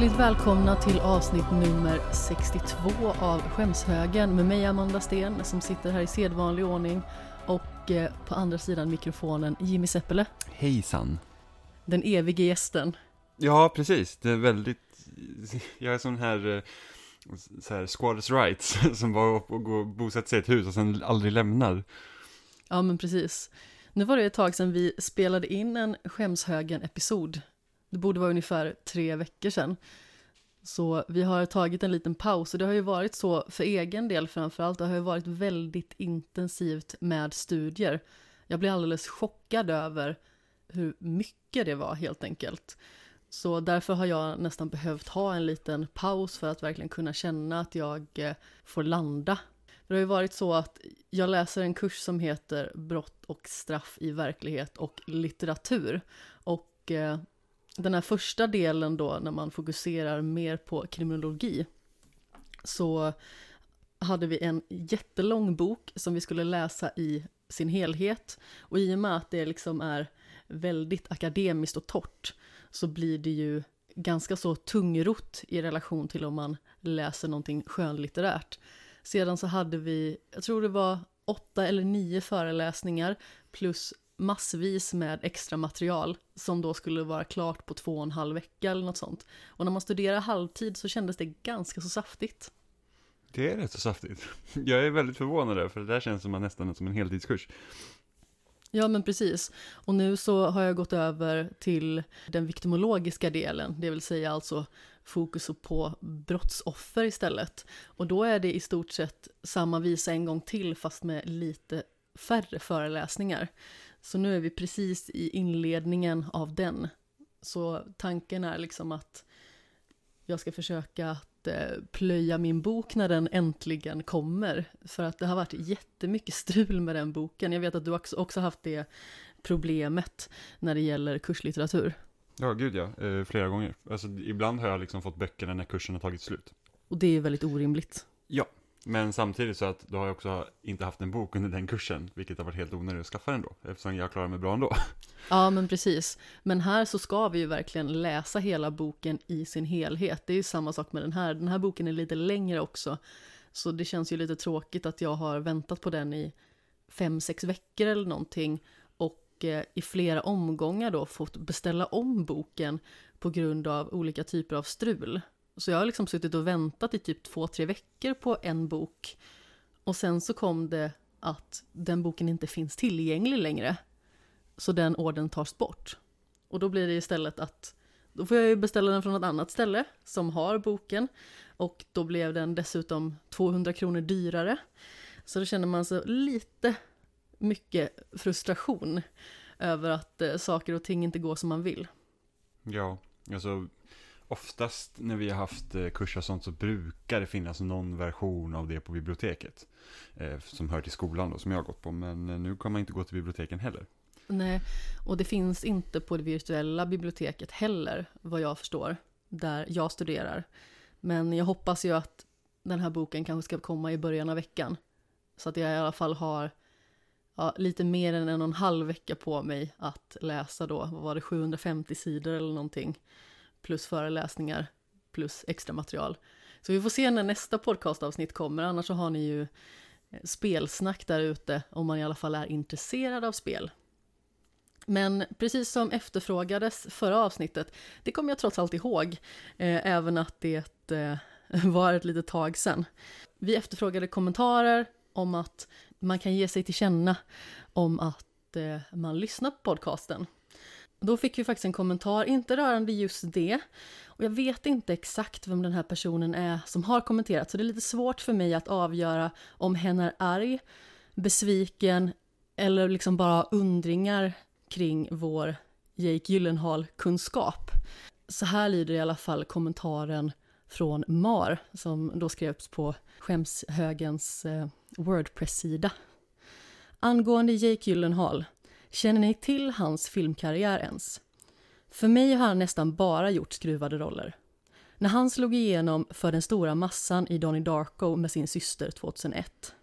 Hjärtligt välkomna till avsnitt nummer 62 av Skämshögen med mig Amanda Sten som sitter här i sedvanlig ordning och eh, på andra sidan mikrofonen Jimmy Seppele, Hejsan. den evige gästen. Ja, precis. Det är väldigt, jag är sån här, eh, så här squatters rights, som bara upp och går och bosätter sig i ett hus och sen aldrig lämnar. Ja men precis. Nu var det ett tag sedan vi spelade in en Skämshögen-episod. Det borde vara ungefär tre veckor sedan. Så vi har tagit en liten paus och det har ju varit så för egen del framförallt. Det har ju varit väldigt intensivt med studier. Jag blir alldeles chockad över hur mycket det var helt enkelt. Så därför har jag nästan behövt ha en liten paus för att verkligen kunna känna att jag eh, får landa. Det har ju varit så att jag läser en kurs som heter Brott och straff i verklighet och litteratur. Och eh, den här första delen då, när man fokuserar mer på kriminologi, så hade vi en jättelång bok som vi skulle läsa i sin helhet. Och i och med att det liksom är väldigt akademiskt och torrt så blir det ju ganska så tungrott i relation till om man läser någonting skönlitterärt. Sedan så hade vi, jag tror det var åtta eller nio föreläsningar plus massvis med extra material som då skulle vara klart på två och en halv vecka eller något sånt. Och när man studerar halvtid så kändes det ganska så saftigt. Det är rätt så saftigt. Jag är väldigt förvånad över, för det där känns som en- nästan som en heltidskurs. Ja men precis. Och nu så har jag gått över till den viktimologiska delen, det vill säga alltså fokus på brottsoffer istället. Och då är det i stort sett samma visa en gång till fast med lite färre föreläsningar. Så nu är vi precis i inledningen av den. Så tanken är liksom att jag ska försöka att eh, plöja min bok när den äntligen kommer. För att det har varit jättemycket strul med den boken. Jag vet att du också haft det problemet när det gäller kurslitteratur. Ja, gud ja, eh, flera gånger. Alltså, ibland har jag liksom fått böckerna när kursen har tagit slut. Och det är väldigt orimligt. Men samtidigt så att då har jag också inte haft en bok under den kursen, vilket har varit helt onödigt att skaffa den då, eftersom jag klarar mig bra ändå. Ja, men precis. Men här så ska vi ju verkligen läsa hela boken i sin helhet. Det är ju samma sak med den här. Den här boken är lite längre också. Så det känns ju lite tråkigt att jag har väntat på den i fem, sex veckor eller någonting. Och eh, i flera omgångar då fått beställa om boken på grund av olika typer av strul. Så jag har liksom suttit och väntat i typ två, tre veckor på en bok. Och sen så kom det att den boken inte finns tillgänglig längre. Så den orden tas bort. Och då blir det istället att då får jag ju beställa den från ett annat ställe som har boken. Och då blev den dessutom 200 kronor dyrare. Så då känner man sig lite mycket frustration över att eh, saker och ting inte går som man vill. Ja, alltså oftast när vi har haft eh, kurser och sånt så brukar det finnas någon version av det på biblioteket. Eh, som hör till skolan då, som jag har gått på. Men eh, nu kan man inte gå till biblioteken heller. Nej, och det finns inte på det virtuella biblioteket heller, vad jag förstår, där jag studerar. Men jag hoppas ju att den här boken kanske ska komma i början av veckan. Så att jag i alla fall har ja, lite mer än en och en halv vecka på mig att läsa då, vad var det, 750 sidor eller någonting. Plus föreläsningar, plus extra material. Så vi får se när nästa podcastavsnitt kommer, annars så har ni ju eh, spelsnack där ute om man i alla fall är intresserad av spel. Men precis som efterfrågades förra avsnittet, det kommer jag trots allt ihåg, eh, även att det eh, var ett litet tag sedan. Vi efterfrågade kommentarer om att man kan ge sig till känna om att eh, man lyssnar på podcasten. Då fick vi faktiskt en kommentar, inte rörande just det, och jag vet inte exakt vem den här personen är som har kommenterat, så det är lite svårt för mig att avgöra om hen är arg, besviken eller liksom bara undringar kring vår Jake Gyllenhaal-kunskap. Så här lyder i alla fall kommentaren från Mar som då skrevs på Skämshögens eh, Wordpress-sida. Angående Jake Gyllenhaal, känner ni till hans filmkarriär ens? För mig har han nästan bara gjort skruvade roller. När han slog igenom för den stora massan i Donnie Darko med sin syster 2001.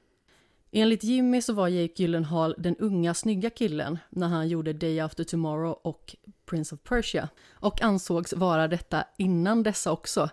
Enligt Jimmy så var Jake Gyllenhaal den unga snygga killen när han gjorde Day After Tomorrow och Prince of Persia och ansågs vara detta innan dessa också.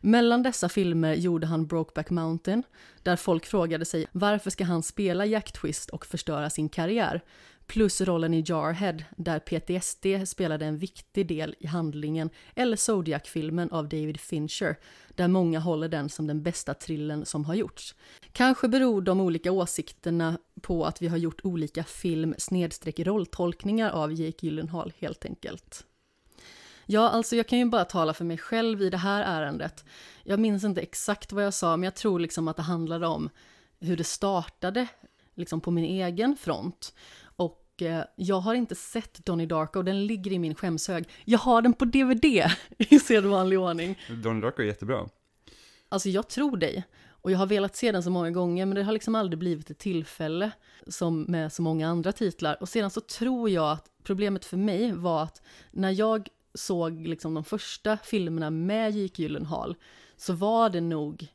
Mellan dessa filmer gjorde han Brokeback Mountain, där folk frågade sig varför ska han spela Jack Twist och förstöra sin karriär? Plus rollen i Jarhead, där PTSD spelade en viktig del i handlingen, eller Zodiac-filmen av David Fincher, där många håller den som den bästa trillen som har gjorts. Kanske beror de olika åsikterna på att vi har gjort olika film snedstreck rolltolkningar av Jake Gyllenhaal helt enkelt. Ja, alltså jag kan ju bara tala för mig själv i det här ärendet. Jag minns inte exakt vad jag sa, men jag tror liksom att det handlade om hur det startade, liksom på min egen front. Och eh, jag har inte sett Donnie Darko, den ligger i min skämshög. Jag har den på DVD i sedvanlig ordning. Donnie Darko är jättebra. Alltså jag tror dig. Och jag har velat se den så många gånger, men det har liksom aldrig blivit ett tillfälle som med så många andra titlar. Och sedan så tror jag att problemet för mig var att när jag såg liksom de första filmerna med Jake Gyllenhaal så var det nog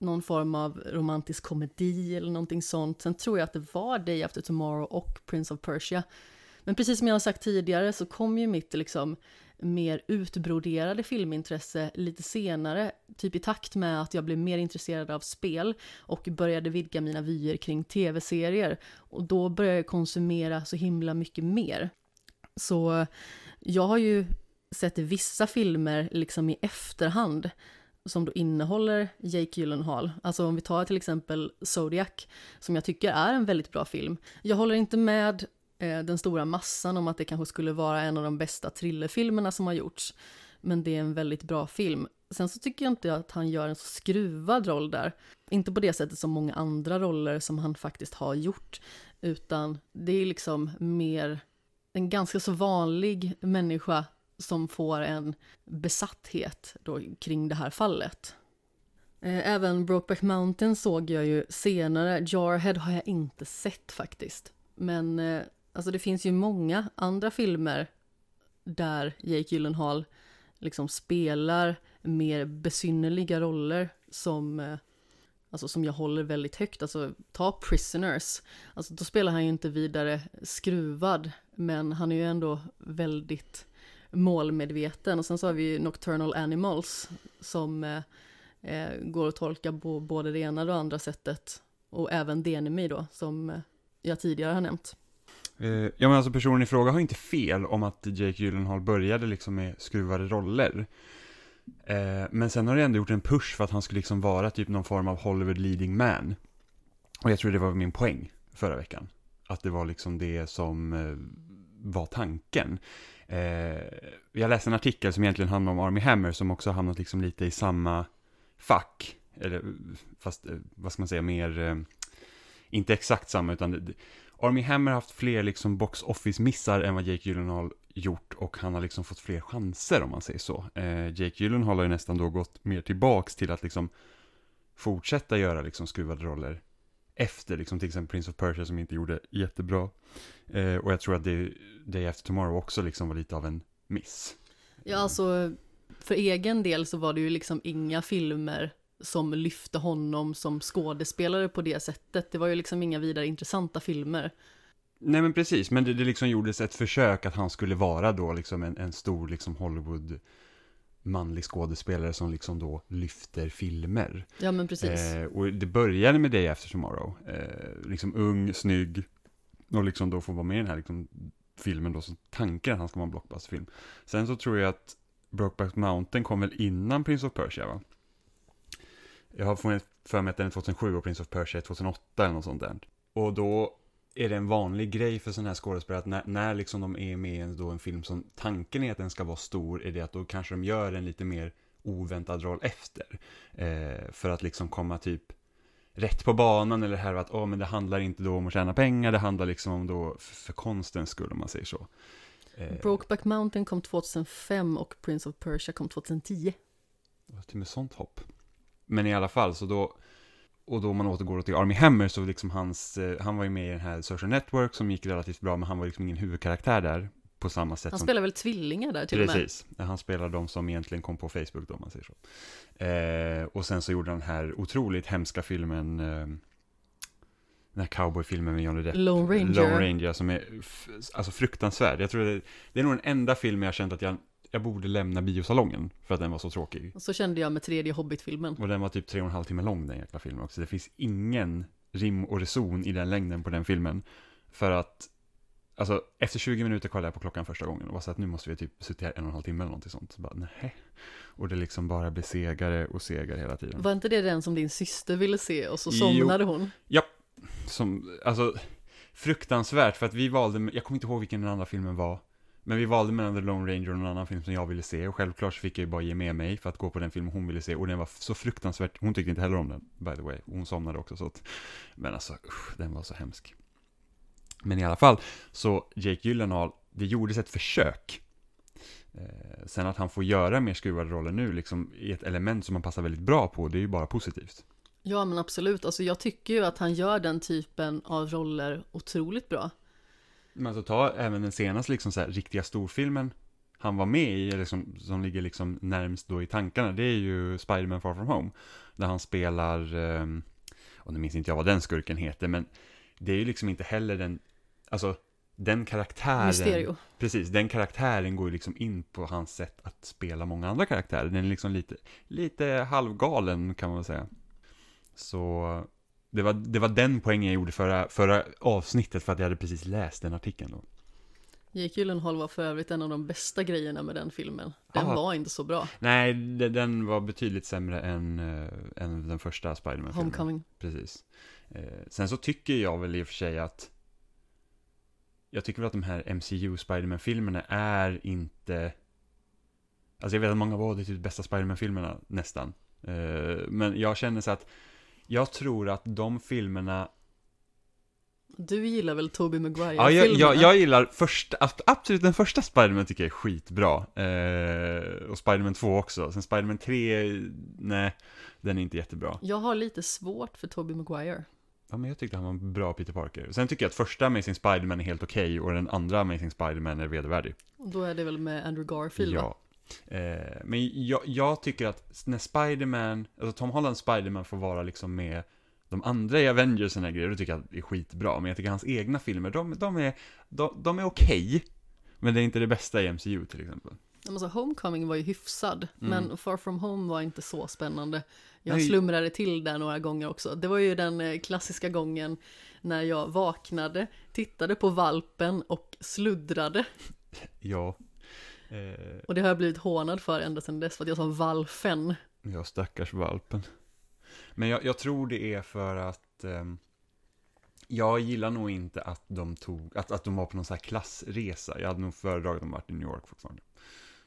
någon form av romantisk komedi eller någonting sånt. Sen tror jag att det var Day After Tomorrow och Prince of Persia. Men precis som jag har sagt tidigare så kom ju mitt liksom mer utbroderade filmintresse lite senare, typ i takt med att jag blev mer intresserad av spel och började vidga mina vyer kring tv-serier. Och då började jag konsumera så himla mycket mer. Så jag har ju sett vissa filmer liksom i efterhand som då innehåller Jake Gyllenhaal. Alltså om vi tar till exempel Zodiac, som jag tycker är en väldigt bra film. Jag håller inte med eh, den stora massan om att det kanske skulle vara en av de bästa thrillerfilmerna som har gjorts. Men det är en väldigt bra film. Sen så tycker jag inte att han gör en så skruvad roll där. Inte på det sättet som många andra roller som han faktiskt har gjort. Utan det är liksom mer en ganska så vanlig människa som får en besatthet då kring det här fallet. Eh, även Brokeback Mountain såg jag ju senare, Jarhead har jag inte sett faktiskt. Men eh, alltså det finns ju många andra filmer där Jake Gyllenhaal liksom spelar mer besynnerliga roller som, eh, alltså som jag håller väldigt högt. Alltså ta Prisoners, alltså då spelar han ju inte vidare skruvad, men han är ju ändå väldigt målmedveten. Och sen så har vi ju Nocturnal Animals som eh, eh, går att tolka på både det ena och det andra sättet. Och även Denemi då, som eh, jag tidigare har nämnt. Eh, ja men alltså personen i fråga har inte fel om att Jake Gyllenhaal började liksom med skruvade roller. Men sen har det ändå gjort en push för att han skulle liksom vara typ någon form av Hollywood leading man. Och jag tror det var min poäng förra veckan. Att det var liksom det som var tanken. Eh, jag läste en artikel som egentligen handlar om Army Hammer som också har hamnat liksom lite i samma fack. Eller fast, eh, vad ska man säga, mer, eh, inte exakt samma utan Army Hammer har haft fler liksom box office-missar än vad Jake Gyllenhaal gjort och han har liksom fått fler chanser om man säger så. Eh, Jake Gyllenhaal har ju nästan då gått mer tillbaks till att liksom fortsätta göra liksom skruvade roller efter liksom till exempel Prince of Persia som inte gjorde jättebra. Eh, och jag tror att det, Day After Tomorrow också liksom var lite av en miss. Ja, alltså för egen del så var det ju liksom inga filmer som lyfte honom som skådespelare på det sättet. Det var ju liksom inga vidare intressanta filmer. Nej men precis, men det, det liksom gjordes ett försök att han skulle vara då liksom en, en stor liksom Hollywood manlig skådespelare som liksom då lyfter filmer. Ja men precis. Eh, och det började med Day After Tomorrow. Eh, liksom ung, snygg och liksom då får vara med i den här liksom filmen då, så tanken att han ska vara en blockbusterfilm. Sen så tror jag att Brokeback Mountain kom väl innan Prince of Persia va? Jag har för mig att den är 2007 och Prince of Persia är 2008 eller något sånt där. Och då är det en vanlig grej för sådana här skådespelare att när, när liksom de är med i en, då en film som tanken är att den ska vara stor, är det att då kanske de gör en lite mer oväntad roll efter. Eh, för att liksom komma typ rätt på banan eller här att oh, men det handlar inte då om att tjäna pengar, det handlar liksom om då för, för konstens skull om man säger så. Eh, Brokeback Mountain kom 2005 och Prince of Persia kom 2010. Det var till med sånt hopp. Men i alla fall, så då, och då man återgår till Army Hammer så liksom hans, eh, han var ju med i den här Social Network som gick relativt bra, men han var liksom ingen huvudkaraktär där på samma sätt. Han som... spelar väl tvillingar där till Precis. och med? Precis, han spelar de som egentligen kom på Facebook då, om man säger så. Eh, och sen så gjorde han den här otroligt hemska filmen, eh, den här cowboyfilmen med Johnny Depp. Lone Ranger. Lone Ranger som är alltså fruktansvärd. Jag tror det, det är nog den enda filmen jag känt att jag, jag borde lämna biosalongen för att den var så tråkig. Och så kände jag med tredje Hobbit-filmen. Och den var typ tre och en halv timme lång den jäkla filmen också. Det finns ingen rim och reson i den längden på den filmen. För att, alltså efter 20 minuter kollade jag på klockan första gången och var så att nu måste vi typ sitta här en och en halv timme eller någonting sånt. Så bara, nej. Och det liksom bara blir segare och segare hela tiden. Var inte det den som din syster ville se och så Jo. somnade hon? Som, alltså, fruktansvärt för att vi valde, jag kommer inte ihåg vilken den andra filmen var. Men vi valde mellan The Lone Ranger och någon annan film som jag ville se och självklart så fick jag ju bara ge med mig för att gå på den film hon ville se och den var så fruktansvärt, hon tyckte inte heller om den, by the way, hon somnade också så att, men alltså usch, den var så hemsk. Men i alla fall, så Jake Gyllenhaal, det gjordes ett försök. Eh, sen att han får göra mer skruvade roller nu, liksom i ett element som han passar väldigt bra på, det är ju bara positivt. Ja men absolut, alltså jag tycker ju att han gör den typen av roller otroligt bra. Men alltså ta även den senaste liksom så här, riktiga storfilmen han var med i, eller som, som ligger liksom närmst då i tankarna, det är ju Spider-Man Far From Home. Där han spelar, um, och nu minns inte jag vad den skurken heter, men det är ju liksom inte heller den, alltså den karaktären. Mysterio. Precis, den karaktären går ju liksom in på hans sätt att spela många andra karaktärer. Den är liksom lite, lite halvgalen kan man väl säga. Så det var, det var den poängen jag gjorde förra, förra avsnittet för att jag hade precis läst den artikeln då. Jake Gyllenhaal var för övrigt en av de bästa grejerna med den filmen. Den Ah. var inte så bra. Nej, de- den var betydligt sämre än, äh, än den första Spiderman-filmen. Homecoming. Precis. Eh, sen så tycker jag väl i och för sig att jag tycker väl att de här MCU Spiderman-filmerna är inte Alltså jag vet att många var det typ bästa Spiderman-filmerna nästan. Eh, men jag känner så att jag tror att de filmerna Du gillar väl Tobey Ja, jag, Maguire-filmerna? jag, jag gillar första, ab- absolut den första Spiderman tycker jag är skitbra. Eh, och Spiderman 2 också. Sen Spiderman 3, nej, den är inte jättebra. Jag har lite svårt för Tobey Maguire. Ja, men jag tyckte han var en bra Peter Parker. Sen tycker jag att första Amazing Spiderman är helt okej och den andra Amazing Spiderman är vedervärdig. Och Då är det väl med Andrew Garfield va? Eh, men jag, jag tycker att när Spiderman, alltså Tom Hollands Spiderman får vara liksom med de andra i Avengers och grejer, då tycker jag att det är skitbra. Men jag tycker hans egna filmer, de, de är, de, de är okej. men det är inte det bästa i MCU till exempel. Alltså, Homecoming var ju hyfsad, Mm. men Far From Home var inte så spännande. Jag Nej. slumrade till där några gånger också. Det var ju den eh, klassiska gången när jag vaknade, tittade på valpen och sluddrade. Ja. Eh, Och det har jag blivit hånad för ända sedan dess, för att jag sa valfen. ja, stackars valpen. Men jag, jag tror det är för att ehm, jag gillar nog inte att de tog, att, att de var på någon sån här klassresa. Jag hade nog föredragit att de varit i New York fortfarande.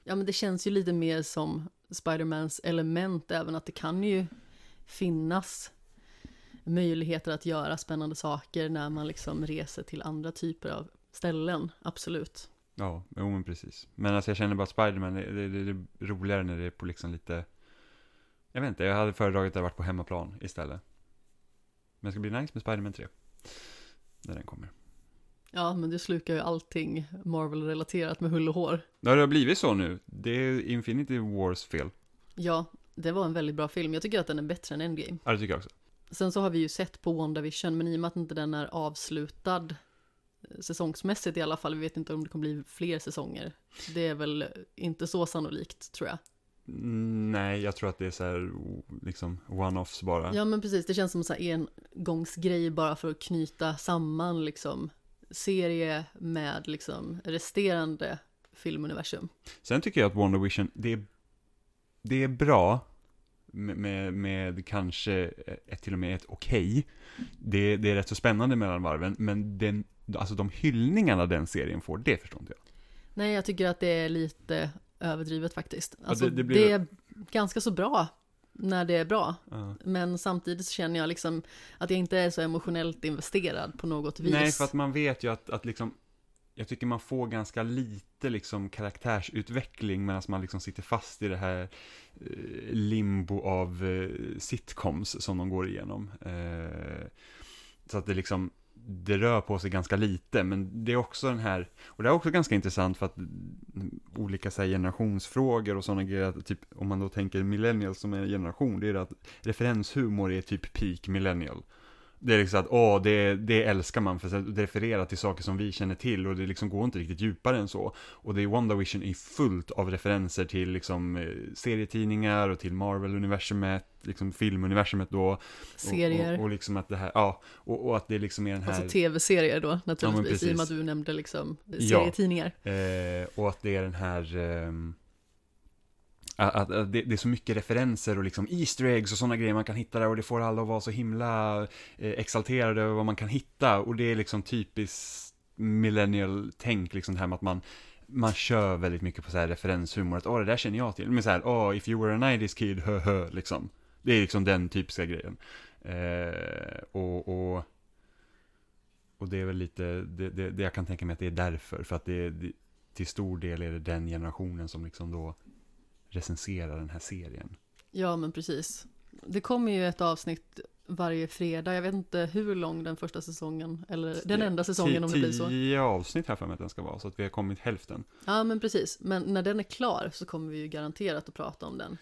Ja, men det känns ju lite mer som Spidermans element, även att det kan ju finnas möjligheter att göra spännande saker när man liksom reser till andra typer av ställen, absolut. Ja, jo men precis. Men alltså jag känner bara att Spiderman, det, det, det är roligare när det är på liksom lite, jag vet inte, jag hade föredragit att det varit på hemmaplan istället. Men det ska bli nice med Spiderman 3. När den kommer. Ja, men det slukar ju allting Marvel-relaterat med hull och hår. Ja, det har blivit så nu. Det är Infinity Wars fel. Ja, det var en väldigt bra film. Jag tycker att den är bättre än Endgame. Ja, det tycker jag också. Sen så har vi ju sett på WandaVision, men i och med att inte den är avslutad säsongsmässigt i alla fall, vi vet inte om det kommer bli fler säsonger. Det är väl inte så sannolikt, tror jag. Mm, Nej, jag tror att det är så här, liksom, one-offs bara. Ja, men precis, det känns som en engångsgrej bara för att knyta samman liksom serie med liksom resterande filmuniversum. Sen tycker jag att Wonder Vision, det är, det är bra. Med, med, med kanske ett, till och med ett okej. Det, det är rätt så spännande mellan varven, men den, alltså de hyllningarna den serien får, det förstår inte jag. Nej, jag tycker att det är lite överdrivet faktiskt. Alltså, det- det, det blir- är ganska så bra när det är bra. Ja. Men samtidigt så känner jag liksom att jag inte är så emotionellt investerad på något vis. Nej, för att man vet ju att, att liksom, jag tycker man får ganska lite liksom karaktärsutveckling medan man liksom sitter fast i det här eh, limbo av eh, sitcoms som de går igenom. Eh, så att det liksom, det rör på sig ganska lite, men det är också den här, och det är också ganska intressant för att olika så här, generationsfrågor och sådana grejer, typ om man då tänker millennials som en generation, det är det att referenshumor är typ peak millennial. Det är liksom att, åh, det, det älskar man för att det refererar till saker som vi känner till och det liksom går inte riktigt djupare än så. Och det är WandaVision är fullt av referenser till liksom eh, serietidningar och till Marvel-universumet, liksom filmuniversumet då. Serier. Och, och, och, liksom att det här, ja, och, och, att det liksom är den här... Alltså tv-serier då naturligtvis, ja, i och med att du nämnde liksom serietidningar. Ja, eh, och att det är den här... Eh, att, att det, det, är så mycket referenser och liksom Easter eggs och sådana grejer man kan hitta där och det får alla att vara så himla eh, exalterade över vad man kan hitta och det är liksom typiskt millennial-tänk, liksom det här med att man man kör väldigt mycket på så här referenshumor, att åh det där känner jag till, men så här, åh if you were a 90s kid, hö hö, liksom. Det är liksom den typiska grejen. Eh, och, och, och det är väl lite, det, det, det, jag kan tänka mig att det är därför, för att det, det till stor del är det den generationen som liksom då recensera den här serien. Ja, men precis. Det kommer ju ett avsnitt varje fredag. Jag vet inte hur lång den första säsongen, eller den enda säsongen om det blir så. Tio avsnitt här för mig att den ska vara, så att vi har kommit hälften. Ja, men precis. Men när den är klar så kommer vi ju garanterat att prata om den.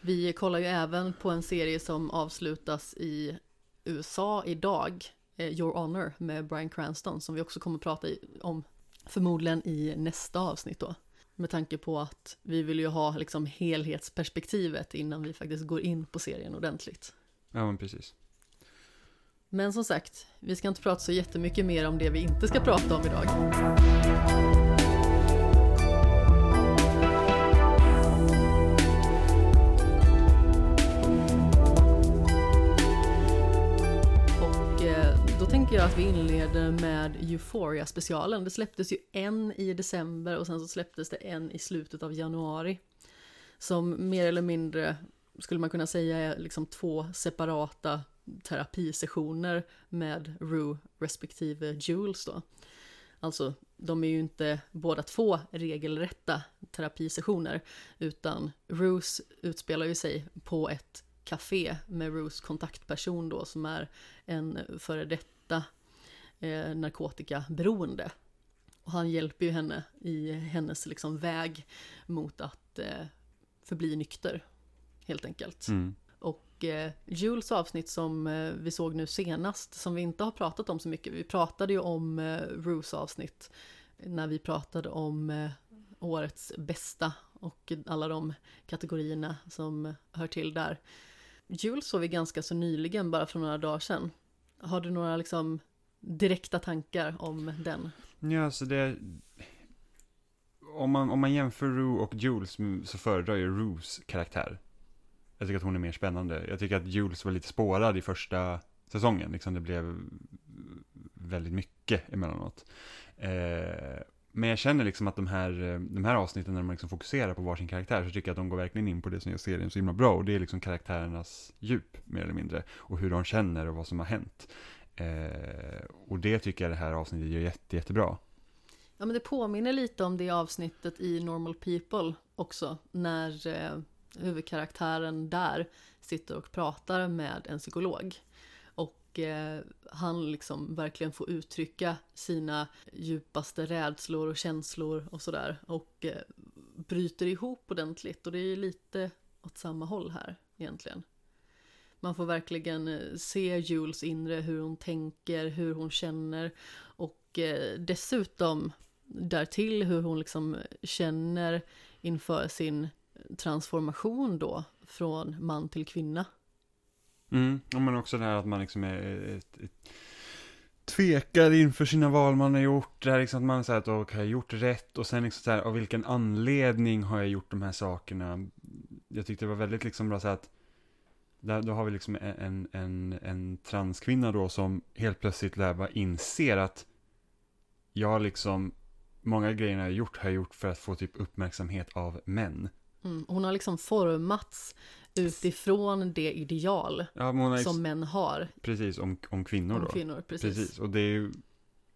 Vi kollar ju även på en serie som avslutas i USA idag, eh, Your Honor med Brian Cranston, som vi också kommer prata om förmodligen i nästa avsnitt då. Med tanke på att vi vill ju ha liksom helhetsperspektivet innan vi faktiskt går in på serien ordentligt. Ja, men precis. Men som sagt, vi ska inte prata så jättemycket mer om det vi inte ska prata om idag. Jag att vi inleder med Euphoria-specialen. Det släpptes ju en i december och sen så släpptes det en i slutet av januari. Som mer eller mindre, skulle man kunna säga, är liksom två separata terapisessioner med Rue respektive Jules då. Alltså, de är ju inte båda två regelrätta terapisessioner, utan Rues utspelar ju sig på ett café med Rues kontaktperson då, som är en före detta bryta eh, narkotikaberoende. Och han hjälper ju henne i hennes liksom väg mot att eh, förbli nykter, helt enkelt. Mm. Och eh, Jules avsnitt som eh, vi såg nu senast, som vi inte har pratat om så mycket, vi pratade ju om eh, Ruse avsnitt när vi pratade om eh, årets bästa och alla de kategorierna som hör till där. Jules såg vi ganska så nyligen, bara för några dagar sedan. Har du några liksom direkta tankar om den? Ja, så det... Om man, om man jämför Rue och Jules mm, så föredrar jag Rues karaktär. Jag tycker att hon är mer spännande. Jag tycker att Jules var lite spårad i första säsongen. Liksom det blev väldigt mycket emellanåt. Eh, men jag känner liksom att de här, eh, de här avsnitten när man liksom fokuserar på varsin karaktär så tycker jag att de går verkligen in på det som gör serien så himla bra. Och det är liksom karaktärernas djup, mer eller mindre. Och hur de känner och vad som har hänt. Eh, och det tycker jag det här avsnittet gör jätte, jättebra. Ja men det påminner lite om det avsnittet i Normal People också. När eh, huvudkaraktären där sitter och pratar med en psykolog. Och eh, han liksom verkligen får uttrycka sina djupaste rädslor och känslor och sådär. Och eh, bryter ihop ordentligt. Och det är lite åt samma håll här egentligen. Man får verkligen eh, se Jules inre, hur hon tänker, hur hon känner. Och eh, dessutom därtill hur hon liksom känner inför sin transformation då från man till kvinna. Mm, men också det här att man liksom är ett, ett, tvekar inför sina val man har gjort. Det här liksom att man säger att okay, har jag gjort rätt? Och sen liksom så här, av vilken anledning har jag gjort de här sakerna? Jag tyckte det var väldigt liksom bra så att där, då har vi liksom en, en, en transkvinna då som helt plötsligt lär inser att jag liksom, många grejer jag har gjort har jag gjort för att få typ uppmärksamhet av män. Mm, hon har liksom formats utifrån det ideal ja, som män har. Precis, om, om kvinnor om då. Kvinnor, precis. precis. Och det ju,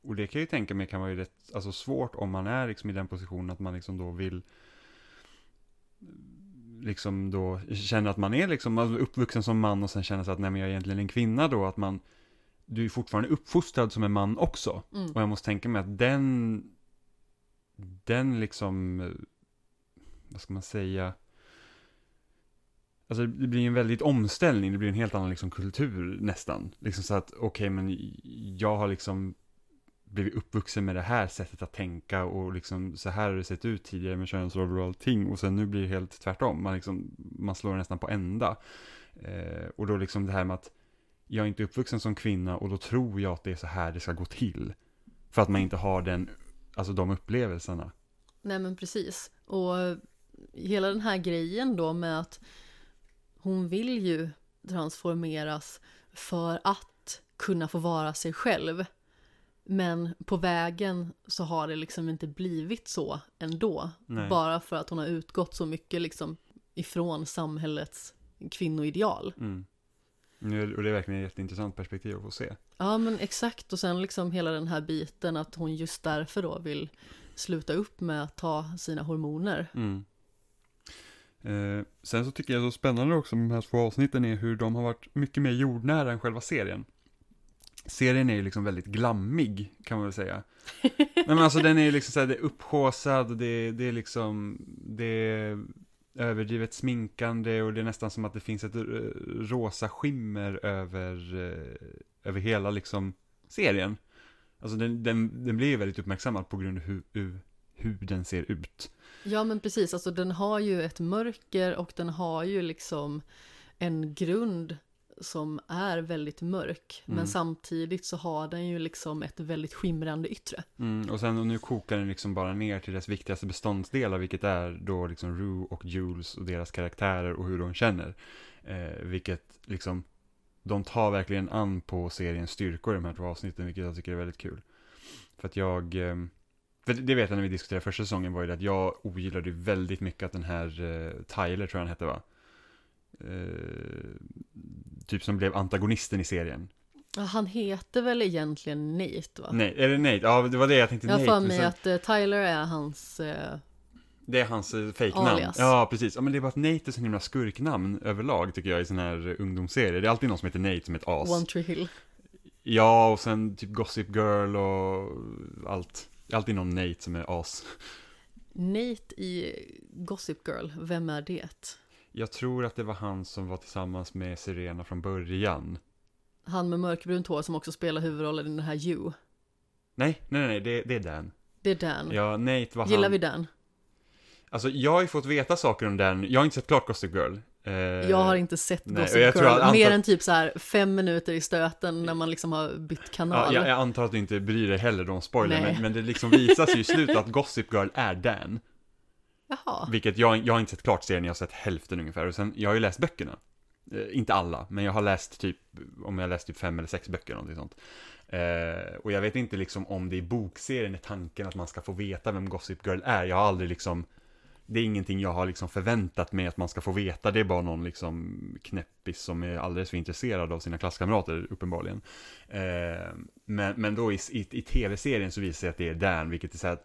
och det kan jag ju tänka mig kan vara ju rätt, alltså svårt om man är liksom i den positionen att man liksom då vill liksom då känner att man är liksom uppvuxen som man och sen känner sig att nej men jag är egentligen en kvinna då, att man du är fortfarande uppfostrad som en man också. Mm. Och jag måste tänka mig att den den liksom vad ska man säga Alltså det blir en väldigt omställning, det blir en helt annan liksom kultur nästan. Liksom så att, okej okay, men jag har liksom blivit uppvuxen med det här sättet att tänka och liksom så här har det sett ut tidigare med könsroller och allting och sen nu blir det helt tvärtom. Man, liksom, man slår nästan på ända. Eh, och då liksom det här med att jag är inte uppvuxen som kvinna och då tror jag att det är så här det ska gå till. För att man inte har den, alltså de upplevelserna. Nej men precis. Och hela den här grejen då med att hon vill ju transformeras för att kunna få vara sig själv. Men på vägen så har det liksom inte blivit så ändå. Nej. Bara för att hon har utgått så mycket liksom ifrån samhällets kvinnoideal. Mm. Och det är verkligen ett jätteintressant perspektiv att få se. Ja men exakt och sen liksom hela den här biten att hon just därför då vill sluta upp med att ta sina hormoner. Mm. Eh, sen så tycker jag så spännande också med de här två avsnitten är hur de har varit mycket mer jordnära än själva serien. Serien är ju liksom väldigt glammig, kan man väl säga. men alltså den är liksom såhär, det är upphåsad, det, det är liksom, det är överdrivet sminkande och det är nästan som att det finns ett rosa skimmer över, eh, över hela liksom serien. Alltså den, den, den blir ju väldigt uppmärksammad på grund av hur, hur, hur den ser ut. Ja men precis, alltså den har ju ett mörker och den har ju liksom en grund som är väldigt mörk. Mm. Men samtidigt så har den ju liksom ett väldigt skimrande yttre. Mm, och sen och nu kokar den liksom bara ner till dess viktigaste beståndsdelar, vilket är då liksom Rue och Jules och deras karaktärer och hur de känner. Eh, vilket liksom, de tar verkligen an på seriens styrkor i de här två avsnitten, vilket jag tycker är väldigt kul. För att jag, eh, för det vet jag när vi diskuterade första säsongen var ju det att jag ogillade väldigt mycket att den här eh, Tyler, tror jag han hette va? Eh, typ som blev antagonisten i serien. Ja, han heter väl egentligen Nate va? Nej, är det Nate? Ja, det var det jag tänkte. Jag har för mig sen... att uh, Tyler är hans... Uh... Det är hans uh, fejknamn. Ja, precis. Ja, men det är bara att Nate är så himla skurknamn överlag tycker jag i sådana här ungdomsserier. Det är alltid någon som heter Nate som ett as. One Tree Hill. Ja, och sen typ Gossip Girl och allt. Alltid någon Nate som är as. Nate i Gossip Girl, vem är det? Jag tror att det var han som var tillsammans med Serena från början. Han med mörkbrunt hår som också spelar huvudrollen i den här You. Nej, nej, nej, det, det är Dan. Det är Dan. Ja, Nate var Gillar han. vi Dan? Alltså, jag har ju fått veta saker om Dan. Jag har inte sett klart Gossip Girl. Eh, jag har inte sett nej, Gossip Girl, antar... mer än typ så här fem minuter i stöten när man liksom har bytt kanal. Ja, jag, jag antar att du inte bryr dig heller om spoiler, men, men, det liksom visas ju i slutet att Gossip Girl är Dan. Jaha. Vilket jag, jag har inte sett klart serien, jag har sett hälften ungefär. Och sen, jag har ju läst böckerna. Eh, inte alla, men jag har läst typ, om jag har läst typ fem eller sex böcker, någonting sånt. Eh, och jag vet inte liksom om det i bokserien är tanken att man ska få veta vem Gossip Girl är. Jag har aldrig liksom, det är ingenting jag har liksom förväntat mig att man ska få veta. Det är bara någon liksom knäppis som är alldeles för intresserad av sina klasskamrater, uppenbarligen. Eh, men, men då i, i, i tv-serien så visar det sig att det är Dan, vilket är så här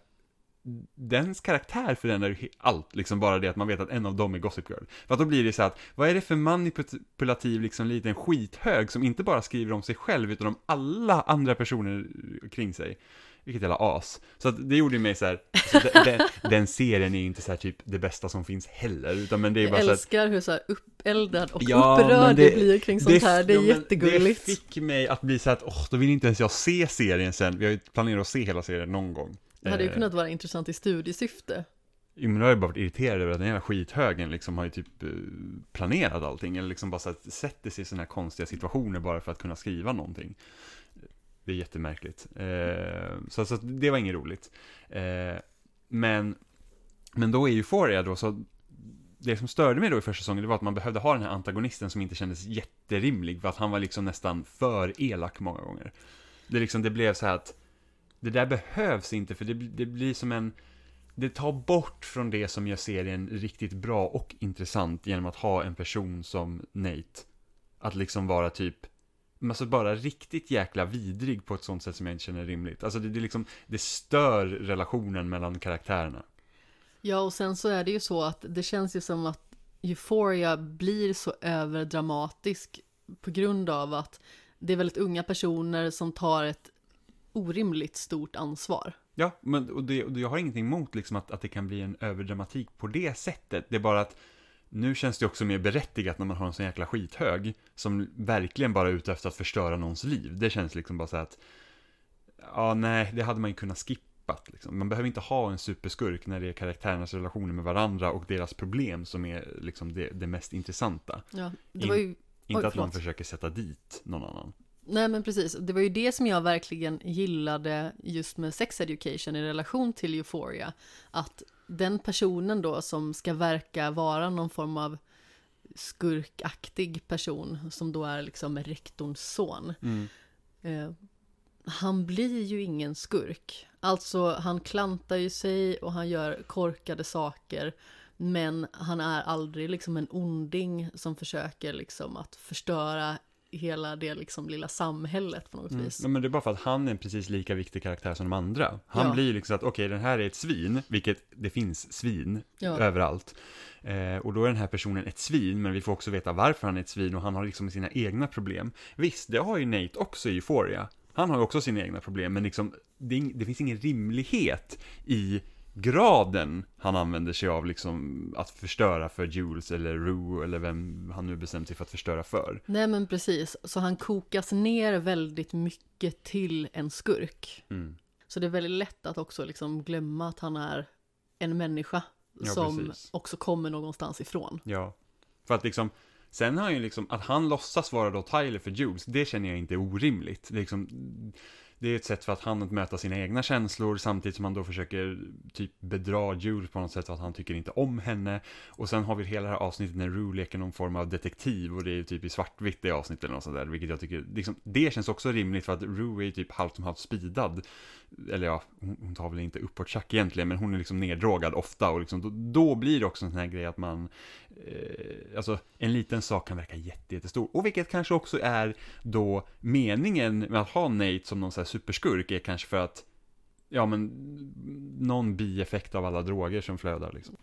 dens karaktär förändrar allt, liksom bara det att man vet att en av dem är Gossip Girl. För att då blir det så att, vad är det för manipulativ liksom liten skithög som inte bara skriver om sig själv utan om alla andra personer kring sig. Vilket jävla as. Så att det gjorde mig så här, alltså den, den, serien är inte så här typ det bästa som finns heller, utan men det är jag bara så älskar att, hur så här uppeldad och ja, upprörd det, blir kring sånt det, här, det är ja, jättegulligt. Det fick mig att bli så här att, åh, då vill inte ens jag se serien sen, vi har ju planerat att se hela serien någon gång. Det hade ju kunnat vara intressant i studiesyfte. Jo men då har jag bara varit irriterad över att den jävla skithögen liksom har ju typ eh, planerat allting. Eller liksom bara så sätter sig i sådana här konstiga situationer bara för att kunna skriva någonting. Det är jättemärkligt. Eh, så, så det var inget roligt. Eh, men, men då är ju Euphoria då så det som störde mig då i första säsongen, det var att man behövde ha den här antagonisten som inte kändes jätterimlig, för att han var liksom nästan för elak många gånger. Det, liksom, det blev så här att det där behövs inte för det, det blir som en det tar bort från det som gör serien riktigt bra och intressant genom att ha en person som Nate. Att liksom vara typ, alltså bara riktigt jäkla vidrig på ett sånt sätt som jag inte känner rimligt. Alltså det, det liksom, det stör relationen mellan karaktärerna. Ja, och sen så är det ju så att det känns ju som att Euphoria blir så överdramatisk på grund av att det är väldigt unga personer som tar ett orimligt stort ansvar. Ja, men och det, och jag har ingenting emot liksom att, att det kan bli en överdramatik på det sättet. Det är bara att nu känns det också mer berättigat när man har en sån jäkla skithög som verkligen bara är ute efter att förstöra någons liv. Det känns liksom bara så att, ja nej, det hade man ju kunnat skippat. Liksom. Man behöver inte ha en superskurk när det är karaktärernas relationer med varandra och deras problem som är liksom det, det mest intressanta. Ja, det var ju... Inte Oj, att man försöker sätta dit någon annan. Nej men precis, det var ju det som jag verkligen gillade just med sex education i relation till euphoria. Att den personen då som ska verka vara någon form av skurkaktig person som då är liksom rektorns son. Eh, han blir ju ingen skurk. Alltså han klantar ju sig och han gör korkade saker. Men han är aldrig liksom en onding som försöker liksom att förstöra hela det liksom lilla samhället på något Mm. vis. Men det är bara för att han är en precis lika viktig karaktär som de andra. Han Ja. blir liksom att, okej, den här är ett svin, vilket det finns svin Ja. överallt. Eh, och då är den här personen ett svin, men vi får också veta varför han är ett svin och han har liksom sina egna problem. Visst, det har ju Nate också i Euphoria. Han har ju också sina egna problem, men liksom, det, det finns ingen rimlighet i graden han använder sig av liksom att förstöra för Jules eller Rue eller vem han nu bestämt sig för att förstöra för. Nej men precis, så han kokas ner väldigt mycket till en skurk. Mm. Så det är väldigt lätt att också liksom glömma att han är en människa Ja, som precis. också kommer någonstans ifrån. Ja, för att liksom, sen har han ju liksom, att han låtsas vara då Tyler för Jules, det känner jag inte är orimligt. Det är, liksom, det är ett sätt för att han att möta sina egna känslor samtidigt som han då försöker typ bedra Jules på något sätt för att han tycker inte om henne. Och sen har vi hela det här avsnittet när Rue leker någon form av detektiv och det är ju typ i svartvitt det avsnittet eller något sånt där, vilket jag tycker, liksom, det känns också rimligt för att Rue är ju typ halvt om halvt speedad. Eller ja, hon, tar väl inte uppåt egentligen, men hon är liksom neddrogad ofta och liksom, då, då blir det också en sån här grej att man, eh, alltså en liten sak kan verka jätte, jättestor. Och vilket kanske också är då meningen med att ha Nate som någon så här superskurk är kanske för att, ja men, någon bieffekt av alla droger som flödar liksom.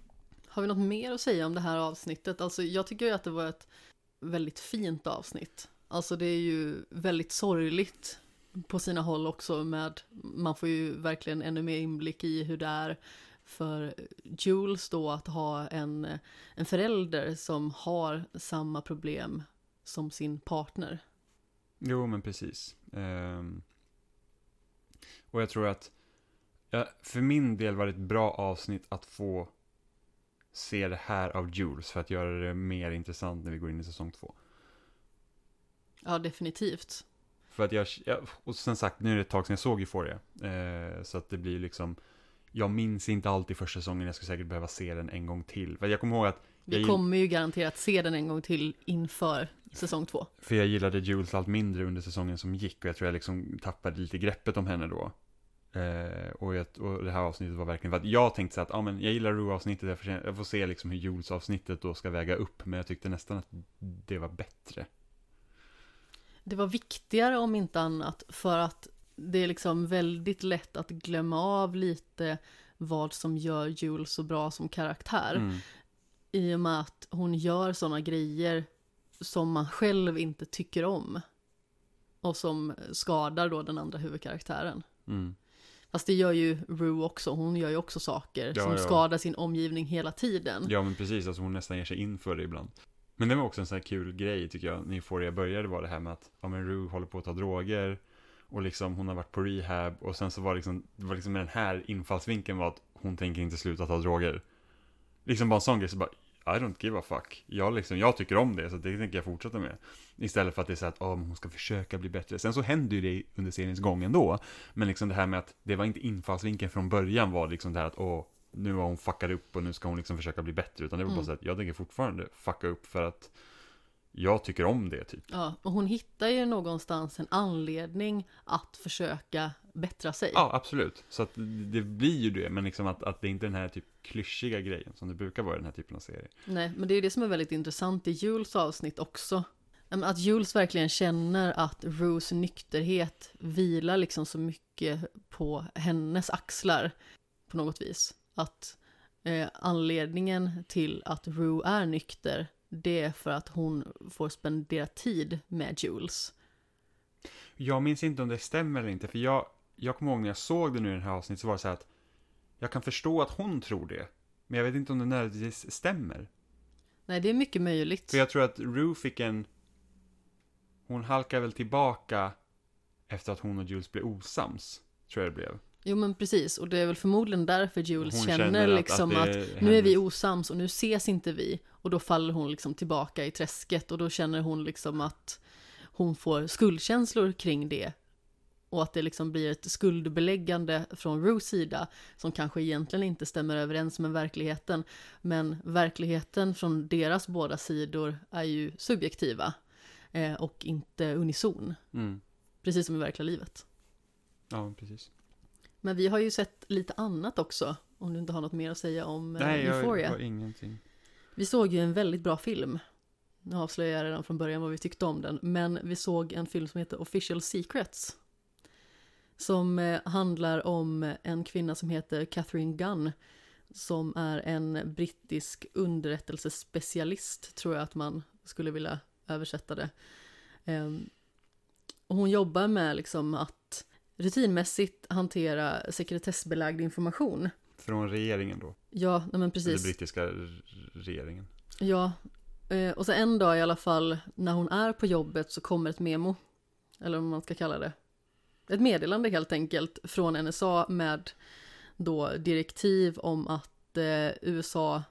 Har vi något mer att säga om det här avsnittet? Alltså jag tycker ju att det var ett väldigt fint avsnitt. Alltså det är ju väldigt sorgligt på sina håll också med, man får ju verkligen ännu mer inblick i hur det är för Jules då att ha en, en förälder som har samma problem som sin partner. Jo, men precis. Ehm, och jag tror att, ja, för min del var det ett bra avsnitt att få se det här av Jules för att göra det mer intressant när vi går in i säsong två. Ja, definitivt. För att jag, ja, och sen sagt, nu är det ett tag sedan jag såg Euphoria. Eh, så att det blir liksom, jag minns inte alltid första säsongen, jag skulle säkert behöva se den en gång till. För jag kommer ihåg att, Vi kommer ju garanterat se den en gång till inför säsong två. för jag gillade Jules allt mindre under säsongen som gick och jag tror jag liksom tappade lite greppet om henne då. Eh, och, jag, och det här avsnittet var verkligen för att jag tänkte så att, ja men jag gillar Rue-avsnittet, jag, får jag får se liksom hur Jules-avsnittet då ska väga upp, men jag tyckte nästan att det var bättre. Det var viktigare om inte annat för att det är liksom väldigt lätt att glömma av lite vad som gör Jules så bra som karaktär. Mm. I och med att hon gör sådana grejer som man själv inte tycker om. Och som skadar då den andra huvudkaraktären. Mm. Fast det gör ju Rue också, hon gör ju också saker Ja, som ja. skadar sin omgivning hela tiden. Ja men precis, alltså hon nästan ger sig in för det ibland. Men det var också en sån här kul grej tycker jag, när Euphoria började var det här med att, ja men Rue håller på att ta droger, och liksom hon har varit på rehab, och sen så var det liksom, det var liksom med den här infallsvinkeln var att hon tänker inte sluta ta droger. Liksom bara en sån grej, så bara, I don't give a fuck. Jag, liksom, jag tycker om det, så det tänker jag fortsätta med. Istället för att det är så att, oh, hon ska försöka bli bättre. Sen så händer ju det under seriens gång ändå. Men liksom det här med att det var inte infallsvinkeln från början var liksom det här att, åh, nu har hon fuckat upp och nu ska hon liksom försöka bli bättre. Utan det var bara Mm. så att jag tänker fortfarande fucka upp för att jag tycker om det typ. Ja, och hon hittar ju någonstans en anledning att försöka bättra sig. Ja, absolut. Så att det blir ju det, men liksom att, att det inte är den här typ klyschiga grejen som det brukar vara i den här typen av serier. Nej, men det är ju det som är väldigt intressant i Jules avsnitt också. Att Jules verkligen känner att Rues nykterhet vilar liksom så mycket på hennes axlar på något vis. Att eh, anledningen till att Rue är nykter det är för att hon får spendera tid med Jules. Jag minns inte om det stämmer eller inte, för jag, jag kommer ihåg när jag såg det nu i den här avsnittet så var det så här att jag kan förstå att hon tror det, men jag vet inte om det nödvändigtvis stämmer. Nej, det är mycket möjligt. För jag tror att Rue fick en... Hon halkar väl tillbaka efter att hon och Jules blev osams. Tror jag det blev. Jo men precis, och det är väl förmodligen därför Jules Hon känner, känner att- liksom att att, nu är vi osams och nu ses inte vi. Och då faller hon liksom tillbaka i träsket och då känner hon liksom att hon får skuldkänslor kring det. Och att det liksom blir ett skuldbeläggande från Rues sida som kanske egentligen inte stämmer överens med verkligheten. Men verkligheten från deras båda sidor är ju subjektiva eh, och inte unison. Mm. Precis som i verkliga livet. Ja, precis. Men vi har ju sett lite annat också, om du inte har något mer att säga om eh, Nej, jag Euphoria. har ingenting. Vi såg ju en väldigt bra film. Nu avslöjar jag redan från början vad vi tyckte om den, men vi såg en film som heter Official Secrets. Som eh, handlar om en kvinna som heter Catherine Gunn, som är en brittisk underrättelsespecialist, tror jag att man skulle vilja översätta det. Ehm, hon jobbar med liksom att rutinmässigt hantera sekretessbelagd information. Från regeringen då. Ja, men precis. brittiska r- regeringen. Ja, eh, och så en dag i alla fall när hon är på jobbet så kommer ett memo, eller vad man ska kalla det. Ett meddelande helt enkelt från NSA med då direktiv om att eh, USA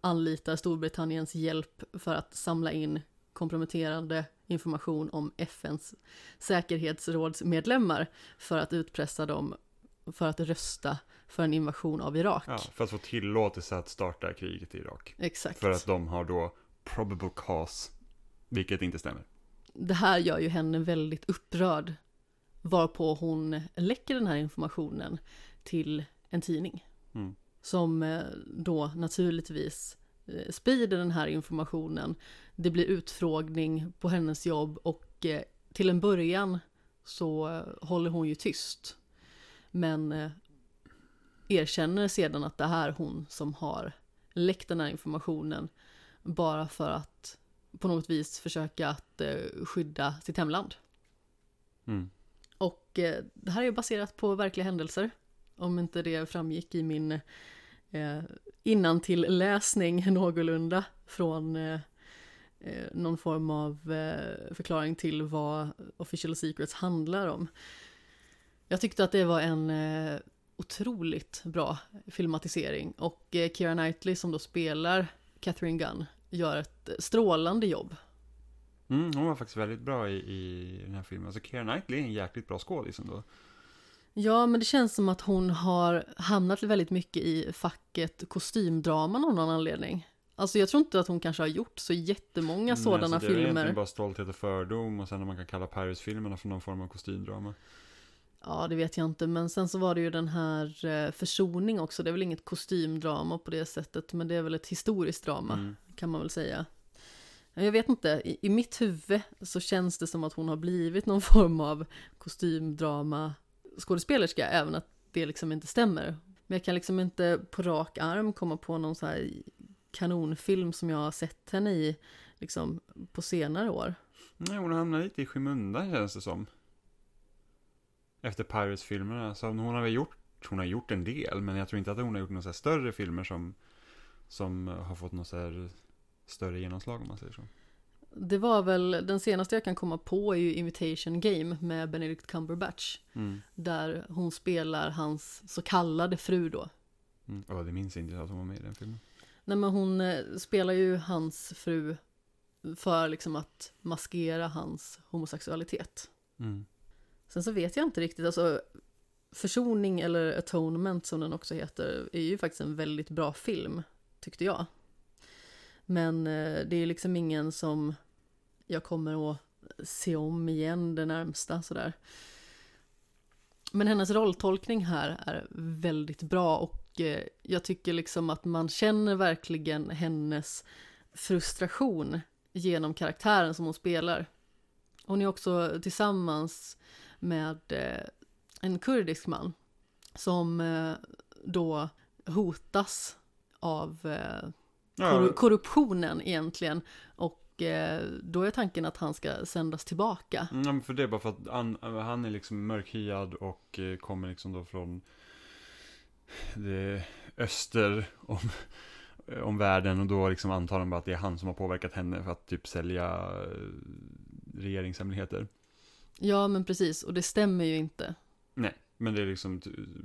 anlitar Storbritanniens hjälp för att samla in komprometterande information om FNs säkerhetsrådsmedlemmar för att utpressa dem för att rösta för en invasion av Irak. Ja, för att få tillåtelse att starta kriget i Irak. Exakt. För att de har då probable cause, vilket inte stämmer. det här gör ju henne väldigt upprörd. Varpå hon läcker den här informationen till en tidning. Mm. Som eh, då naturligtvis sprider den här informationen. Det blir utfrågning på hennes jobb och eh, till en början så eh, håller hon ju tyst. Men eh, erkänner sedan att det här är hon som har läckt den här informationen bara för att på något vis försöka att eh, skydda sitt hemland. Mm. Och eh, det här är baserat på verkliga händelser. Om inte det framgick i min eh, innantilläsning någorlunda från eh, eh, någon form av eh, förklaring till vad Official Secrets handlar om. Jag tyckte att det var en eh, otroligt bra filmatisering och eh, Keira Knightley som då spelar Catherine Gunn gör ett strålande jobb. Mm, hon var faktiskt väldigt bra i, i den här filmen. Alltså Keira Knightley är en jäkligt bra skådis ändå. Ja, men det känns som att hon har hamnat väldigt mycket i facket kostymdrama av någon anledning. Alltså jag tror inte att hon kanske har gjort så jättemånga sådana Nej, så Det är egentligen filmer. bara stolthet och fördom och sen om man kan kalla Pirates-filmerna för någon form av kostymdrama. Ja, det vet jag inte, men sen så var det ju den här eh, försoning också. Det är väl inget kostymdrama på det sättet, men det är väl ett historiskt drama, Mm. kan man väl säga. Jag vet inte, i, i mitt huvud så känns det som att hon har blivit någon form av kostymdrama skådespelerska, även att det liksom inte stämmer. Men jag kan liksom inte på rak arm komma på någon så här kanonfilm som jag har sett henne i liksom på senare år. Nej, hon hamnar lite i skymundan känns det som. Efter Pirates-filmerna. Så hon har väl gjort, hon har gjort en del, men jag tror inte att hon har gjort några större filmer som, som har fått något större genomslag om man säger så. Det var väl, den senaste jag kan komma på är ju Imitation Game med Benedict Cumberbatch. Mm. Där hon spelar hans så kallade fru då. Mm. Oh, det minns inte jag att hon var med i den filmen. Nej men hon eh, spelar ju hans fru för liksom att maskera hans homosexualitet. Mm. Sen så vet jag inte riktigt, alltså Försoning eller Atonement som den också heter är ju faktiskt en väldigt bra film, tyckte jag. Men eh, det är liksom ingen som jag kommer att se om igen det närmsta sådär. Men hennes rolltolkning här är väldigt bra och eh, jag tycker liksom att man känner verkligen hennes frustration genom karaktären som hon spelar. Hon är också tillsammans med eh, en kurdisk man som då hotas av eh, Ja, korruptionen egentligen. Och eh, då är tanken att han ska sändas tillbaka. mm, men för det är bara för att han, han är liksom mörkhyad och eh, kommer liksom då från det öster om eh, om världen och då liksom antar de bara att det är han som har påverkat henne för att typ sälja eh, regeringshemligheter. Ja, men precis. Och det stämmer ju inte. Nej, men det är liksom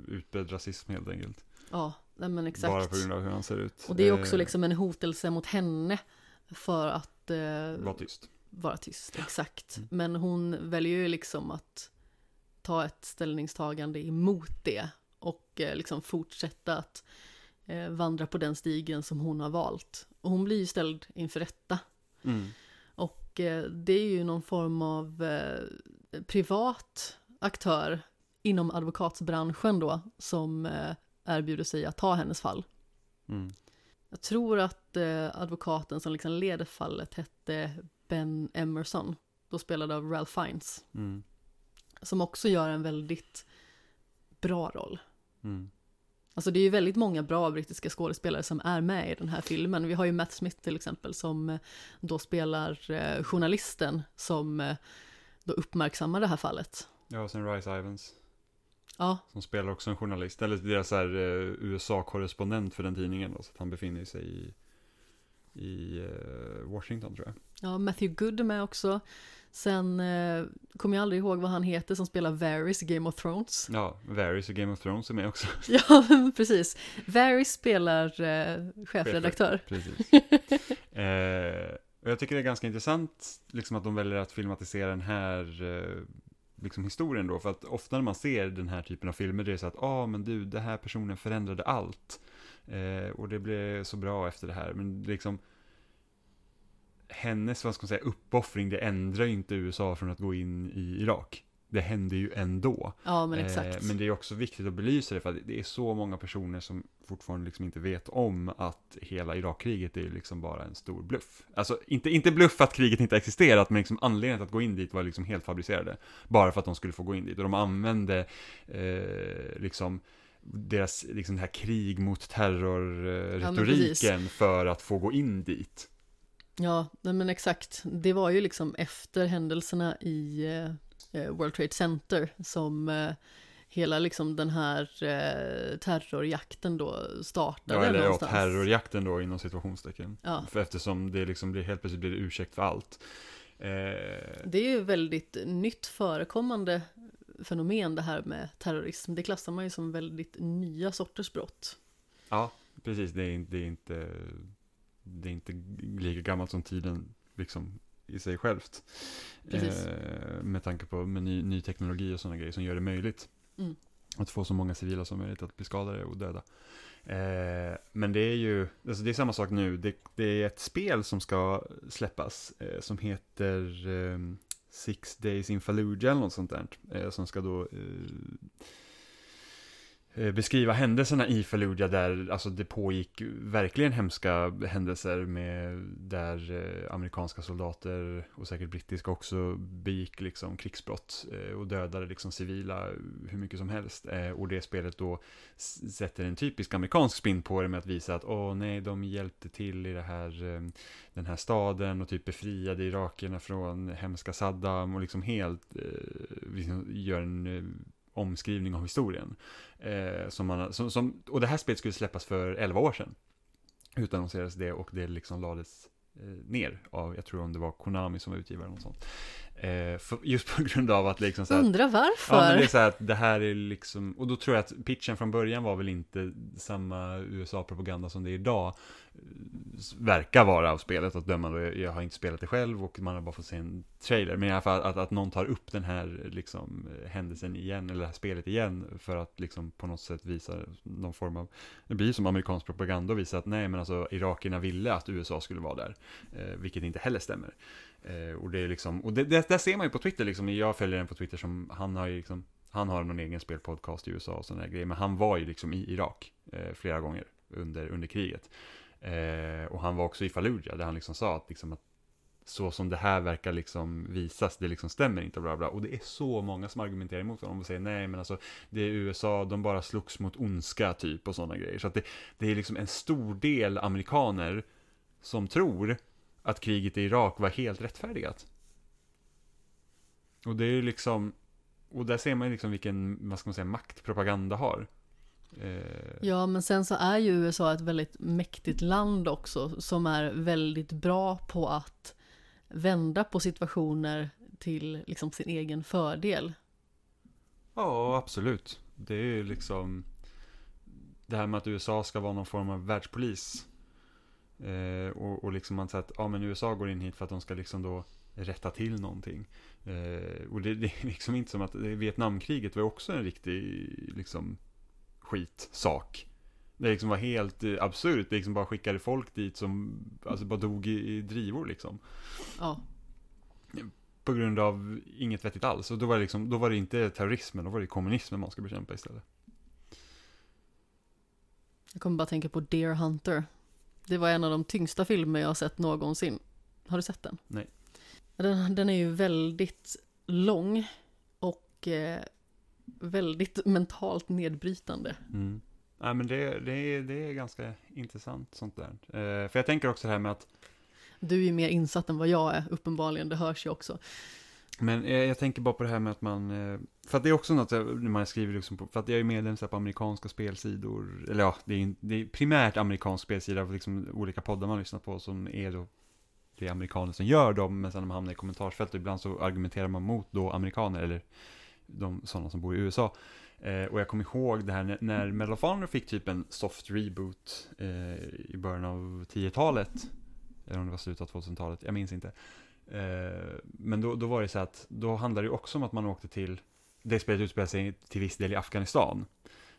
utbredd rasism helt enkelt. Ja, nej men exakt. Bara på grund av hur han ser ut. Och det är också Eh, liksom en hotelse mot henne för att eh, Var tyst. vara tyst. Exakt. Mm. Men hon väljer ju liksom att ta ett ställningstagande emot det och eh, liksom fortsätta att eh, vandra på den stigen som hon har valt. Och hon blir ju ställd inför rätta. Mm. Och eh, det är ju någon form av eh, privat aktör inom advokatsbranschen då som eh, erbjuder sig att ta hennes fall. Mm. Jag tror att eh, advokaten som liksom leder fallet hette Ben Emerson, då spelad av Ralph Fiennes, Mm. som också gör en väldigt bra roll. Mm. Alltså det är ju väldigt många bra brittiska skådespelare som är med i den här filmen. Vi har ju Matt Smith till exempel som eh, då spelar eh, journalisten som eh, då uppmärksammar det här fallet. Ja, och sen Rice Ivans. Ja, Som spelar också en journalist, eller deras eh, USA-korrespondent för den tidningen då, så att han befinner sig i, i eh, Washington tror jag. ja Matthew Good är med också. Sen eh, kommer jag aldrig ihåg vad han heter som spelar Varys i Game of Thrones. Ja, Varys och Game of Thrones är med också. Ja, precis. Varys spelar eh, chefredaktör. Precis. eh, och jag tycker det är ganska intressant liksom att de väljer att filmatisera den här eh, liksom historien då, för att ofta när man ser den här typen av filmer, det är så att, ja ah, men du, den här personen förändrade allt. Eh, och det blev så bra efter det här, men liksom hennes, vad ska man säga, uppoffring, det ändrar ju inte USA från att gå in i Irak. Det händer ju ändå. Ja, men exakt. Eh, men det är också viktigt att belysa det för att det är så många personer som fortfarande liksom inte vet om att hela Irakkriget är liksom bara en stor bluff. Alltså inte, inte bluff att kriget inte existerat, men liksom anledningen till att gå in dit var liksom helt fabricerade. Bara för att de skulle få gå in dit. Och de använde eh, liksom deras, liksom det här krig mot terror-retoriken för att få gå in dit. Ja, men exakt. Det var ju liksom efter händelserna i eh, eh, World Trade Center som eh, hela liksom den här eh, terrorjakten då startade Ja, eller ja, terrorjakten då inom situationstecken. Ja. För eftersom det liksom blir, helt plötsligt blir det ursäkt för allt. Eh, Det är ju väldigt nytt förekommande fenomen det här med terrorism. Det klassar man ju som väldigt nya sorters brott. Ja, precis. Det är, inte- det är inte det är inte lika gammalt som tiden liksom i sig självt. Eh, med tanke på med ny, ny teknologi och sådana grejer som gör det möjligt. Mm. Att få så många civila som möjligt att bli skadade och döda. Eh, men det är ju, alltså det är samma sak nu. Det, det är ett spel som ska släppas eh, som heter eh, Six Days in Fallujah eller något sånt där. Eh, som ska då eh, Eh, beskriva händelserna i Fallujah där alltså det pågick verkligen hemska händelser med där eh, amerikanska soldater och säkert brittiska också begick liksom krigsbrott eh, och dödade liksom civila hur mycket som helst. Och det spelet då sätter en typisk amerikansk spin på det med att visa att åh nej, de hjälpte till i det här, den här staden och typ befriade irakierna från hemska Saddam och liksom helt liksom gör en omskrivning av historien. Eh, som man, som, som, och det här spelet skulle släppas för 11 år sedan. Utannonserades det och det liksom lades eh, ner av, jag tror om det var Konami som var utgivare eller något sånt. Eh, just på grund av att liksom så här, Undrar varför? Ja, men det är så här att det här är liksom, och då tror jag att pitchen från början var väl inte samma USA-propaganda som det är idag verkar vara av spelet, att döma då, jag jag har inte spelat det själv och man har bara fått se en trailer, men i alla fall att, att någon tar upp den här liksom eh, händelsen igen, eller det här spelet igen, för att liksom på något sätt visa någon form av, det blir som amerikansk propaganda och visa att nej men alltså irakierna ville att USA skulle vara där, eh, vilket inte heller stämmer. Eh, och det är liksom, och det, det, det, ser man ju på Twitter liksom, jag följer en på Twitter som, han har ju liksom, han har någon egen spelpodcast i USA och sådana grejer, men han var ju liksom i Irak eh, flera gånger under, under kriget. Eh, och han var också i Fallujah, där han liksom sa att, liksom att så som det här verkar liksom visas, det liksom stämmer inte, bla bla. Och det är så många som argumenterar emot honom och säger nej, men alltså det är USA, de bara slogs mot ondska typ och sådana grejer. Så att det, det är liksom en stor del amerikaner som tror att kriget i Irak var helt rättfärdigat. Och det är ju liksom, och där ser man ju liksom vilken, vad ska man säga, makt propaganda har. Eh, Ja, men sen så är ju USA ett väldigt mäktigt land också som är väldigt bra på att vända på situationer till liksom sin egen fördel. Ja, absolut. Det är ju liksom det här med att USA ska vara någon form av världspolis. Eh, och, och liksom man säger att ja, men USA går in hit för att de ska liksom då rätta till någonting. Eh, och det, det är liksom inte som att Vietnamkriget var också en riktig liksom skitsak. Det liksom var helt eh, absurt. Det liksom bara skickade folk dit som alltså bara dog i, i drivor liksom. Ja, På grund av inget vettigt alls. Och då var det, liksom, då var det inte terrorismen, då var det kommunismen man skulle bekämpa istället. jag kommer bara tänka på Deer Hunter. Det var en av de tyngsta filmer jag har sett någonsin. Har du sett den? Nej. Den, den är ju väldigt lång och eh, väldigt mentalt nedbrytande. Mm. Nej men det, det, är, det är ganska intressant sånt där. Eh, för jag tänker också det här med att, Du är mer insatt än vad jag är, uppenbarligen. Det hörs ju också men jag, jag tänker bara på det här med att man, eh, för att det är också något när man skriver liksom på, för att jag är medlem på amerikanska spelsidor, eller ja, det är, det är primärt amerikansk spelsida liksom olika poddar man lyssnar på som är då det är amerikaner som gör dem, men sen när man hamnar i kommentarsfältet, ibland så argumenterar man mot då amerikaner, eller de sådana som bor i USA. Eh, och jag kommer ihåg det här när, när Medal of Honor fick typ en soft reboot eh, i början av 10-talet. Eller om det var slutet av 2000-talet, jag minns inte. Eh, men då, då var det så att, då handlade det också om att man åkte till, det spelet utspelar sig till viss del i Afghanistan.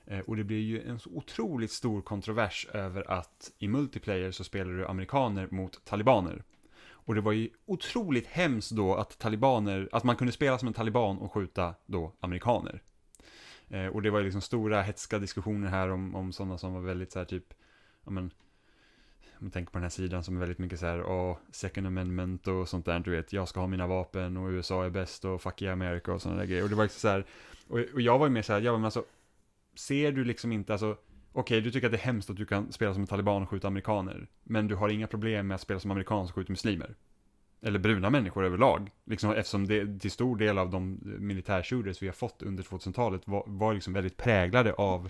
Eh, och det blir ju en så otroligt stor kontrovers över att i multiplayer så spelar du amerikaner mot talibaner. Och det var ju otroligt hemskt då att talibaner, att man kunde spela som en taliban och skjuta då amerikaner. Eh, och det var ju liksom stora hetska diskussioner här om, om sådana som var väldigt så här typ, ja men, man tänker på den här sidan som är väldigt mycket så här, oh, second amendment och sånt där, du vet, jag ska ha mina vapen och USA är bäst och fuck yeah America och sådana där grejer. Och det var liksom så här, och, och jag var ju mer så här, ja men alltså, ser du liksom inte, alltså, okej, du tycker att det är hemskt att du kan spela som en taliban och skjuta amerikaner, men du har inga problem med att spela som amerikan och skjuta muslimer. Eller bruna människor överlag. Liksom, eftersom det till stor del av de militärshooters vi har fått under 2000-talet var, var liksom väldigt präglade av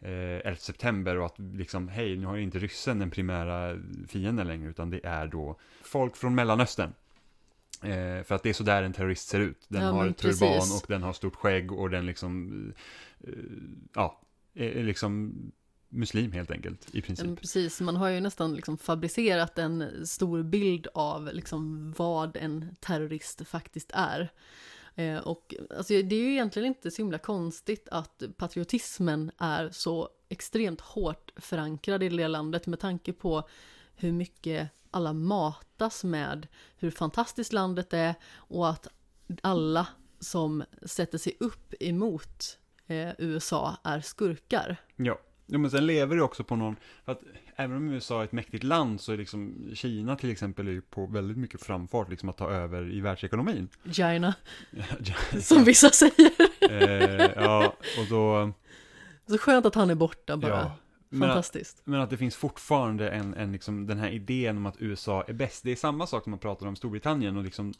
eh, 11 september och att liksom, hej, nu har ju inte ryssen den primära fienden längre, utan det är då folk från Mellanöstern. Eh, för att det är så där en terrorist ser ut. Den Ja, har turban precis. och den har stort skägg och den liksom, eh, ja, är liksom muslim helt enkelt, i Ja, princip. men precis, man har ju nästan liksom fabricerat en stor bild av liksom vad en terrorist faktiskt är. Eh, och alltså, det är ju egentligen inte så himla konstigt att patriotismen är så extremt hårt förankrad i det landet med tanke på hur mycket alla matas med hur fantastiskt landet är och att alla som sätter sig upp emot eh, USA är skurkar. Ja ja, men sen lever det också på någon, för att även om USA är ett mäktigt land så är liksom Kina till exempel är på väldigt mycket framfart liksom att ta över i världsekonomin. Ja, som vissa säger. eh, ja, och då, Så skönt att han är borta bara. ja. Men att, Fantastiskt. men att det finns fortfarande en, en liksom, den här idén om att USA är bäst. Det är samma sak som man pratar om Storbritannien och liksom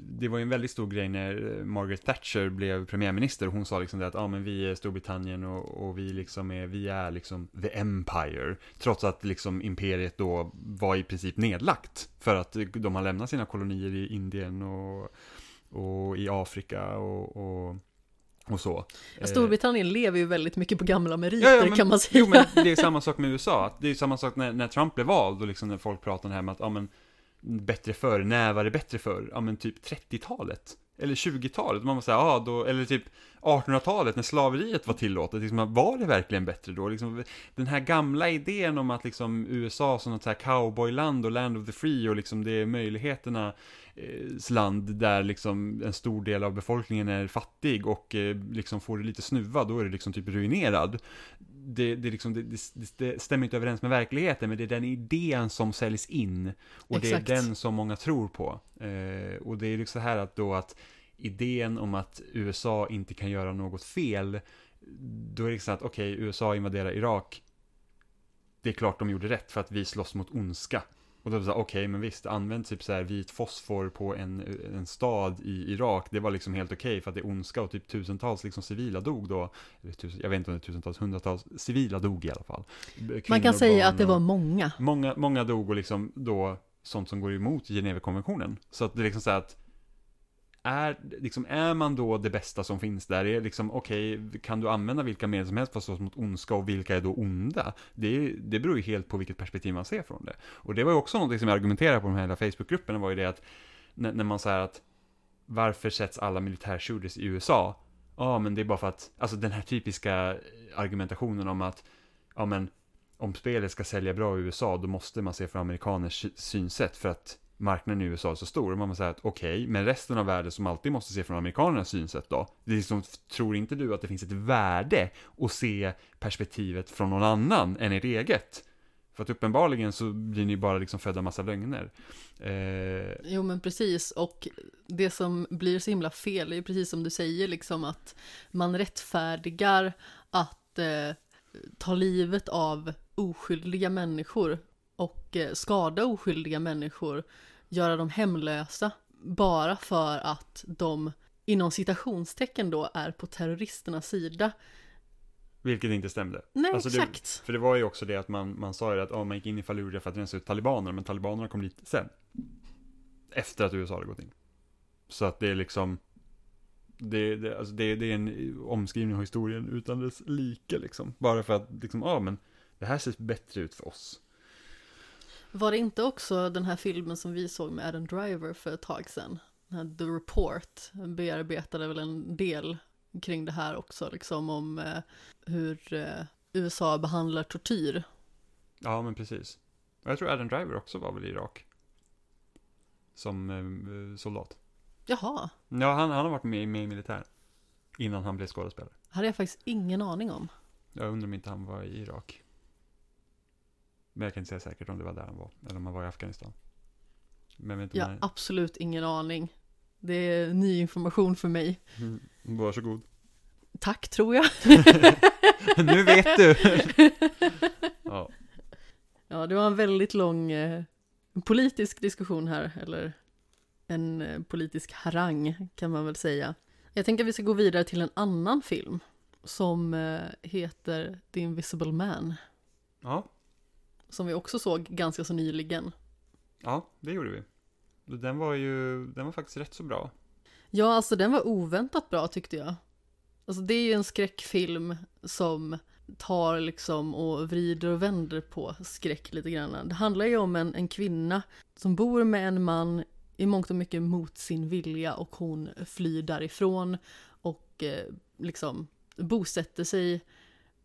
det var ju en väldigt stor grej när eh, Margaret Thatcher blev premiärminister. Hon sa liksom det att, ja men vi är Storbritannien och, och vi liksom är, vi är liksom the empire. Trots att liksom imperiet då var i princip nedlagt. För att de har lämnat sina kolonier i Indien och, och i Afrika och, och, och så. Storbritannien lever ju väldigt mycket på gamla meriter Ja, ja, men- kan man säga. Jo, men det är samma sak med USA. Det är samma sak när, när Trump blev vald och liksom när folk pratar det här med att, ja men, bättre förr, när var det bättre förr? Ja men typ 30-talet. Eller 20-talet. Man måste säga, ja då, eller typ 1800-talet när slaveriet var tillåtet. Liksom, var det verkligen bättre då? Liksom, den här gamla idén om att liksom USA som något så här cowboyland och land of the free och liksom det är möjligheterna eh, land där liksom en stor del av befolkningen är fattig och eh, liksom får det lite snuva, då är det liksom typ ruinerad. Det, det, liksom, det, det, stämmer inte överens med verkligheten, men det är den idén som säljs in. Och Exakt. det är den som många tror på. Eh, och det är liksom så här att då att idén om att USA inte kan göra något fel, då är det så att okej, USA invaderar Irak, det är klart de gjorde rätt för att vi slåss mot ondska. Och då var det okej, men visst, använd typ så här vit fosfor på en, en stad i Irak, det var liksom helt okej för att det är ondska och typ tusentals liksom civila dog då. Tusen, jag vet inte om det är tusentals, hundratals civila dog i alla fall. Kvinnor, Man kan säga att det var många. Många, många dog och liksom då sånt som går emot Genèvekonventionen. Så att det är liksom så här att är, liksom, är man då det bästa som finns där? Är liksom, okej, kan du använda vilka medel som helst för att slåss mot ondska och vilka är då onda? Det, det beror ju helt på vilket perspektiv man ser från det. Och det var ju också någonting som jag argumenterade på de här Facebookgrupperna var ju det att när, när man säger att varför sätts alla militärshooters i USA? Ja, men det är bara för att, alltså den här typiska argumentationen om att, ja men om spelet ska sälja bra i USA, då måste man se från amerikaners synsätt för att marknaden i USA är så stor. Och man säger att okej, men resten av världen som alltid måste se från amerikanernas synsätt då? Det är liksom, tror inte du att det finns ett värde att se perspektivet från någon annan än ert eget? För att uppenbarligen så blir ni bara liksom födda massa lögner. Eh, Jo men precis, och det som blir så himla fel är ju precis som du säger liksom att man rättfärdigar att eh, ta livet av oskyldiga människor och eh, skada oskyldiga människor, göra dem hemlösa, bara för att de inom citationstecken då är på terroristernas sida. vilket inte stämde. Nej, Alltså, det- exakt. För det var ju också det att man, man sa ju att oh, man gick in i Fallujah för att rensa ut talibanerna, men talibanerna kom dit sen. Efter att USA hade gått in. Så att det är liksom, det, det, alltså det, det är en omskrivning av historien utan dess like liksom. Bara för att liksom, ja men, det här ser bättre ut för oss. Var det inte också den här filmen som vi såg med Adam Driver för ett tag sedan? The Report bearbetade väl en del kring det här också, liksom om eh, hur eh, USA behandlar tortyr. Ja men precis. Och jag tror Adam Driver också var väl i Irak. Som eh, soldat. Jaha, Ja, han, han har varit med, med i militären. Innan han blev skådespelare. hade jag faktiskt ingen aning om. Jag undrar om inte han var i Irak. Men jag kan inte säga säkert om det var där han var. Eller om han var i Afghanistan. Men jag vet Jag har absolut ingen aning. Det är ny information för mig. Mm, Varsågod. Tack tror jag. nu vet du! ja. Ja, det var en väldigt lång eh, politisk diskussion här, eller en eh, politisk harang kan man väl säga. Jag tänker att vi ska gå vidare till en annan film som eh, heter The Invisible Man, ja, som vi också såg ganska så nyligen. ja, det gjorde vi. Den var ju, den var faktiskt rätt så bra. Ja, alltså den var oväntat bra tyckte jag. Alltså det är ju en skräckfilm som tar liksom och vrider och vänder på skräck lite grann. Det handlar ju om en, en kvinna som bor med en man i mångt och mycket mot sin vilja och hon flyr därifrån och eh, liksom bosätter sig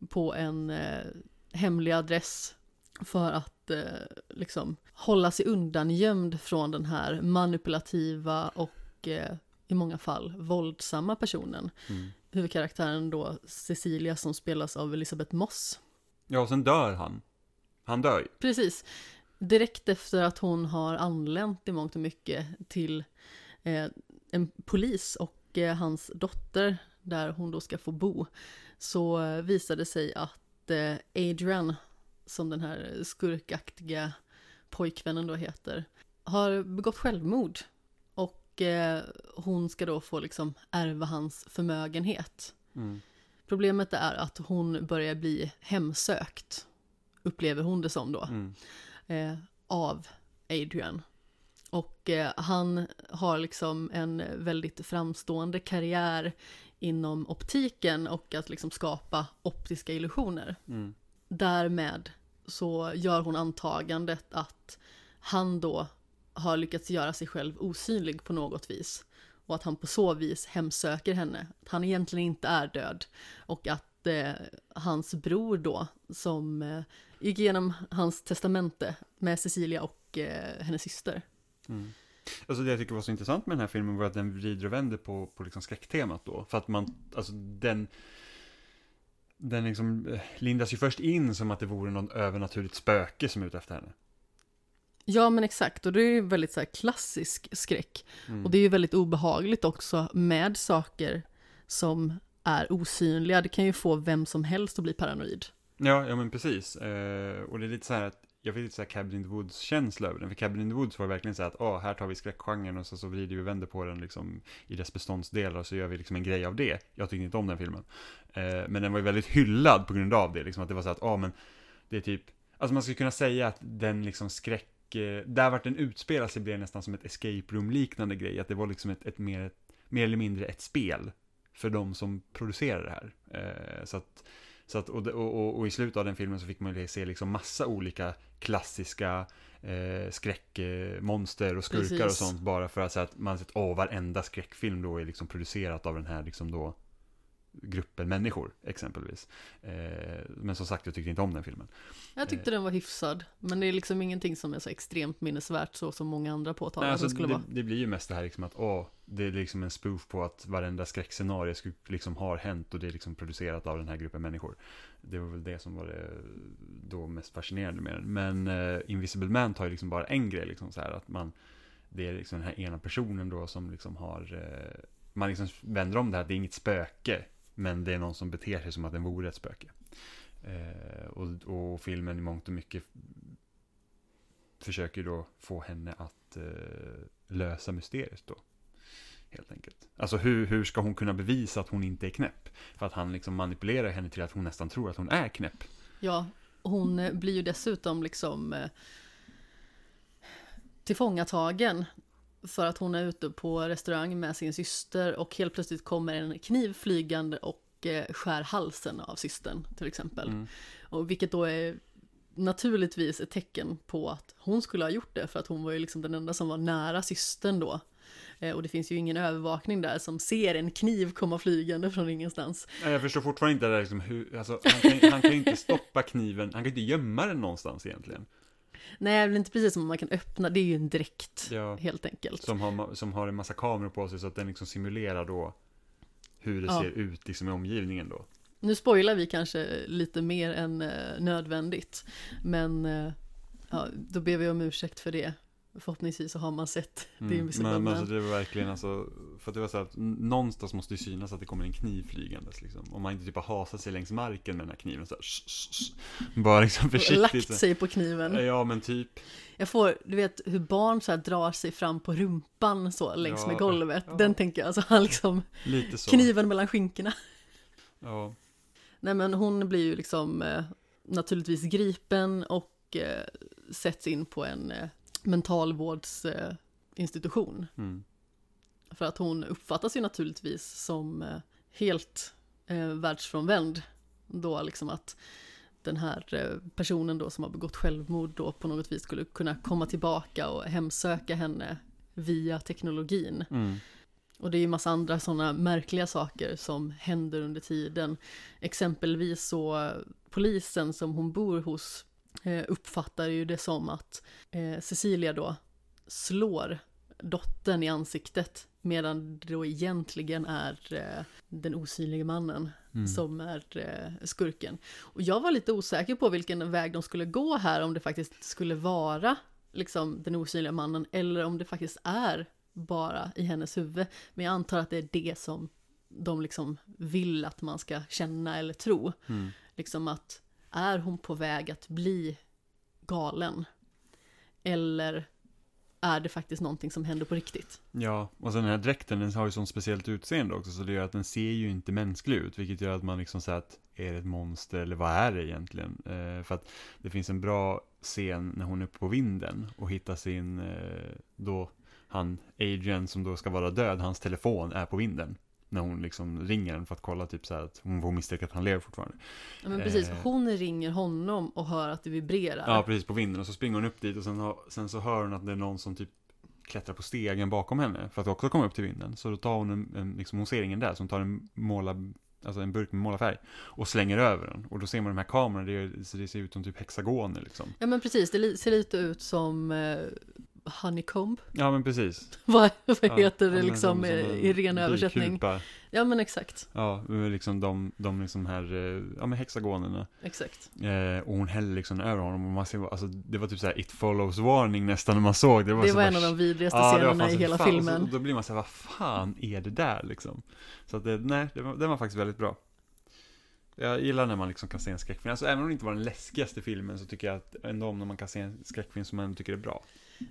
på en eh, hemlig adress för att eh, liksom hålla sig undan gömd från den här manipulativa och eh, i många fall våldsamma personen. Mm. Huvudkaraktären då Cecilia som spelas av Elisabeth Moss. Ja, och sen dör han. Han dör ju. Precis. Direkt efter att hon har anlänt i mångt och mycket till eh, en polis och eh, hans dotter där hon då ska få bo så eh, visade det sig att eh, Adrian, som den här skurkaktiga pojkvännen då heter, har begått självmord. Och eh, hon ska då få liksom ärva hans förmögenhet. Mm. Problemet är att hon börjar bli hemsökt, upplever hon det som då, Mm. eh, av Adrian. Och eh, han har liksom en väldigt framstående karriär inom optiken och att liksom skapa optiska illusioner. Mm. Därmed så gör hon antagandet att han då har lyckats göra sig själv osynlig på något vis. Och att han på så vis hemsöker henne. Att han egentligen inte är död. Och att eh, hans bror då, som eh, gick igenom hans testamente med Cecilia och eh, hennes syster. Mm. Alltså det jag tycker var så intressant med den här filmen var att den vrider och vänder på, på liksom skräcktemat då. För att man, alltså den, den liksom eh, lindas ju först in som att det vore någon övernaturligt spöke som är ute efter henne. Ja men exakt, och det är ju väldigt så klassisk skräck. Mm. Och det är ju väldigt obehagligt också med saker som är osynliga. Det kan ju få vem som helst att bli paranoid. Ja, ja men precis. Eh, och det är lite så här att jag fick lite så här Cabin in the Woods-känsla över den. För Cabin in the Woods var verkligen så här att, åh, här tar vi skräckgenren och så, så vrider vi och vänder på den liksom i dess beståndsdelar och så gör vi liksom en grej av det. Jag tyckte inte om den filmen. Eh, men den var ju väldigt hyllad på grund av det, liksom att det var så att, ja men, det är typ, alltså man skulle kunna säga att den liksom skräck, eh, där vart den utspelar sig blev nästan som ett escape room-liknande grej, att det var liksom ett, ett mer, mer eller mindre ett spel för de som producerar det här. Eh, så att så att, och, och, och, i slutet av den filmen så fick man se liksom massa olika klassiska eh, skräckmonster och skurkar Precis. och sånt bara för att, så att man sett, åh, varenda skräckfilm då är liksom producerat av den här liksom då gruppen människor, exempelvis. Eh, men som sagt, jag tyckte inte om den filmen. Jag tyckte eh, den var hyfsad, men det är liksom ingenting som är så extremt minnesvärt så som många andra påtalar nej, alltså, det skulle det, vara. Det blir ju mest det här liksom att, åh, det är liksom en spoof på att varenda skräckscenario liksom har hänt och det är liksom producerat av den här gruppen människor. Det var väl det som var det då mest fascinerande med den. Men uh, Invisible Man tar ju liksom bara en grej, liksom så här att man, det är liksom den här ena personen då som liksom har, uh, man liksom vänder om det här, det är inget spöke, men det är någon som beter sig som att den vore ett spöke. Eh, och, och, filmen i mångt och mycket försöker då få henne att eh, lösa mysteriet då. Helt enkelt. Alltså hur, hur ska hon kunna bevisa att hon inte är knäpp? För att han liksom manipulerar henne till att hon nästan tror att hon är knäpp. Ja, hon eh, blir ju dessutom liksom eh, tillfångatagen för att hon är ute på restaurang med sin syster och helt plötsligt kommer en kniv flygande och eh, skär halsen av systern till exempel. Mm. Och vilket då är naturligtvis ett tecken på att hon skulle ha gjort det för att hon var ju liksom den enda som var nära systern då. Eh, och det finns ju ingen övervakning där som ser en kniv komma flygande från ingenstans. Jag förstår fortfarande inte det där liksom hur, alltså, han kan, ju inte stoppa kniven, han kan inte gömma den någonstans egentligen. Nej, det är inte precis som man kan öppna, det är ju en dräkt ja, helt enkelt. Som har, som har en massa kameror på sig så att den liksom simulerar då hur det ja. ser ut liksom i omgivningen då. Nu spoilar vi kanske lite mer än eh, nödvändigt, men eh, ja, då ber vi om ursäkt för det. Förhoppningsvis så har man sett mm. det Invisible Men, men alltså, det var verkligen alltså, för att det var så att någonstans måste ju synas att det kommer en kniv flygandes liksom. Om man inte typ har hasat sig längs marken med den här kniven så här, sh, sh, sh. Bara liksom försiktigt. Lagt sig på kniven. Ja men typ. Jag får, du vet hur barn så här drar sig fram på rumpan så längs ja, med golvet. Ja. Den tänker jag, alltså han liksom, Lite så. kniven mellan skinkorna. Ja. Nej men hon blir ju liksom eh, naturligtvis gripen och eh, sätts in på en eh, mentalvårdsinstitution. Mm. För att hon uppfattas ju naturligtvis som eh, helt eh, världsfrånvänd. Då liksom att den här eh, personen då som har begått självmord då på något vis skulle kunna komma tillbaka och hemsöka henne via teknologin. Mm. Och det är ju massa andra sådana märkliga saker som händer under tiden. Exempelvis så polisen som hon bor hos uppfattar ju det som att eh, Cecilia då slår dottern i ansiktet medan det då egentligen är eh, den osynliga mannen mm. som är skurken. Och jag var lite osäker på vilken väg de skulle gå här, om det faktiskt skulle vara liksom den osynliga mannen eller om det faktiskt är bara i hennes huvud. Men jag antar att det är det som de liksom vill att man ska känna eller tro. Mm. Liksom att är hon på väg att bli galen? Eller är det faktiskt någonting som händer på riktigt? Ja, och sen den här dräkten, den har ju sånt speciellt utseende också, så det gör att den ser ju inte mänsklig ut, vilket gör att man liksom säger att är det ett monster eller vad är det egentligen? Eh, för att det finns en bra scen när hon är uppe på vinden och hittar sin, eh, då han, Adrian som då ska vara död, hans telefon är på vinden när hon liksom ringer den för att kolla typ så här att hon får misstänka att han lever fortfarande. Ja men precis, eh. hon ringer honom och hör att det vibrerar. Ja precis, på vinden och så springer hon upp dit och sen, har, sen så hör hon att det är någon som typ klättrar på stegen bakom henne för att också komma upp till vinden. Så då tar hon en, en liksom, hon ser ingen där, så hon tar en måla, alltså en burk med målarfärg och slänger över den. Och då ser man de här kamerorna, det, det ser ut som typ hexagoner liksom. Ja men precis, det ser lite ut som eh, honeycomb. Ja men precis. vad, vad heter ja, det liksom i ren översättning? Ja men exakt. Ja, liksom de, de liksom här, eh, ja men hexagonerna. Exakt. Eh, och hon häller liksom över honom och man ser, alltså det var typ såhär it follows warning nästan när man såg det. Var, det var en av de vidrigaste ja, scenerna i hela fan, filmen. Så, då blir man såhär, vad fan är det där liksom? Så att det, nej, det var, den var faktiskt väldigt bra. Jag gillar när man liksom kan se en skräckfilm. Alltså även om det inte var den läskigaste filmen så tycker jag att ändå om när man kan se en skräckfilm som man tycker är bra.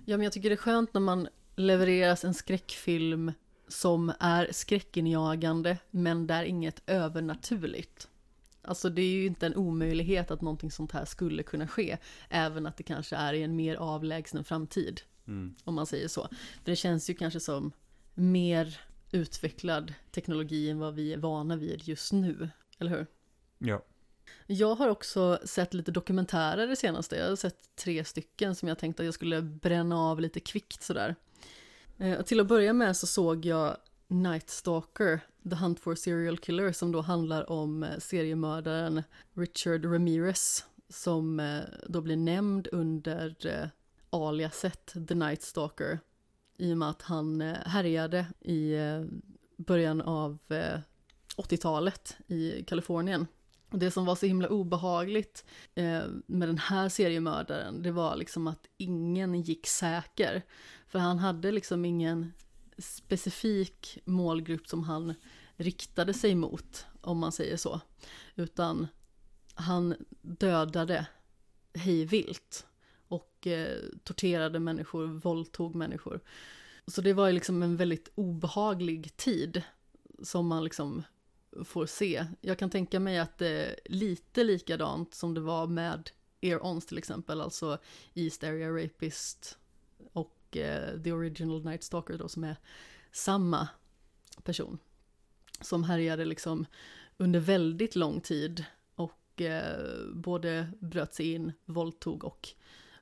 Ja, men jag tycker det är skönt när man levereras en skräckfilm som är skräckinjagande, men där inget övernaturligt. Alltså det är ju inte en omöjlighet att någonting sånt här skulle kunna ske, även att det kanske är i en mer avlägsen framtid, Mm. om man säger så. För det känns ju kanske som mer utvecklad teknologi än vad vi är vana vid just nu, eller hur? Ja. Jag har också sett lite dokumentärer det senaste. Jag har sett tre stycken som jag tänkte att jag skulle bränna av lite kvickt sådär. Eh, till att börja med så såg jag Night Stalker, The Hunt for Serial Killer, som då handlar om eh, seriemördaren Richard Ramirez, som eh, då blir nämnd under eh, aliaset The Night Stalker, i och med att han härjade i början av 80-talet i Kalifornien. Och det som var så himla obehagligt eh, med den här seriemördaren, det var liksom att ingen gick säker. För han hade liksom ingen specifik målgrupp som han riktade sig mot, om man säger så. Utan han dödade hejvilt och eh, torterade människor, våldtog människor. Så det var ju liksom en väldigt obehaglig tid som man liksom får se. Jag kan tänka mig att det är lite likadant som det var med Air Ons till exempel, alltså East Area Rapist och eh, The Original Night Stalker då som är samma person. Som härjade liksom under väldigt lång tid och eh, både bröt sig in, våldtog och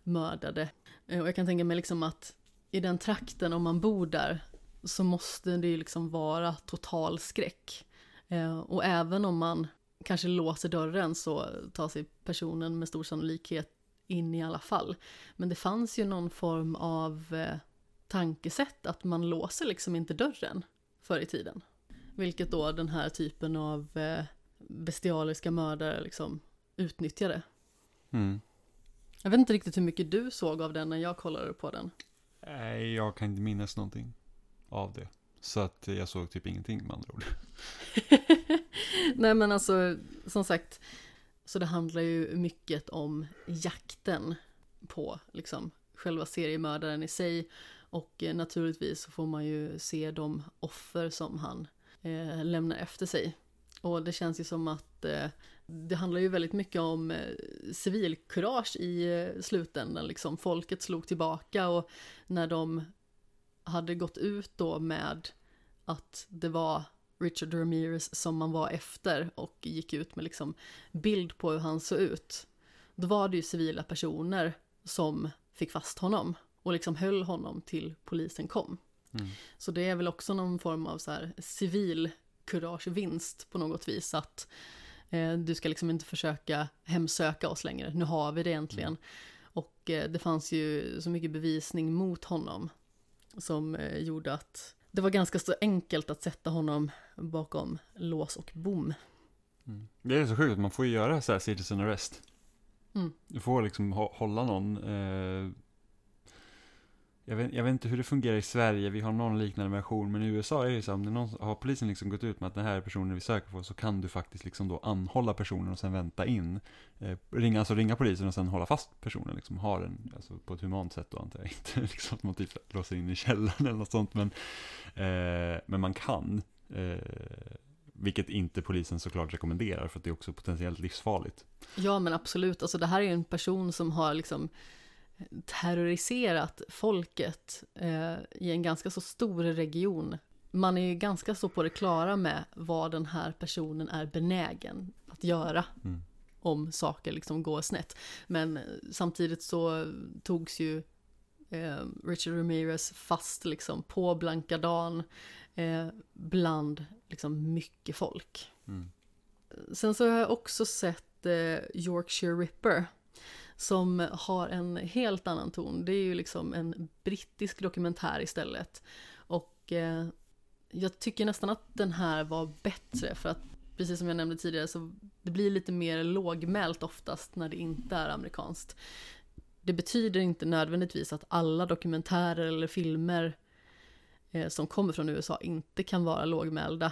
mördade. Eh, och jag kan tänka mig liksom att i den trakten, om man bor där, så måste det ju liksom vara total skräck. Eh, och även om man kanske låser dörren så tar sig personen med stor sannolikhet in i alla fall. Men det fanns ju någon form av eh, tankesätt att man låser liksom inte dörren förr i tiden. Vilket då den här typen av eh, bestialiska mördare liksom utnyttjade. Mm. Jag vet inte riktigt hur mycket du såg av den när jag kollade på den. Nej, jag kan inte minnas någonting av det. Så att jag såg typ ingenting med andra ord. Nej men alltså, som sagt, så det handlar ju mycket om jakten på liksom själva seriemördaren i sig. Och eh, naturligtvis så får man ju se de offer som han eh, lämnar efter sig. Och det känns ju som att eh, det handlar ju väldigt mycket om eh, civilkurage i eh, slutändan. Liksom. Folket slog tillbaka och när de hade gått ut då med att det var Richard Ramirez som man var efter och gick ut med liksom bild på hur han såg ut. Då var det ju civila personer som fick fast honom och liksom höll honom till polisen kom. Mm. Så det är väl också någon form av så här civil kuragevinst på något vis att eh, du ska liksom inte försöka hemsöka oss längre, nu har vi det äntligen. Och eh, det fanns ju så mycket bevisning mot honom som eh, gjorde att det var ganska så enkelt att sätta honom bakom lås och bom. Mm. Det är så sjukt, man får göra så här citizen arrest. Mm. Du får liksom hå- hålla någon. Eh, jag, vet, jag vet inte hur det fungerar i Sverige, vi har någon liknande version, men i USA är det så om det någon, har polisen liksom gått ut med att den här personen vi söker på så kan du faktiskt liksom då anhålla personen och sen vänta in. Eh, ringa, alltså ringa polisen och sen hålla fast personen, liksom ha den alltså på ett humant sätt då antar jag. Inte liksom att man typ låser in i källaren eller något sånt, men, eh, men man kan. Eh, vilket inte polisen såklart rekommenderar för att det är också potentiellt livsfarligt. Ja men absolut, alltså det här är ju en person som har liksom terroriserat folket eh, i en ganska så stor region. Man är ju ganska så på det klara med vad den här personen är benägen att göra Mm. om saker liksom går snett. Men samtidigt så togs ju eh, Richard Ramirez fast liksom på blanka dagen eh, bland liksom mycket folk. Mm. Sen så har jag också sett eh, Yorkshire Ripper som har en helt annan ton. Det är ju liksom en brittisk dokumentär istället. Och eh, jag tycker nästan att den här var bättre för att precis som jag nämnde tidigare så det blir lite mer lågmält oftast när det inte är amerikanskt. Det betyder inte nödvändigtvis att alla dokumentärer eller filmer eh, som kommer från USA inte kan vara lågmälda.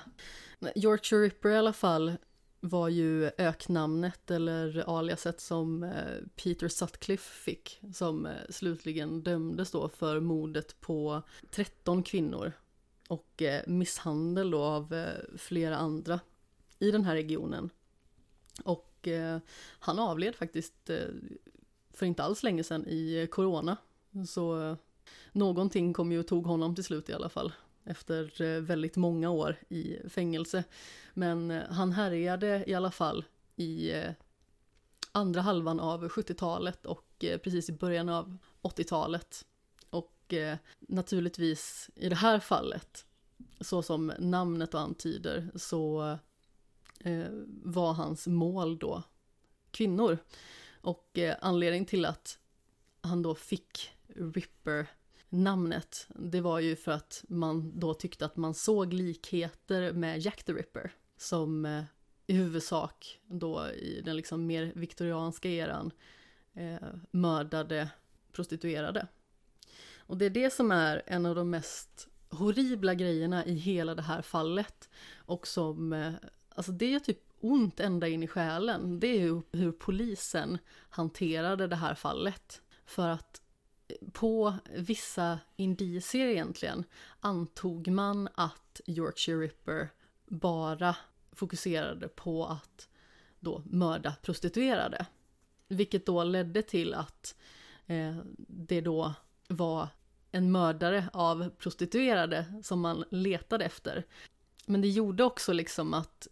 Yorkshire Ripper i alla fall var ju öknamnet eller aliaset som eh, Peter Sutcliffe fick som eh, slutligen dömdes då för mordet på 13 kvinnor och eh, misshandel då av flera andra i den här regionen. Och han avled faktiskt för inte alls länge sedan i corona. Så någonting kom ju och tog honom till slut i alla fall efter eh, väldigt många år i fängelse. Men eh, han härjade i alla fall i eh, andra halvan av 70-talet och precis i början av 80-talet. Och naturligtvis i det här fallet, så som namnet antyder, så var hans mål då kvinnor. Och anledningen till att han då fick Ripper namnet, det var ju för att man då tyckte att man såg likheter med Jack the Ripper som eh, i huvudsak då i den liksom mer viktorianska eran eh, mördade prostituerade. Och det är det som är en av de mest horribla grejerna i hela det här fallet och som, eh, alltså det är typ ont ända in i själen. Det är ju hur polisen hanterade det här fallet. För att på vissa indicier egentligen antog man att Yorkshire Ripper bara fokuserade på att då mörda prostituerade. Vilket då ledde till att eh, det då var en mördare av prostituerade som man letade efter. Men det gjorde också liksom att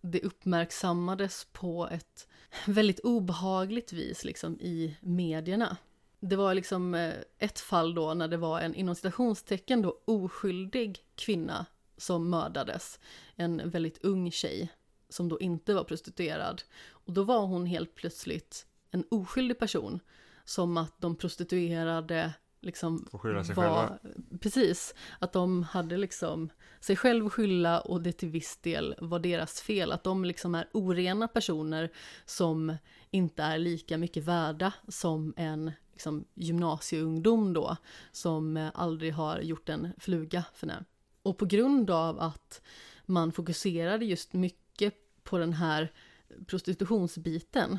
det uppmärksammades på ett väldigt obehagligt vis liksom i medierna det var liksom eh, ett fall då när det var en inom citationstecken då oskyldig kvinna som mördades. En väldigt ung tjej som då inte var prostituerad. Och då var hon helt plötsligt en oskyldig person. Som att de prostituerade liksom Får skylla sig var, själva. Precis, att de hade liksom sig själv att skylla och det till viss del var deras fel. Att de liksom är orena personer som inte är lika mycket värda som en liksom, gymnasieungdom då, som eh, aldrig har gjort en fluga för när. Och på grund av att man fokuserade just mycket på den här prostitutionsbiten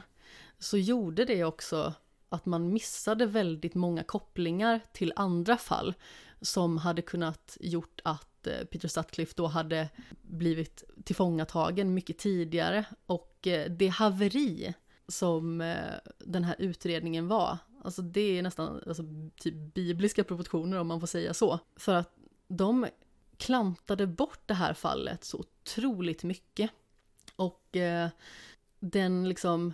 så gjorde det också att man missade väldigt många kopplingar till andra fall som hade kunnat gjort att eh, Peter Sutcliffe då hade blivit tillfångatagen mycket tidigare och eh, det haveri som den här utredningen var Alltså det är nästan alltså, typ bibliska proportioner om man får säga så. För att de klantade bort det här fallet så otroligt mycket. Och eh, den liksom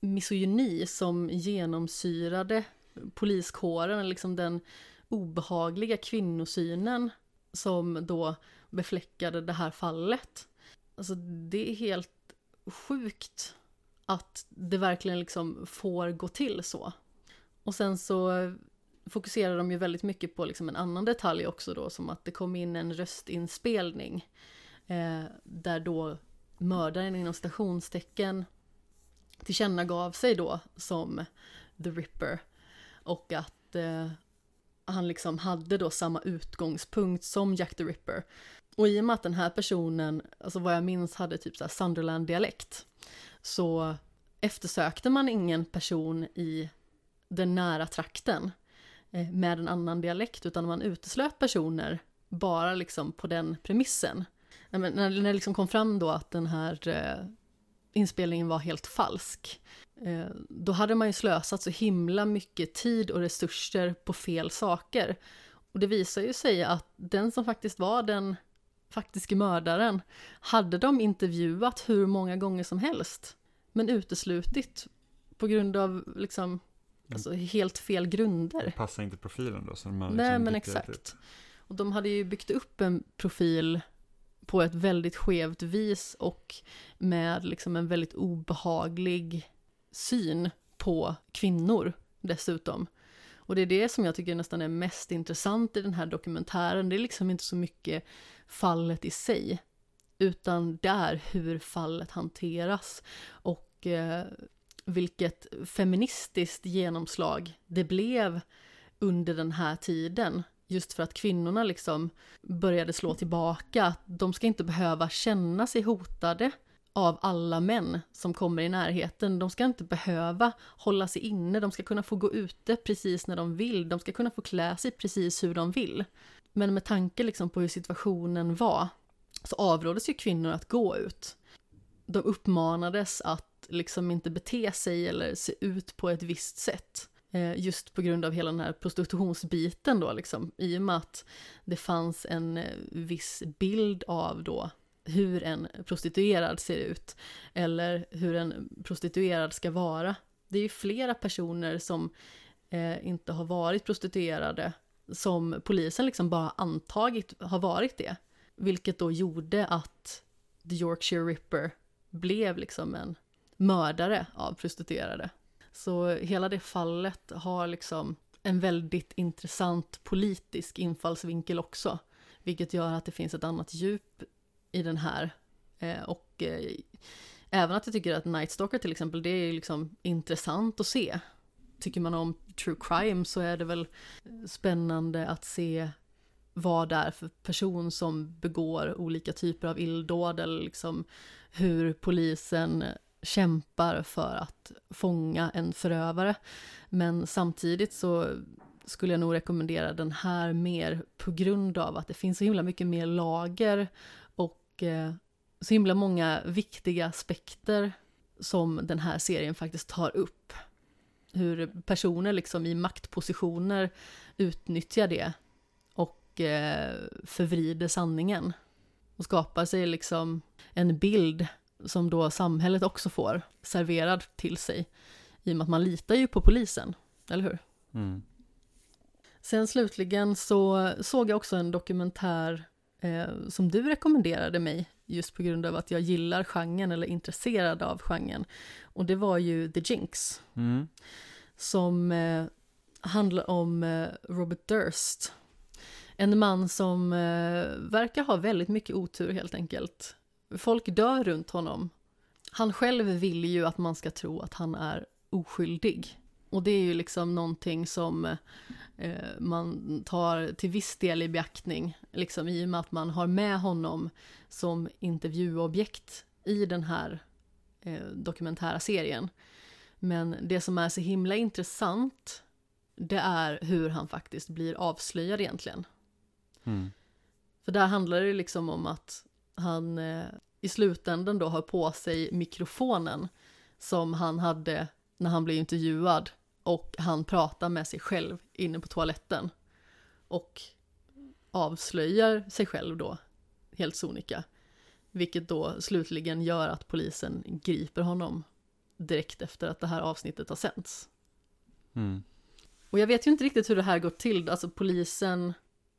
misogyni som genomsyrade poliskåren, liksom den obehagliga kvinnosynen som då befläckade det här fallet. Alltså det är helt sjukt att det verkligen liksom får gå till så. Och sen så fokuserar de ju väldigt mycket på liksom en annan detalj också då, som att det kom in en röstinspelning eh, där då mördaren inom stationstecken tillkännagav sig då som The Ripper och att eh, han liksom hade då samma utgångspunkt som Jack the Ripper. Och i och med att den här personen, alltså vad jag minns, hade typ så Sunderland-dialekt så eftersökte man ingen person i den nära trakten eh, med en annan dialekt, utan man uteslöt personer bara liksom på den premissen. när, när det liksom kom fram då att den här eh, inspelningen var helt falsk, eh, då hade man ju slösat så himla mycket tid och resurser på fel saker. Och det visar ju sig att den som faktiskt var den faktiske mördaren hade de intervjuat hur många gånger som helst, men uteslutit på grund av liksom Alltså helt fel grunder. Passar inte profilen då? Så de liksom Nej men exakt. Och de hade ju byggt upp en profil på ett väldigt skevt vis och med liksom en väldigt obehaglig syn på kvinnor dessutom. Och det är det som jag tycker nästan är mest intressant i den här dokumentären. Det är liksom inte så mycket fallet i sig, utan det är hur fallet hanteras och eh, vilket feministiskt genomslag det blev under den här tiden. Just för att kvinnorna liksom började slå tillbaka. De ska inte behöva känna sig hotade av alla män som kommer i närheten. De ska inte behöva hålla sig inne, de ska kunna få gå ute precis när de vill, de ska kunna få klä sig precis hur de vill. Men med tanke liksom på hur situationen var så avråddes ju kvinnor att gå ut. De uppmanades att liksom inte bete sig eller se ut på ett visst sätt. Eh, just på grund av hela den här prostitutionsbiten då liksom, i och med att det fanns en eh, viss bild av då hur en prostituerad ser ut eller hur en prostituerad ska vara. Det är ju flera personer som eh, inte har varit prostituerade som polisen liksom bara antagit har varit det. Vilket då gjorde att The Yorkshire Ripper blev liksom en mördare av prostituerade. Så hela det fallet har liksom en väldigt intressant politisk infallsvinkel också. Vilket gör att det finns ett annat djup i den här. Eh, och eh, även att jag tycker att Night Stalker till exempel, det är liksom intressant att se. Tycker man om true crime så är det väl spännande att se vad det är för person som begår olika typer av illdåd eller liksom hur polisen kämpar för att fånga en förövare. Men samtidigt så skulle jag nog rekommendera den här mer på grund av att det finns så himla mycket mer lager och eh, så himla många viktiga aspekter som den här serien faktiskt tar upp. Hur personer liksom i maktpositioner utnyttjar det och eh, förvrider sanningen. Och skapar sig liksom en bild som då samhället också får serverad till sig. I och med att man litar ju på polisen, eller hur? Mm. Sen slutligen så såg jag också en dokumentär eh, som du rekommenderade mig just på grund av att jag gillar genren eller är intresserad av genren. Och det var ju The Jinx. Mm. Som eh, handlar om eh, Robert Durst. En man som eh, verkar ha väldigt mycket otur helt enkelt. Folk dör runt honom. Han själv vill ju att man ska tro att han är oskyldig. Och det är ju liksom någonting som eh, man tar till viss del i beaktning, liksom i och med att man har med honom som intervjuobjekt i den här eh, dokumentära serien. Men det som är så himla intressant, det är hur han faktiskt blir avslöjad egentligen. Mm. För där handlar det liksom om att han eh, i slutändan då har på sig mikrofonen som han hade när han blev intervjuad och han pratar med sig själv inne på toaletten och avslöjar sig själv då helt sonika. Vilket då slutligen gör att polisen griper honom direkt efter att det här avsnittet har sänts. Mm. Och jag vet ju inte riktigt hur det här går till, alltså polisen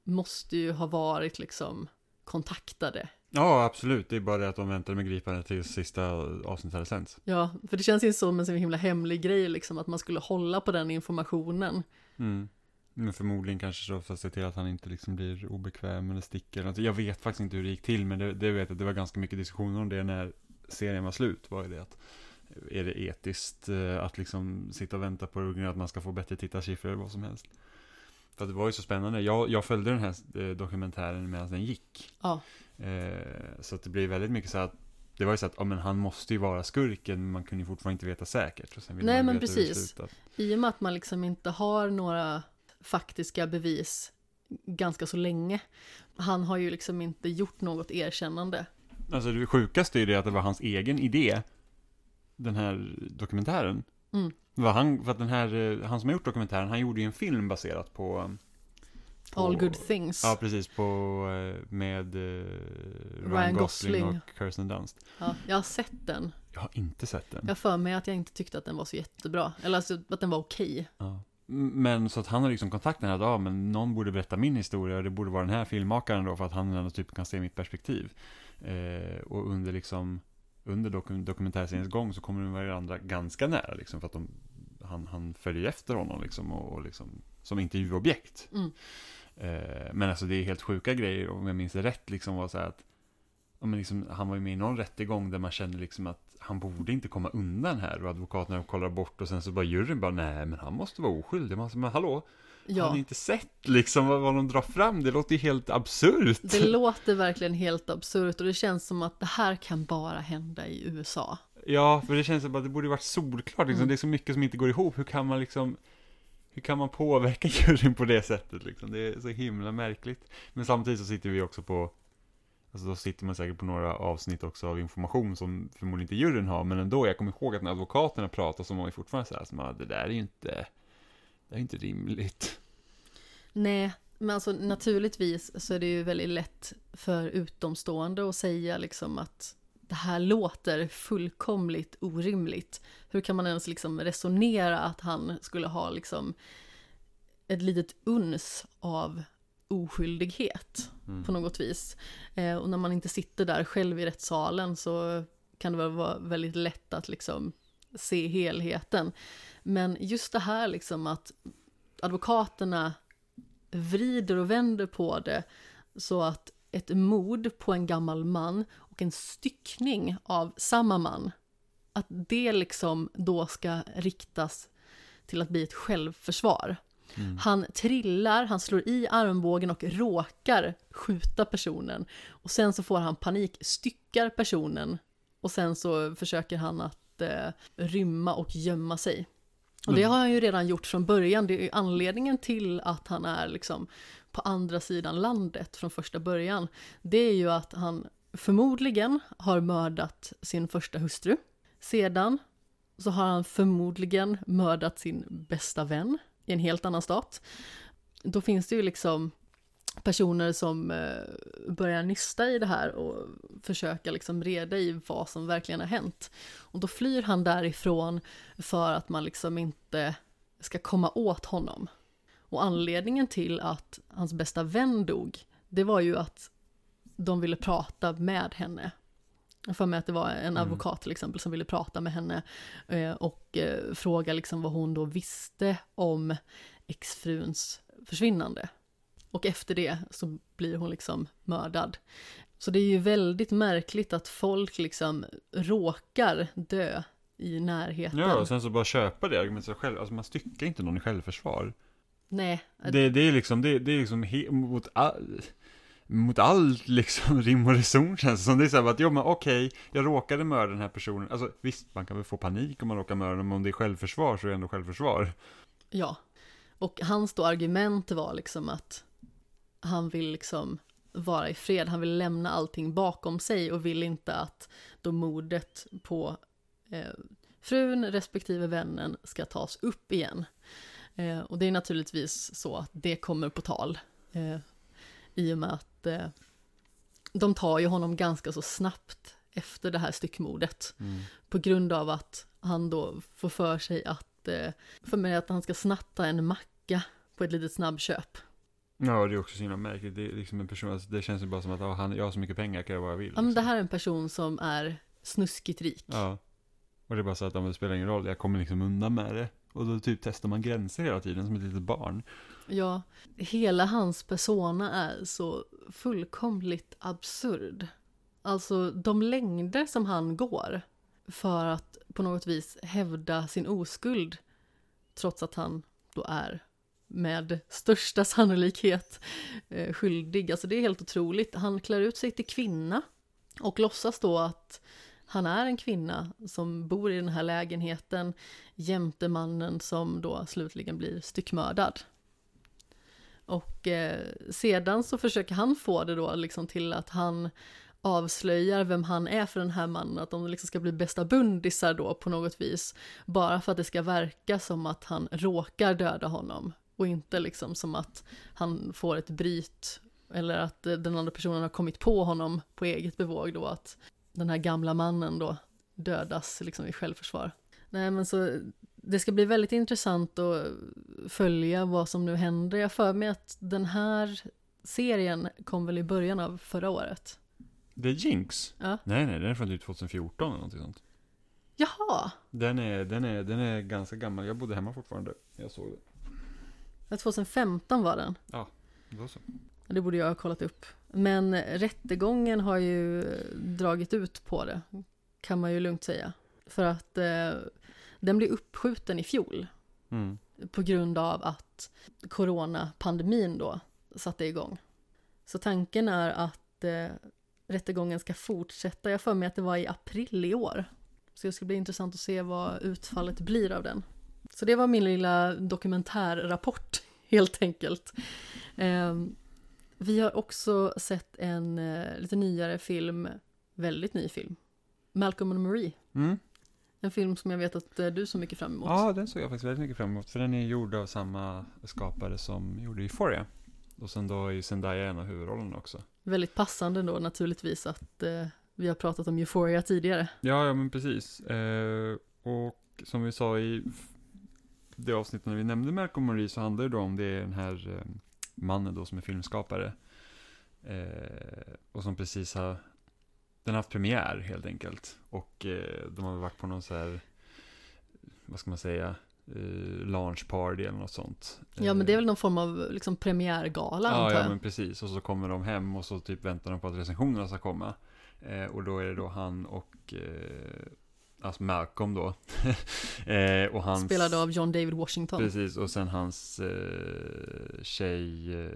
måste ju ha varit liksom kontaktade. Ja, absolut. Det är bara det att de väntade med gripandet tills sista avsnittet hade sänts. Ja, för det känns ju som en så himla hemlig grej liksom, att man skulle hålla på den informationen. Mm. Men förmodligen kanske så för att se till att han inte liksom blir obekväm eller sticker. eller något. Jag vet faktiskt inte hur det gick till, men det, det vet jag det var ganska mycket diskussioner om det när serien var slut. Var det att är det etiskt eh, att liksom sitta och vänta på att man ska få bättre tittarsiffror eller vad som helst. För det var ju så spännande. Jag, jag följde den här eh, dokumentären medan den gick. Ja, Eh, så det blir väldigt mycket så att det var ju så att, ja men han måste ju vara skurken, men man kunde ju fortfarande inte veta säkert. Och sen Nej, men precis. i och med att man liksom inte har några faktiska bevis ganska så länge. Han har ju liksom inte gjort något erkännande. Alltså det sjukaste är ju det att det var hans egen idé, den här dokumentären. Mm. Var han, för att den här, eh, han som har gjort dokumentären, han gjorde ju en film baserat på... på All good things. Ja, precis, på, eh, med eh, Ryan, Ryan Gosling, Gosling. och Kirsten Dunst. Ja, jag har sett den. Jag har inte sett den. Jag för mig att jag inte tyckte att den var så jättebra. Eller alltså att den var okej. Ja. M- Men så att han har liksom kontakten här, ja men någon borde berätta min historia och det borde vara den här filmmakaren då för att han ändå typ kan se mitt perspektiv. Eh, och under liksom, under dokum- dokumentärseriens gång så kommer de varandra ganska nära liksom för att de, han, han följer efter honom liksom och, och liksom som intervjuobjekt. Mm. Eh, men alltså det är helt sjuka grejer om jag minns det rätt liksom var så att men liksom, han var ju med i någon rättegång där man kände liksom att han borde inte komma undan här och advokaterna kollar bort och sen så bara juryn bara nej men han måste vara oskyldig. Man men hallå, Ja. Har ni inte sett liksom vad, vad de drar fram? Det låter ju helt absurt. Det låter verkligen helt absurt och det känns som att det här kan bara hända i USA. Ja, för det känns som att det borde varit solklart. Liksom. Mm. Det är så mycket som inte går ihop. Hur kan man liksom hur kan man påverka juryn på det sättet liksom? Det är så himla märkligt. Men samtidigt så sitter vi också på Alltså då sitter man säkert på några avsnitt också av information som förmodligen inte juryn har, men ändå, jag kommer ihåg att när advokaterna pratar så var man fortfarande så här, som att det där är ju inte, det är inte rimligt. Nej, men alltså naturligtvis så är det ju väldigt lätt för utomstående att säga liksom att det här låter fullkomligt orimligt. Hur kan man ens liksom resonera att han skulle ha liksom ett litet uns av oskyldighet Mm. på något vis. Eh, och när man inte sitter där själv i rättssalen så kan det väl vara väldigt lätt att liksom se helheten. Men just det här liksom att advokaterna vrider och vänder på det så att ett mord på en gammal man och en styckning av samma man, att det liksom då ska riktas till att bli ett självförsvar. Mm. Han trillar, han slår i armbågen och råkar skjuta personen. Och sen så får han panik, styckar personen och sen så försöker han att eh, rymma och gömma sig. Och det Mm. har han ju redan gjort från början. Det är ju anledningen till att han är liksom på andra sidan landet från första början. Det är ju att han förmodligen har mördat sin första hustru. Sedan så har han förmodligen mördat sin bästa vän i en helt annan stat. Då finns det ju liksom personer som eh, börjar nysta i det här och försöka liksom reda i vad som verkligen har hänt. Och då flyr han därifrån för att man liksom inte ska komma åt honom. Och anledningen till att hans bästa vän dog, det var ju att de ville prata med henne. Jag får med att det var en Mm. advokat till exempel som ville prata med henne eh, och eh, fråga liksom vad hon då visste om exfruns försvinnande. Och efter det så blir hon liksom mördad. Så det är ju väldigt märkligt att folk liksom råkar dö i närheten. Ja, och sen så bara köpa det argumentet själv, alltså man styckar inte någon i självförsvar. Nej, Det, det är liksom, det, det är liksom he, mot all, mot allt liksom rim och reson känns det som. Det är så här att, jo men okej, jag råkade mörda den här personen. Alltså visst, man kan väl få panik om man råkar mörda men om det är självförsvar så är det ändå självförsvar. Ja. Och hans då argument var liksom att han vill liksom vara i fred, han vill lämna allting bakom sig och vill inte att då mordet på eh, frun respektive vännen ska tas upp igen. Eh, och det är naturligtvis så att det kommer på tal eh, i och med att eh, de tar ju honom ganska så snabbt efter det här styckmordet på grund av att han då får för sig att, eh, för mig att han ska snatta en macka på ett litet snabbköp. Ja, det är också så himla märkligt. Det är liksom en person, alltså, det känns ju bara som att ah, han, jag har så mycket pengar, jag kan göra vad jag vill. Ja, men det liksom. här är en person som är snuskigt rik. Ja. Och det är bara så att det spelar ingen roll, jag kommer liksom undan med det. Och då typ testar man gränser hela tiden som ett litet barn. Ja, hela hans persona är så fullkomligt absurd. Alltså de längder som han går för att på något vis hävda sin oskuld trots att han då är med största sannolikhet eh, skyldig. Alltså det är helt otroligt. Han klär ut sig till kvinna och låtsas då att han är en kvinna som bor i den här lägenheten jämte mannen som då slutligen blir styckmördad. Och eh, sedan så försöker han få det då liksom till att han avslöjar vem han är för den här mannen, att de liksom ska bli bästa bundisar då på något vis. Bara för att det ska verka som att han råkar döda honom och inte liksom som att han får ett bryt eller att den andra personen har kommit på honom på eget bevåg då att den här gamla mannen då dödas liksom i självförsvar. Nej men så det ska bli väldigt intressant att följa vad som nu händer. Jag för mig att den här serien kom väl i början av förra året. Det är Jinx? Ja. Nej, nej, den är från typ 2014 eller någonting sånt. Jaha! Den är, den är, den är ganska gammal, jag bodde hemma fortfarande. Jag såg det. Ja, 2015 var den. Då så. Det borde jag ha kollat upp. Men rättegången har ju dragit ut på det, kan man ju lugnt säga. För att eh, den blev uppskjuten i fjol. Mm. på grund av att coronapandemin då satte igång. Så tanken är att eh, rättegången ska fortsätta. Jag för mig att det var i april i år. Så det ska bli intressant att se vad utfallet blir av den. Så det var min lilla dokumentärrapport helt enkelt. Eh, vi har också sett en eh, lite nyare film, väldigt ny film. Malcolm and Marie. Mm. En film som jag vet att eh, du så mycket fram emot. Ja, den såg jag faktiskt väldigt mycket fram emot. För den är gjord av samma skapare som gjorde Euphoria. Och sen då är ju Zendaya en av huvudrollerna också. Väldigt passande då naturligtvis att eh, vi har pratat om Euphoria tidigare. Ja, ja men precis. Eh, och som vi sa i det avsnittet när vi nämnde Malcolm Marie så handlar det då om det är den här eh, mannen då som är filmskapare. Eh, och som precis har, den har haft premiär helt enkelt. Och eh, de har varit på någon så här, vad ska man säga, eh, launch party eller något sånt. Ja men det är väl någon form av liksom premiärgala Ja, antar ja jag. men precis. Och så kommer de hem och så typ väntar de på att recensionerna ska komma. Eh, och då är det då han och, eh, alltså Malcolm då. eh, och hans, Spelad av John David Washington. Precis, och sen hans eh, tjej eh,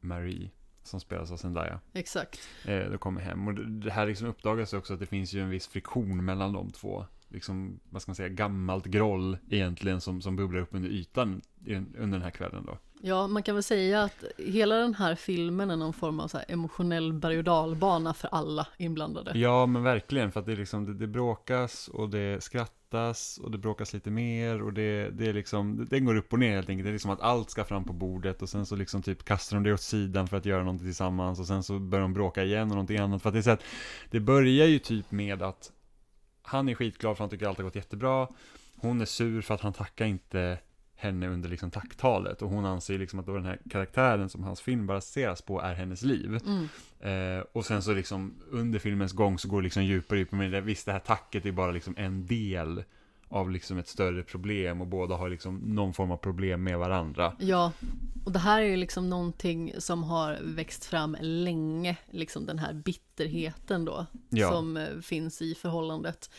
Marie. Som spelas av Zendaya. Exakt. Eh, då kommer hem. Och det, det här liksom uppdagas också att det finns ju en viss friktion mellan de två. Liksom, vad ska man säga, gammalt groll egentligen som, som bubblar upp under ytan under den här kvällen då. Ja, man kan väl säga att hela den här filmen är någon form av så här emotionell berg och dalbana för alla inblandade. Ja, men verkligen, för att det, är liksom, det, det bråkas och det skrattas och det bråkas lite mer och det, det är liksom, det, det går upp och ner helt enkelt. Det är liksom att allt ska fram på bordet och sen så liksom typ kastar de det åt sidan för att göra någonting tillsammans och sen så börjar de bråka igen och någonting annat. För att det är så att det börjar ju typ med att han är skitglad för han tycker allt har gått jättebra. Hon är sur för att han tackar inte henne under liksom tacktalet och hon anser liksom att då den här karaktären som hans film baseras på är hennes liv. Mm. Eh, och sen så liksom under filmens gång så går det liksom djupare djupare med det. Visst, det här tacket är bara liksom en del av liksom ett större problem och båda har liksom någon form av problem med varandra. Ja, och det här är ju liksom någonting som har växt fram länge, liksom den här bitterheten då, Ja. som eh, finns i förhållandet.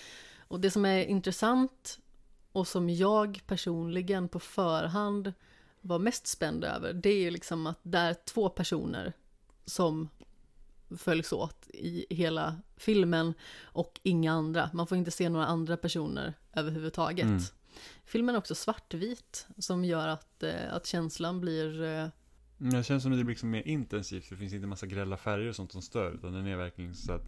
Och det som är intressant och som jag personligen på förhand var mest spänd över, det är ju liksom att det är två personer som följs åt i hela filmen och inga andra. Man får inte se några andra personer överhuvudtaget. Mm. Filmen är också svartvit som gör att, eh, att känslan blir eh, Men Det känns som att det blir liksom mer intensivt, för det finns inte massa grälla färger och sånt som stör, utan den är verkligen så att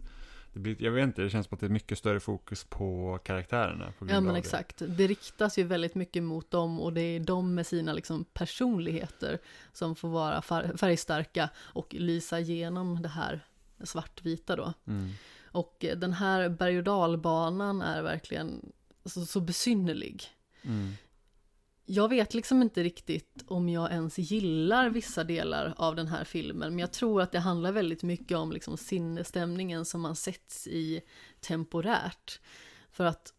det blir, jag vet inte, det känns som att det är mycket större fokus på karaktärerna. På Ja men exakt. Det riktas ju väldigt mycket mot dem och det är de med sina liksom personligheter som får vara färgstarka och lysa igenom det här svartvita då. Det. Mm. Och eh, den här berg och dalbanan är verkligen så, så besynnerlig. Mm. Jag vet liksom inte riktigt om jag ens gillar vissa delar av den här filmen, men jag tror att det handlar väldigt mycket om liksom sinnesstämningen som man sätts i temporärt. För att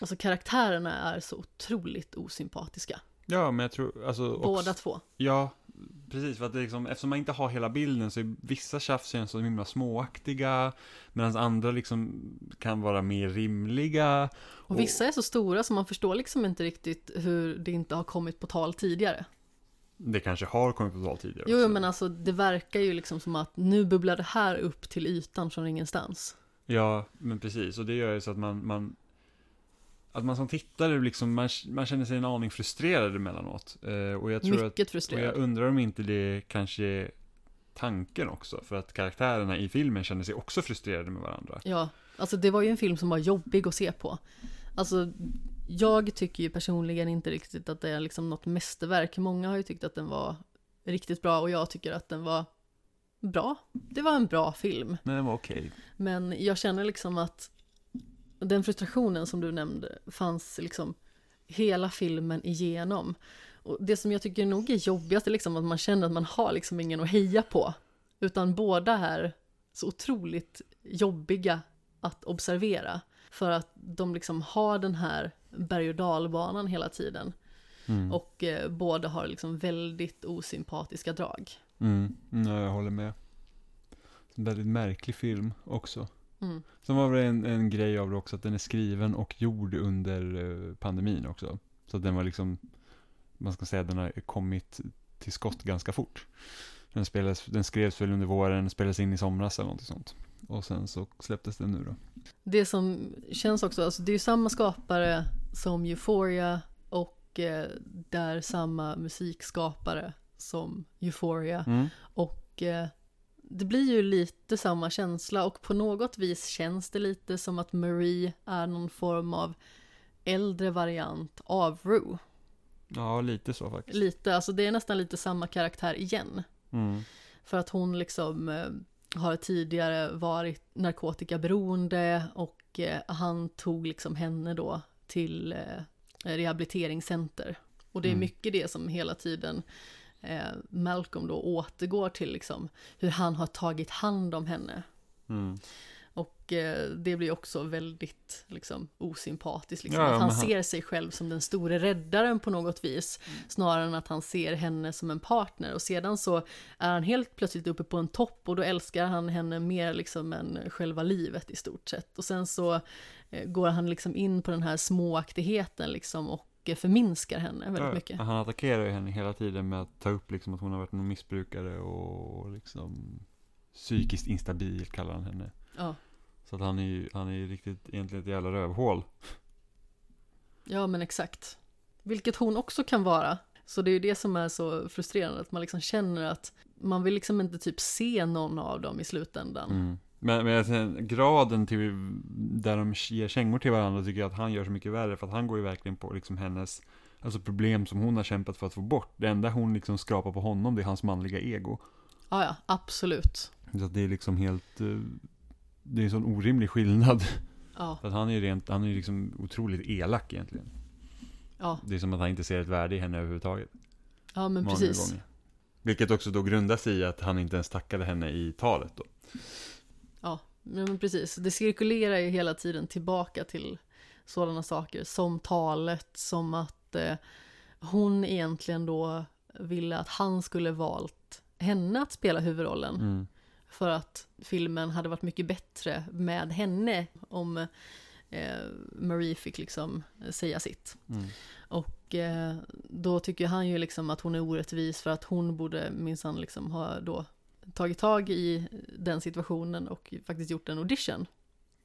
alltså karaktärerna är så otroligt osympatiska, Ja, men jag tror, alltså också, båda två. Ja, precis. För att det liksom, eftersom man inte har hela bilden så är vissa tjafs känns så himla småaktiga. Medan andra liksom kan vara mer rimliga. Och vissa är så stora så man förstår liksom inte riktigt hur det inte har kommit på tal tidigare. Det kanske har kommit på tal tidigare Jo, också. men alltså det verkar ju liksom som att nu bubblar det här upp till ytan från ingenstans. Ja, men precis. Och det gör ju så att man, man att man som tittare liksom, man, man känner sig en aning frustrerad emellanåt. Eh, och jag tror att, Mycket och frustrerad. jag undrar om inte det kanske är tanken också. För att karaktärerna i filmen känner sig också frustrerade med varandra. Ja, alltså det var ju en film som var jobbig att se på. Alltså, jag tycker ju personligen inte riktigt att det är liksom något mästerverk. Många har ju tyckt att den var riktigt bra och jag tycker att den var bra. Det var en bra film. Men den var okej. Men jag känner liksom att den frustrationen som du nämnde fanns liksom hela filmen igenom. Och det som jag tycker nog är jobbigast är liksom att man känner att man har liksom ingen att heja på. Utan båda är så otroligt jobbiga att observera. För att de liksom har den här berg och dalbanan hela tiden. Mm. Och eh, båda har liksom väldigt osympatiska drag. Mm. Ja, jag håller med. En väldigt märklig film också. Mm. Sen var det en, en grej av det också att den är skriven och gjord under eh, pandemin också. Så att den var liksom, man ska säga, den har kommit till skott ganska fort. Den, spelades, den skrevs väl under våren, spelades in i somras eller något sånt. Och sen så släpptes den nu då. Det som känns också, alltså det är ju samma skapare som Euphoria och eh, där samma musikskapare som Euphoria. Mm. Och eh, det blir ju lite samma känsla och på något vis känns det lite som att Marie är någon form av äldre variant av Rue. Ja, lite så faktiskt. Lite, alltså det är nästan lite samma karaktär igen. Mm. För att hon liksom eh, har tidigare varit narkotikaberoende och eh, han tog liksom henne då till eh, rehabiliteringscenter. Och det är Mm. mycket det som hela tiden Malcolm då återgår till liksom hur han har tagit hand om henne. Mm. Och eh, det blir också väldigt liksom osympatiskt liksom. Ja, att han han- ser sig själv som den store räddaren på något vis. Snarare än att han ser henne som en partner. Och sedan så är han helt plötsligt uppe på en topp och då älskar han henne mer liksom än själva livet i stort sett. Och sen så eh, går han liksom in på den här småaktigheten liksom och eh, förminskar henne väldigt Ja, mycket. Han attackerar ju henne hela tiden med att ta upp liksom att hon har varit någon missbrukare och liksom psykiskt instabil kallar han henne. Ja. Så att han är ju, han är ju riktigt egentligen ett jävla rövhål. Ja, men exakt. Vilket hon också kan vara. Så det är ju det som är så frustrerande, att man liksom känner att man vill liksom inte typ se någon av dem i slutändan. Mm. Men, men säger, graden till där de ger kängor till varandra tycker jag att han gör så mycket värre. För att han går ju verkligen på liksom hennes alltså problem som hon har kämpat för att få bort. Det enda hon liksom skrapar på honom det är hans manliga ego. Ja, ja, absolut. Så det är liksom helt, eh, det är en sån orimlig skillnad. Ja, För att han är ju rent, han är liksom otroligt elak egentligen. ja, Det är som att han inte ser ett värde i henne överhuvudtaget. ja men Många precis. gånger. Vilket också då grundar sig i att han inte ens tackade henne i talet då. Ja, men precis. Det cirkulerar ju hela tiden tillbaka till sådana saker som talet, som att eh, hon egentligen då ville att han skulle valt henne att spela huvudrollen. Mm. För att filmen hade varit mycket bättre med henne om eh, Marie fick liksom säga sitt. Mm. Och eh, då tycker han ju liksom att hon är orättvis för att hon borde minsann liksom ha då tagit tag i den situationen och faktiskt gjort en audition.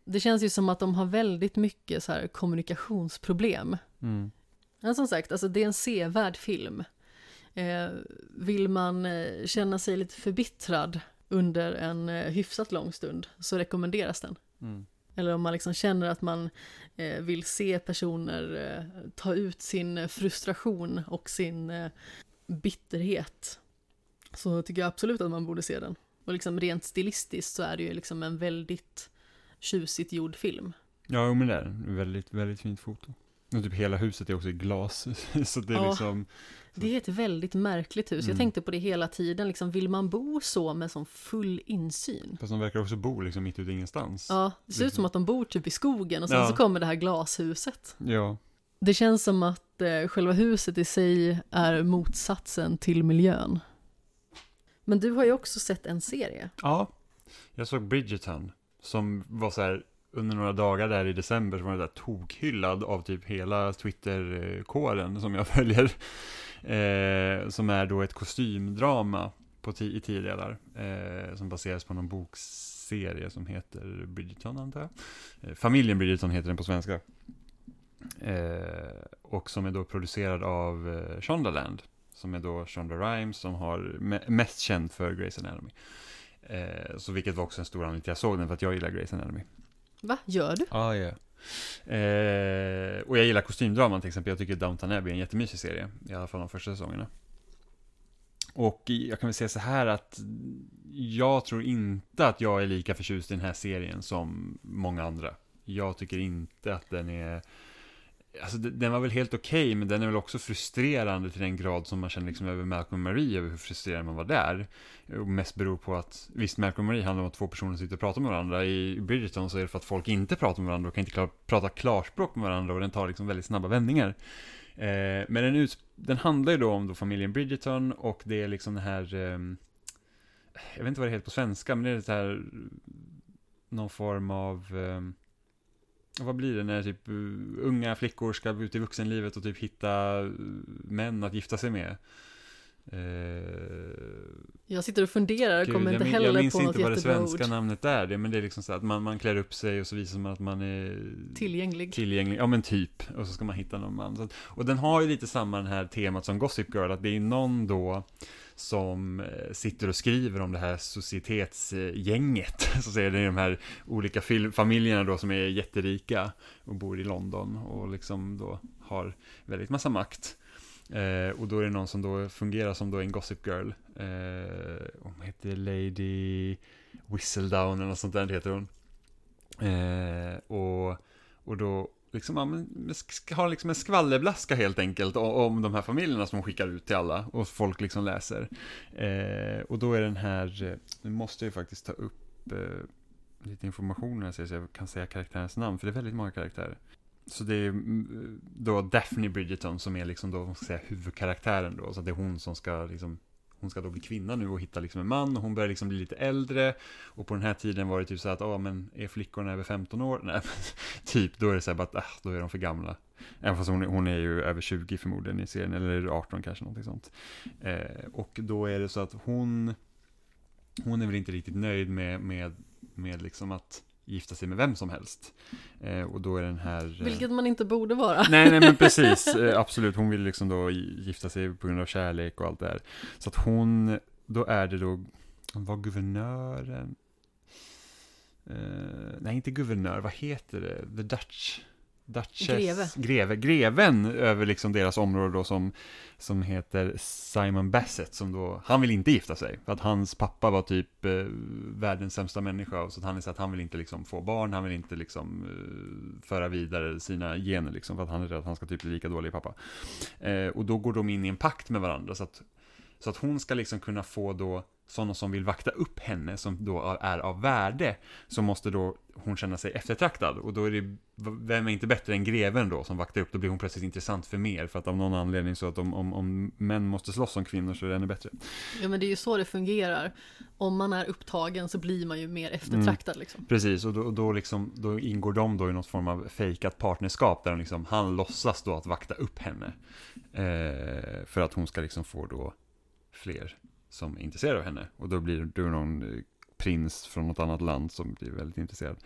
Det känns ju som att de har väldigt mycket så här kommunikationsproblem. Mm. Men som sagt, alltså det är en sevärd film. Eh, vill man eh, känna sig lite förbittrad under en eh, hyfsat lång stund så rekommenderas den. Mm. Eller om man liksom känner att man eh, vill se personer eh, ta ut sin frustration och sin eh, bitterhet. Så tycker jag absolut att man borde se den. Och liksom rent stilistiskt så är det ju liksom en väldigt tjusigt gjord film. Ja, men det är den. Väldigt, väldigt fint foto. Och typ hela huset är också i glas. så det är Ja. liksom, Det är ett väldigt märkligt hus. Jag Mm. tänkte på det hela tiden. Liksom, vill man bo så med sån full insyn? fast de verkar också bo liksom mitt ute i ingenstans. Ja, det ser ut som att de bor typ i skogen och sen Ja. så kommer det här glashuset. Ja. Det känns som att eh, själva huset i sig är motsatsen till miljön. Men du har ju också sett en serie. Ja. Jag såg Bridgerton. Som var så här, under några dagar där i december så var det där tokhyllad av typ hela Twitterkåren som jag följer. Eh, som är då ett kostymdrama på ti- i tio delar. Eh, som baseras på någon bokserie som heter Bridgerton antar jag. Eh, Familjen Bridgerton heter den på svenska. Eh, och som är då producerad av eh, Shondaland. Som är då Shonda Rhimes som har me- mest känd för Grey's Anatomy. Eh, så vilket var också en stor anledning till att jag såg den, för att jag gillar Grey's Anatomy. Va, gör du? Ah, ja. Eh, och jag gillar kostymdraman till exempel. Jag tycker Downton Abbey är en jättemysig serie. I alla fall de första säsongerna. Och jag kan väl säga så här att jag tror inte att jag är lika förtjust i den här serien som många andra. Jag tycker inte att den är... Alltså den var väl helt okej, men den är väl också frustrerande till den grad som man känner liksom över Malcolm och Marie, över hur frustrerad man var där. Och mest beror på att, visst Malcolm och Marie handlar om att två personer sitter och pratar med varandra. I Bridgerton så är det för att folk inte pratar med varandra och kan inte klar, prata klarspråk med varandra och den tar liksom väldigt snabba vändningar. Eh, men den, ut, den handlar ju då om då familjen Bridgerton och det är liksom den här, eh, jag vet inte vad det heter på svenska, men det är det här, någon form av, eh, vad blir det när typ uh, unga flickor ska ut i vuxenlivet och typ hitta uh, män att gifta sig med. Eh, Jag sitter och funderar, gud, kommer jag, inte heller jag minns på något inte vad det jättebra svenska ord. namnet är, det, men det är liksom så att man, man klär upp sig och så visar man att man är Tillgänglig. tillgänglig, ja men typ, och så ska man hitta någon man. Att, och den har ju lite samma det här temat som Gossip Girl, att det är någon då som eh, sitter och skriver om det här societetsgänget, så säger det är de här olika familjerna då som är jätterika och bor i London och liksom då har väldigt massa makt. Eh, och då är det någon som då fungerar som då en Gossip Girl. Eh, hon heter Lady Whistledown eller något sånt där heter hon. Eh, och, och då liksom, ja, men, har liksom en skvallerblaska helt enkelt om, de här familjerna som hon skickar ut till alla och folk liksom läser. Eh, och då är den här, eh, nu måste jag ju faktiskt ta upp eh, lite information här så jag kan säga karaktärens namn, för det är väldigt många karaktärer. Så det är mm, eh, då Daphne Bridgerton som är liksom då, ska säga, huvudkaraktären då, så det är hon som ska liksom hon ska då bli kvinna nu och hitta liksom en man och hon börjar liksom bli lite äldre och på den här tiden var det typ så att, ja men är flickorna över 15 år? Nej, men typ, då är det så här bara att, ah, då är de för gamla. Även fast hon, är- hon är ju över 20 förmodligen i serien, eller 18 kanske, någonting sånt. Eh, och då är det så att hon, hon är väl inte riktigt nöjd med, med, med liksom att gifta sig med vem som helst. Eh, och då är den här... eh, Vilket man inte borde vara. Nej, nej men precis, eh, absolut. Hon vill liksom då gifta sig på grund av kärlek och allt det här. Så att hon, då är det då, var guvernören, eh, nej inte guvernör, vad heter det, the Dutch, Duchess, Greve. greve, greven över liksom deras område då som, som heter Simon Bassett som då, han vill inte gifta sig för att hans pappa var typ eh, världens sämsta människa och så att han är så att han vill inte liksom få barn, han vill inte liksom eh, föra vidare sina gener liksom för att han är rädd att han ska typ bli lika dålig pappa. Eh, och då går de in i en pakt med varandra så att, så att hon ska liksom kunna få då sådana som vill vakta upp henne som då är av värde så måste då hon känna sig eftertraktad och då är det vem är inte bättre än greven då som vaktar upp då blir hon plötsligt intressant för mer för att av någon anledning så att om, om, om män måste slåss som kvinnor så är det ännu bättre. Ja men det är ju så det fungerar. Om man är upptagen så blir man ju mer eftertraktad liksom. Precis, och då, då, liksom, då ingår de då i något form av fejkat partnerskap där liksom, han låtsas då att vakta upp henne. Eh, för att hon ska liksom få då fler som är intresserade av henne. Och då blir då någon eh, prins från något annat land som blir väldigt intresserad.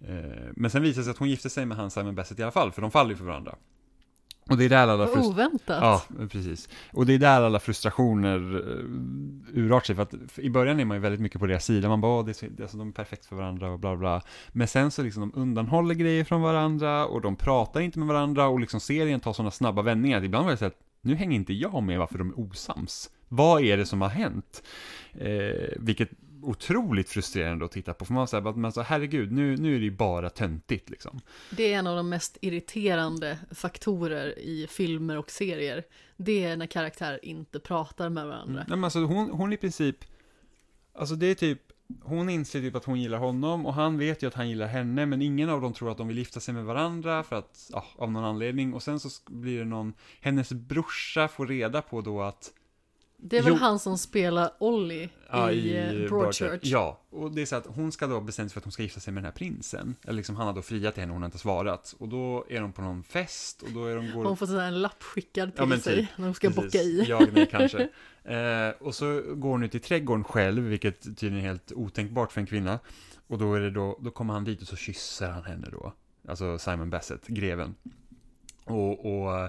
Eh, men sen visar det sig att hon gifter sig med han Simon Bassett i alla fall, för de faller ju för varandra. Och det är där alla oväntat. Ja, precis. Och det är där alla frustrationer uh, urartar sig. För att i början är man ju väldigt mycket på deras sida. Man bara, "Åh, det är så, alltså, de är perfekt för varandra och bla bla. Men sen så liksom de undanhåller grejer från varandra och de pratar inte med varandra och liksom serien tar sådana snabba vändningar. att Ibland var det så att nu hänger inte jag med varför de är osams. Vad är det som har hänt? Eh, vilket otroligt frustrerande att titta på. För man säger, men så herregud, nu, nu är det ju bara töntigt liksom. Det är en av de mest irriterande faktorer i filmer och serier. Det är när karaktärer inte pratar med varandra. Mm. Nej, men alltså, hon, hon i princip, alltså det är typ, hon inser typ att hon gillar honom och han vet ju att han gillar henne men ingen av dem tror att de vill gifta sig med varandra för att, ja, av någon anledning och sen så blir det någon, hennes brorsa får reda på då att Det är väl Jo. han som spelar Ollie Ja, i, eh, Broadchurch. Ja, och det är så att hon ska då bestämma sig för att hon ska gifta sig med den här prinsen. Eller liksom han har då friat till henne och hon har inte svarat. Och då är de på någon fest och då är de går... Hon får en lapp skickad till Ja, sig typ. när hon ska Precis. bocka i. Jag, nej, kanske. Eh, och så går hon ut i trädgården själv, vilket tydligen är helt otänkbart för en kvinna. Och då är det då, då kommer han dit och så kysser han henne då. Alltså Simon Bassett, greven. Och, och,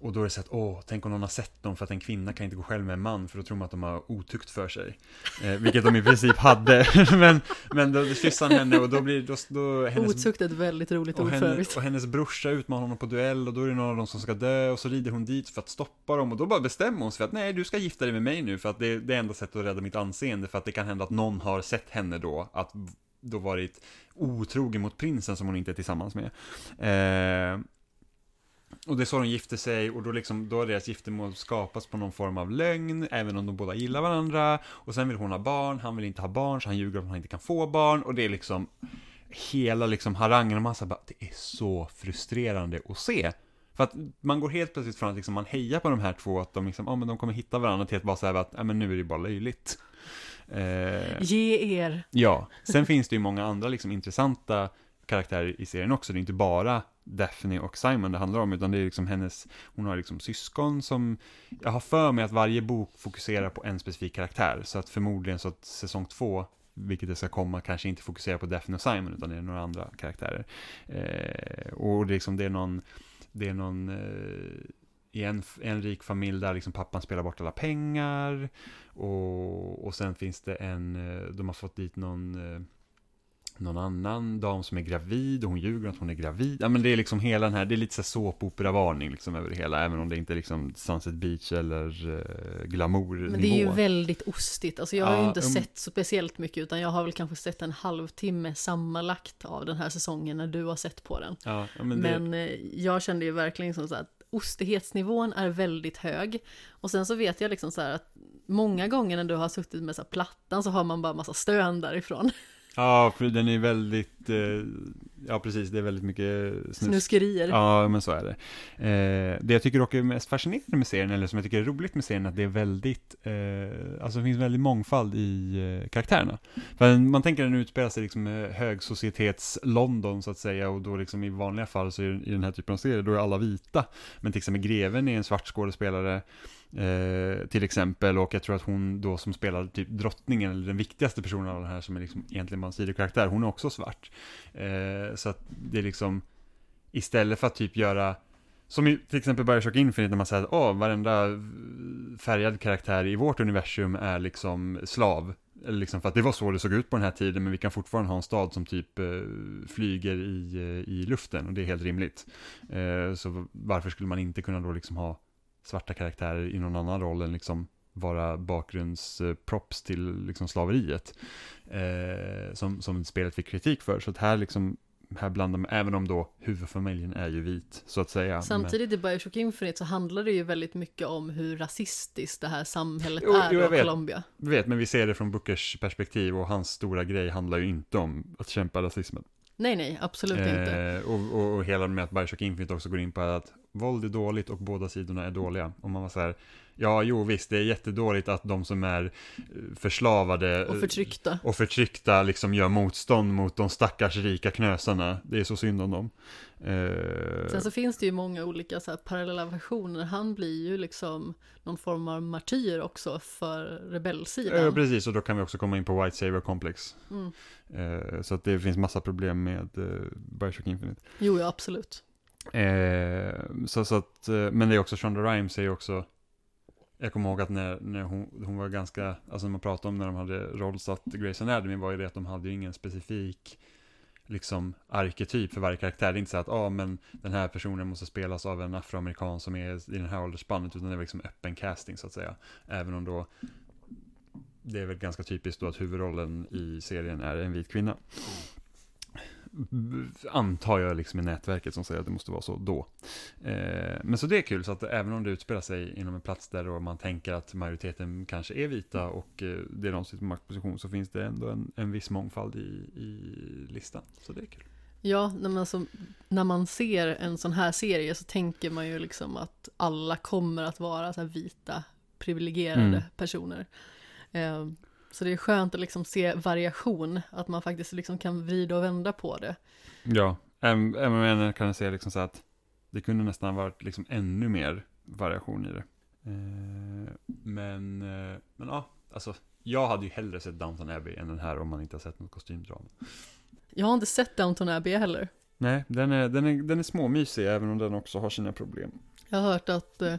och då är det så att, åh, tänk om någon har sett dem för att en kvinna kan inte gå själv med en man för då tror man att de har otukt för sig. Eh, vilket de i princip hade. men, men då kysser han henne och då blir då, då hennes Otukt är ett väldigt roligt ord för övrigt. och hennes brorsa utmanar honom på duell och då är det någon av dem som ska dö och så rider hon dit för att stoppa dem och då bara bestämmer hon sig för att nej, du ska gifta dig med mig nu för att det är det enda sättet att rädda mitt anseende för att det kan hända att någon har sett henne då att då varit otrogen mot prinsen som hon inte är tillsammans med. Eh, och det är så de gifter sig och då, liksom, då har deras giftermål skapats på någon form av lögn, även om de båda gillar varandra. Och sen vill hon ha barn, han vill inte ha barn, så han ljuger om att han inte kan få barn. Och det är liksom hela liksom harangen och man säger bara, det är så frustrerande att se. För att man går helt plötsligt från att liksom man hejar på de här två, att de liksom, ja men de kommer hitta varandra till att bara säga att, ja men nu är det bara löjligt. Eh, Ge er. Ja, sen finns det ju många andra liksom intressanta karaktärer i serien också. Det är inte bara Daphne och Simon det handlar om, utan det är liksom hennes, hon har liksom syskon som, jag har för mig att varje bok fokuserar på en specifik karaktär, så att förmodligen så att säsong två vilket det ska komma, kanske inte fokuserar på Daphne och Simon, utan det är några andra karaktärer. Eh, och det är, liksom, det är någon, det är någon eh, i en, en rik familj där liksom pappan spelar bort alla pengar, och, och sen finns det en, eh, de har fått dit någon eh, någon annan dam som är gravid och hon ljuger att hon är gravid. Ja men det är liksom hela den här, det är lite så såpopera-varning liksom över det hela, även om det inte är liksom Sunset Beach eller uh, glamour Men det är ju väldigt ostigt, alltså jag har ja, ju inte um... sett speciellt mycket, utan jag har väl kanske sett en halvtimme sammanlagt av den här säsongen när du har sett på den. Ja, men, det... men eh, jag kände ju verkligen som så att ostighetsnivån är väldigt hög. Och sen så vet jag liksom så här att många gånger när du har suttit med så plattan så har man bara massa stön därifrån. Ja, för den är väldigt, eh, ja precis, det är väldigt mycket snus. snuskerier. Ja, men så är det. Eh, det jag tycker dock är mest fascinerande med serien, eller som jag tycker är roligt med serien, är att det är väldigt, eh, alltså det finns väldigt mångfald i eh, karaktärerna. För man tänker att den utspelar sig liksom högsocietets London så att säga, och då liksom i vanliga fall så är i den här typen av serier, då är alla vita. Men till exempel greven är en svart skådespelare, Eh, till exempel, och jag tror att hon då som spelar typ drottningen, eller den viktigaste personen av den här som är liksom egentligen bara en sidokaraktär, hon är också svart. Eh, så att det är liksom, istället för att typ göra, som i till exempel Bioshock Infinite när man säger att oh, varenda färgad karaktär i vårt universum är liksom slav. Eller liksom för att det var så det såg ut på den här tiden, men vi kan fortfarande ha en stad som typ eh, flyger i, eh, i luften, och det är helt rimligt. Eh, så varför skulle man inte kunna då liksom ha svarta karaktärer i någon annan roll än liksom vara bakgrundsprops till liksom slaveriet. Eh, som, som spelet fick kritik för. Så att här liksom här blandar man, även om då huvudfamiljen är ju vit, så att säga. Samtidigt men... i Bioshock Infinite så handlar det ju väldigt mycket om hur rasistiskt det här samhället jo, är jo, i Colombia. Jag vet, men vi ser det från Bookers perspektiv och hans stora grej handlar ju inte om att kämpa rasismen. Nej, nej, absolut eh, inte. Och, och, och hela med att Bioshock Infinite också går in på att våld är dåligt och båda sidorna är dåliga. Och man var så här, ja, jo visst, det är jättedåligt att de som är eh, förslavade och förtryckta, och förtryckta liksom gör motstånd mot de stackars rika knösarna. Det är så synd om dem. Eh... Sen så finns det ju många olika så här, parallella versioner. Han blir ju liksom någon form av martyr också för rebellsidan. Ja, precis, och då kan vi också komma in på White Savior Complex. Mm. Eh, så att det finns massa problem med eh, Bioshock Infinite. Jo, ja, absolut. Eh, så, så att, eh, men det är också Shonda Rhimes är ju också, jag kommer ihåg att när, när hon, hon var ganska, alltså när man pratade om när de hade rollsatt Grace Anatomy var ju det att de hade ju ingen specifik liksom arketyp för varje karaktär. Det är inte så att, ja ah, men den här personen måste spelas av en afroamerikan som är i den här åldersspannet, utan det var liksom öppen casting så att säga. Även om då, det är väl ganska typiskt då att huvudrollen i serien är en vit kvinna antar jag liksom i nätverket som säger att det måste vara så då. Eh, men så det är kul, så att även om det utspelar sig inom en plats där man tänker att majoriteten kanske är vita och eh, det är de som sitter på maktposition så finns det ändå en, en viss mångfald i, i listan. Så det är kul. Ja, men alltså, när man ser en sån här serie så tänker man ju liksom att alla kommer att vara så vita privilegierade mm. personer. Eh, så det är skönt att liksom se variation, att man faktiskt liksom kan vrida och vända på det. Ja, även kan jag se liksom så att det kunde nästan varit liksom ännu mer variation i det. Eh, men, eh, men ja, alltså jag hade ju hellre sett Downton Abbey än den här om man inte har sett något kostymdrama. Jag har inte sett Downton Abbey heller. Nej, den är, den är, den är småmysig även om den också har sina problem. Jag har hört att eh,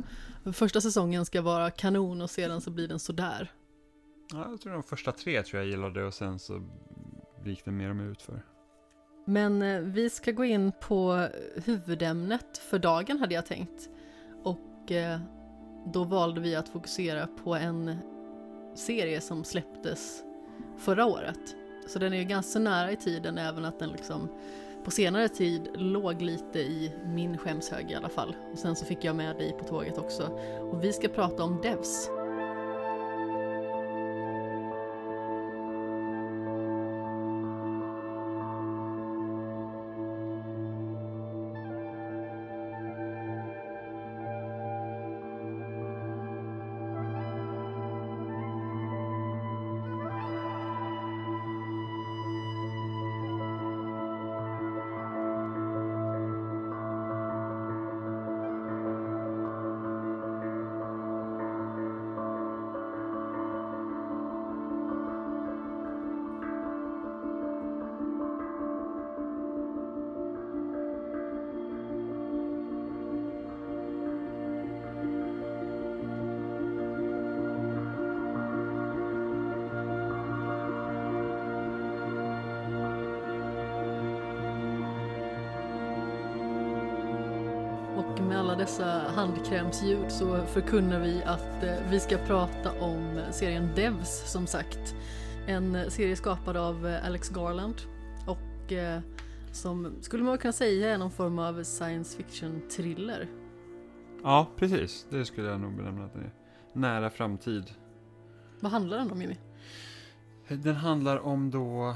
första säsongen ska vara kanon och sedan så blir den sådär. Ja, jag tror de första tre tror jag gillade och sen så gick det mer och mer utför. Men eh, vi ska gå in på huvudämnet för dagen hade jag tänkt. Och eh, då valde vi att fokusera på en serie som släpptes förra året. Så den är ju ganska nära i tiden även att den liksom på senare tid låg lite i min skämshög i alla fall. Och sen så fick jag med dig på tåget också. Och vi ska prata om Devs. Handkrämsljud så förkunnar vi att eh, vi ska prata om serien Devs som sagt. En serie skapad av eh, Alex Garland och eh, som skulle man kunna säga är någon form av science fiction thriller. Ja, precis. Det skulle jag nog benämna att det är. Nära framtid. Vad handlar den om Jimmy? Den handlar om då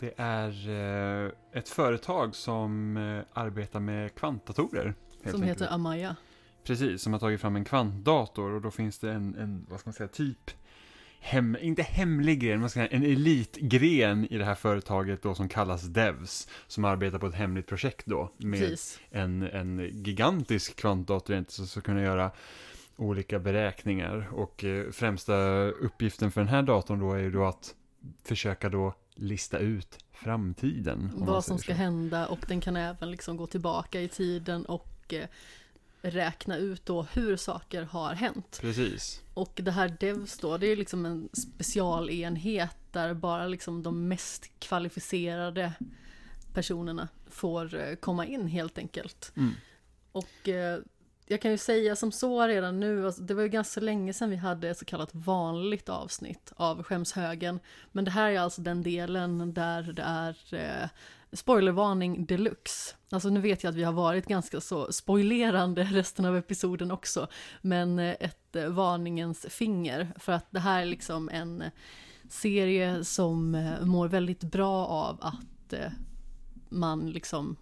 det är eh, ett företag som eh, arbetar med kvantdatorer. Som enkelt. heter Amaya. Precis, som har tagit fram en kvantdator och då finns det en, en vad ska man säga, typ hem, inte hemlig gren, man ska säga en elitgren i det här företaget då som kallas Devs, som arbetar på ett hemligt projekt då med Precis. en, en gigantisk kvantdator som ska kunna göra olika beräkningar och eh, främsta uppgiften för den här datorn då är ju då att försöka då lista ut framtiden. Vad som ska så. hända och den kan även liksom gå tillbaka i tiden och eh, räkna ut då hur saker har hänt. Precis. Och det här Devs då, det är liksom en specialenhet där bara liksom de mest kvalificerade personerna får eh, komma in helt enkelt. Mm. Och eh, jag kan ju säga som så redan nu, alltså, det var ju ganska länge sedan vi hade ett så kallat vanligt avsnitt av Skämshögen. Men det här är alltså den delen där det är eh, spoilervarning deluxe. Alltså nu vet jag att vi har varit ganska så spoilerande resten av episoden också. Men eh, ett eh, varningens finger. För att det här är liksom en serie som eh, mår väldigt bra av att man liksom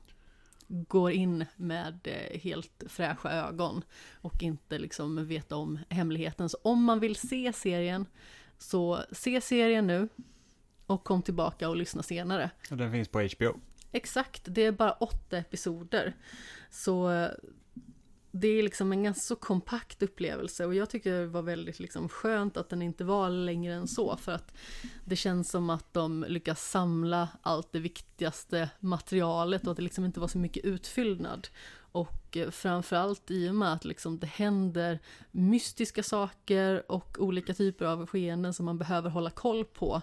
går in med helt fräscha ögon och inte liksom vet om hemligheten. Så om man vill se serien så se serien nu och kom tillbaka och lyssna senare. Och den finns på HBO. Exakt, det är bara åtta episoder. Så eh, det är liksom en ganska så kompakt upplevelse och jag tycker det var väldigt liksom skönt att den inte var längre än så för att det känns som att de lyckas samla allt det viktigaste materialet och att det liksom inte var så mycket utfyllnad. Och eh, framförallt i och med att liksom det händer mystiska saker och olika typer av skeenden som man behöver hålla koll på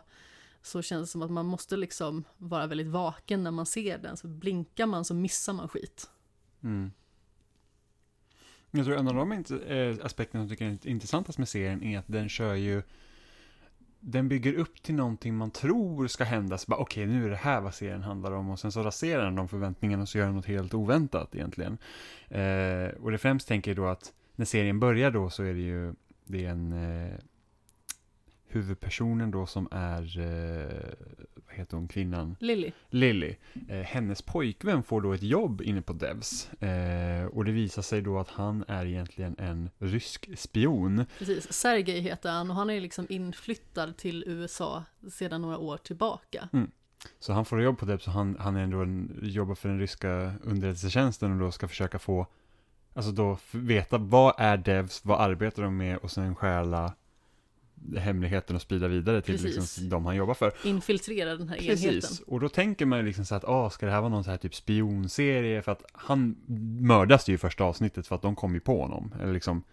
så känns det som att man måste liksom vara väldigt vaken när man ser den. Så blinkar man så missar man skit. Mm. Jag tror en av de eh, aspekterna som jag tycker är intressantast med serien är att den kör ju den bygger upp till någonting man tror ska hända, så bara okej nu är det här vad serien handlar om och sen så raserar den de förväntningarna och så gör den något helt oväntat egentligen. Eh, och det främst tänker jag då att när serien börjar då så är det ju, det är en eh, huvudpersonen då som är, eh, vad heter hon, kvinnan? Lilly, Lily, eh, hennes pojkvän får då ett jobb inne på Devs. Eh, och det visar sig då att han är egentligen en rysk spion. precis. Sergej heter han och han är liksom inflyttad till USA sedan några år tillbaka. Så han får jobb på Devs och han, han är ändå en, jobbar för den ryska underrättelsetjänsten och då ska försöka få, alltså då veta vad är Devs, vad arbetar de med och sen stjäla hemligheten och sprida vidare till Precis. liksom, de han jobbar för. Infiltrera den här Precis, enheten. och då tänker man ju liksom så att, ah, ska det här vara någon så här typ spionserie? För att han mördas ju i första avsnittet för att de kom ju på honom. Eller liksom,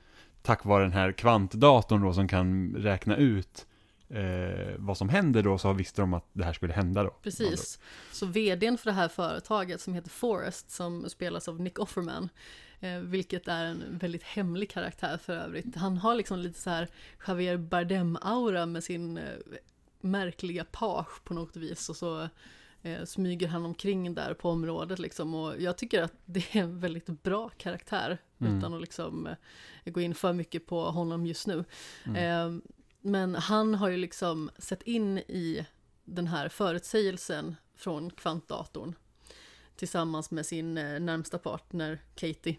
tack vare den här kvantdatorn då som kan räkna ut eh, vad som händer då, så visste de att det här skulle hända då. Precis. Så vdn för det här företaget som heter Forrest som spelas av Nick Offerman. Eh, vilket är en väldigt hemlig karaktär för övrigt. Han har liksom lite så här Javier Bardem-aura med sin eh, märkliga page på något vis. Och så eh, smyger han omkring där på området liksom. Och jag tycker att det är en väldigt bra karaktär. Mm. Utan att liksom eh, gå in för mycket på honom just nu. Mm. Eh, men han har ju liksom sett in i den här förutsägelsen från kvantdatorn tillsammans med sin närmsta partner Katie.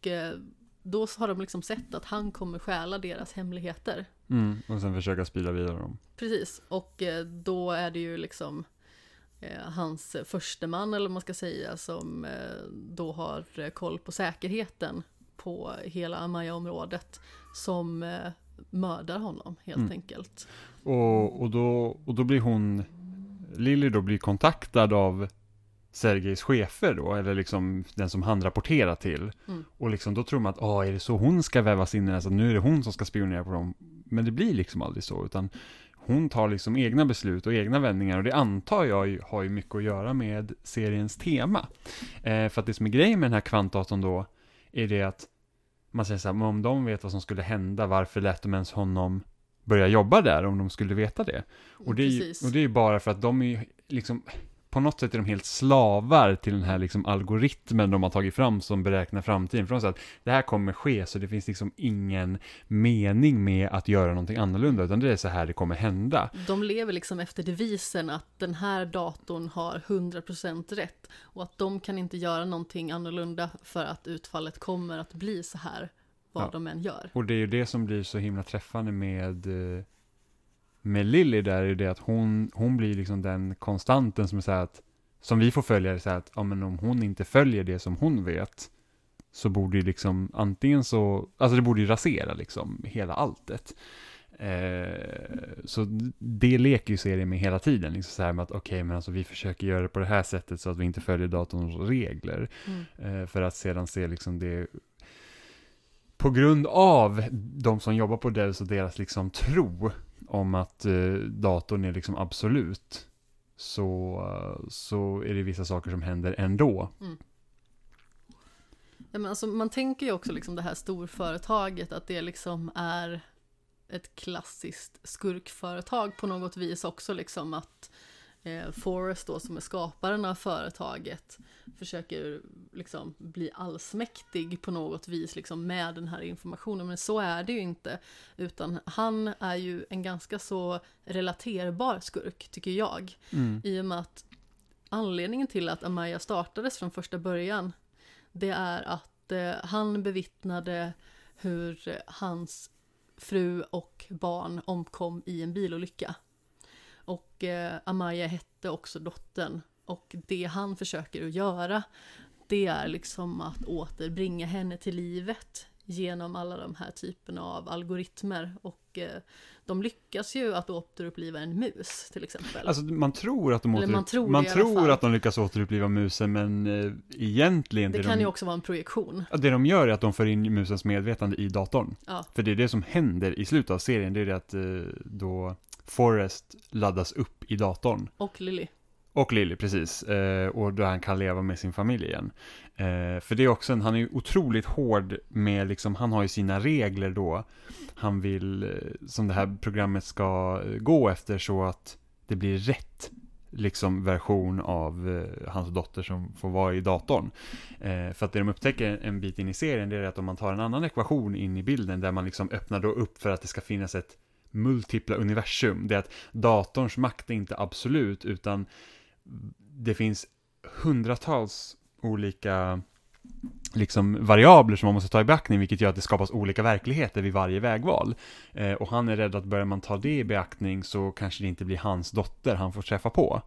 Och eh, då har de liksom sett att han kommer stjäla deras hemligheter. Mm, och sen försöka sprida vidare dem. Precis, och eh, då är det ju liksom eh, hans förste man eller vad man ska säga som då har koll på säkerheten på hela Amaya-området som mördar honom helt Mm. enkelt. Och, och, då, och då blir hon, Lily då blir kontaktad av Sergejs chefer då, eller liksom den som han rapporterar till. Mm. Och liksom då tror man att, ah, är det så hon ska vävas in i det så nu är det hon som ska spionera på dem. Men det blir liksom aldrig så, utan hon tar liksom egna beslut och egna vändningar och det antar jag ju, har ju mycket att göra med seriens tema. Eh, för att det som är grejen med den här kvantdatorn då, är det att man säger så här, men om de vet vad som skulle hända, varför lät de ens honom börja jobba där om de skulle veta det? Och det är ju, och det är bara för att de är ju liksom, på något sätt är de helt slavar till den här liksom algoritmen de har tagit fram som beräknar framtiden. För de säger att det här kommer ske, så det finns liksom ingen mening med att göra någonting annorlunda, utan det är så här det kommer hända. De lever liksom efter devisen att den här datorn har 100% rätt och att de kan inte göra någonting annorlunda för att utfallet kommer att bli så här vad Ja. de än gör. Och det är ju det som blir så himla träffande med, eh, med Lily där, är det att hon, hon blir liksom den konstanten som är så att, som vi får följa, är så att, ja men om hon inte följer det som hon vet, så borde ju liksom, antingen så, alltså det borde ju rasera liksom hela alltet. Eh, så det leker ju serien med hela tiden, liksom så här med att okej, men alltså vi försöker göra det på det här sättet så att vi inte följer datorns regler. Mm. Eh, för att sedan se liksom det på grund av de som jobbar på Devs och deras liksom tro om att eh, datorn är liksom absolut så, eh, så är det vissa saker som händer ändå. Mm. Ja, men alltså, man tänker ju också liksom det här storföretaget, att det liksom är ett klassiskt skurkföretag på något vis också, liksom att eh, Forrest då som är skaparen av företaget försöker liksom bli allsmäktig på något vis liksom med den här informationen, men så är det ju inte, utan han är ju en ganska så relaterbar skurk, tycker jag. I och med att anledningen till att Amaya startades från första början det är att eh, han bevittnade hur hans fru och barn omkom i en bilolycka. Och eh, Amaya hette också dottern. Och det han försöker att göra, det är liksom att återbringa henne till livet genom alla de här typerna av algoritmer. Och eh, de lyckas ju att återuppliva en mus till exempel. Alltså man tror att de, Eller åter, man tror man tror att de lyckas återuppliva musen, men eh, egentligen det det, kan de, ju också vara en projektion. ja, det de gör är att de för in musens medvetande i datorn. Ja. För det är det som händer i slutet av serien, det är det att eh, då Forrest laddas upp i datorn. Och Lily. Och Lily, precis. Eh, och då han kan leva med sin familj igen. Eh, för det är också en, han är ju otroligt hård med liksom, han har ju sina regler då. Han vill, eh, som det här programmet ska eh, gå efter så att det blir rätt liksom version av eh, hans dotter som får vara i datorn. Eh, för att det de upptäcker en bit in i serien det är att om man tar en annan ekvation in i bilden där man liksom öppnar då upp för att det ska finnas ett multipla universum. Det är att datorns makt är inte absolut utan det finns hundratals olika liksom variabler som man måste ta i beaktning, vilket gör att det skapas olika verkligheter vid varje vägval. Eh, och han är rädd att börjar man ta det i beaktning så kanske det inte blir hans dotter han får träffa på.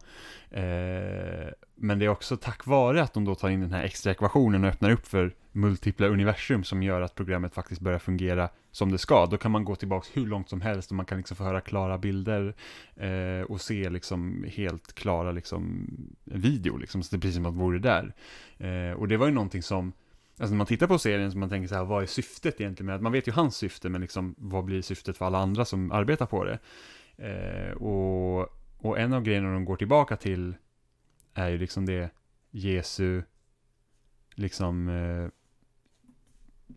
Eh, men det är också tack vare att de då tar in den här extra ekvationen och öppnar upp för multipla universum som gör att programmet faktiskt börjar fungera som det ska. Då kan man gå tillbaka hur långt som helst och man kan liksom få höra klara bilder eh, och se liksom helt klara liksom video, liksom, så det är precis som att vore där. Eh, och det var ju någonting som Alltså när man tittar på serien så man tänker så här, vad är syftet egentligen med att man vet ju hans syfte, men liksom vad blir syftet för alla andra som arbetar på det? Eh, och, och en av grejerna de går tillbaka till är ju liksom det Jesu, liksom, eh,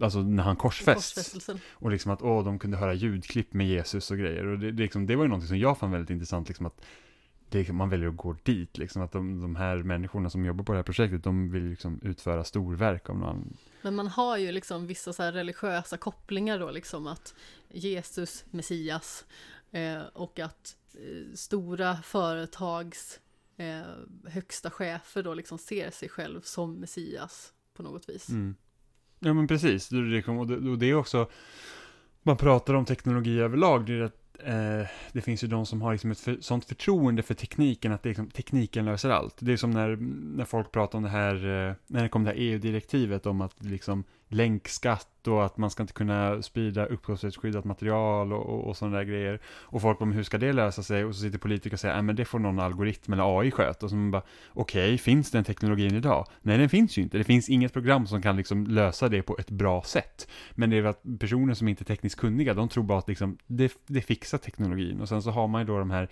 alltså när han korsfästs. Och liksom att, åh, de kunde höra ljudklipp med Jesus och grejer. Och det, det, liksom, det var ju någonting som jag fann väldigt intressant, liksom att det, liksom, man väljer att gå dit, liksom att de, de här människorna som jobbar på det här projektet, de vill liksom utföra storverk av någon. Men man har ju liksom vissa så här religiösa kopplingar då, liksom att Jesus, Messias eh, och att eh, stora företags eh, högsta chefer då liksom ser sig själv som Messias på något vis. Mm. Ja men precis, och det, är också, man pratar om teknologi överlag, det är att eh, det finns ju de som har liksom ett för, sånt förtroende för tekniken att det liksom, tekniken löser allt. Det är som när, när folk pratar om det här, eh, när det kom det här EU-direktivet om att liksom länkskatt och att man ska inte kunna sprida upphovsrättsskyddat material och, och, och sådana där grejer. Och folk bara, hur ska det lösa sig? Och så sitter politiker och säger, nej men det får någon algoritm eller AI sköta. Och så man bara, okej, okay, finns den teknologin idag? Nej, den finns ju inte. Det finns inget program som kan liksom lösa det på ett bra sätt. Men det är väl att personer som inte är tekniskt kunniga, de tror bara att liksom, det, det fixar teknologin. Och sen så har man ju då de här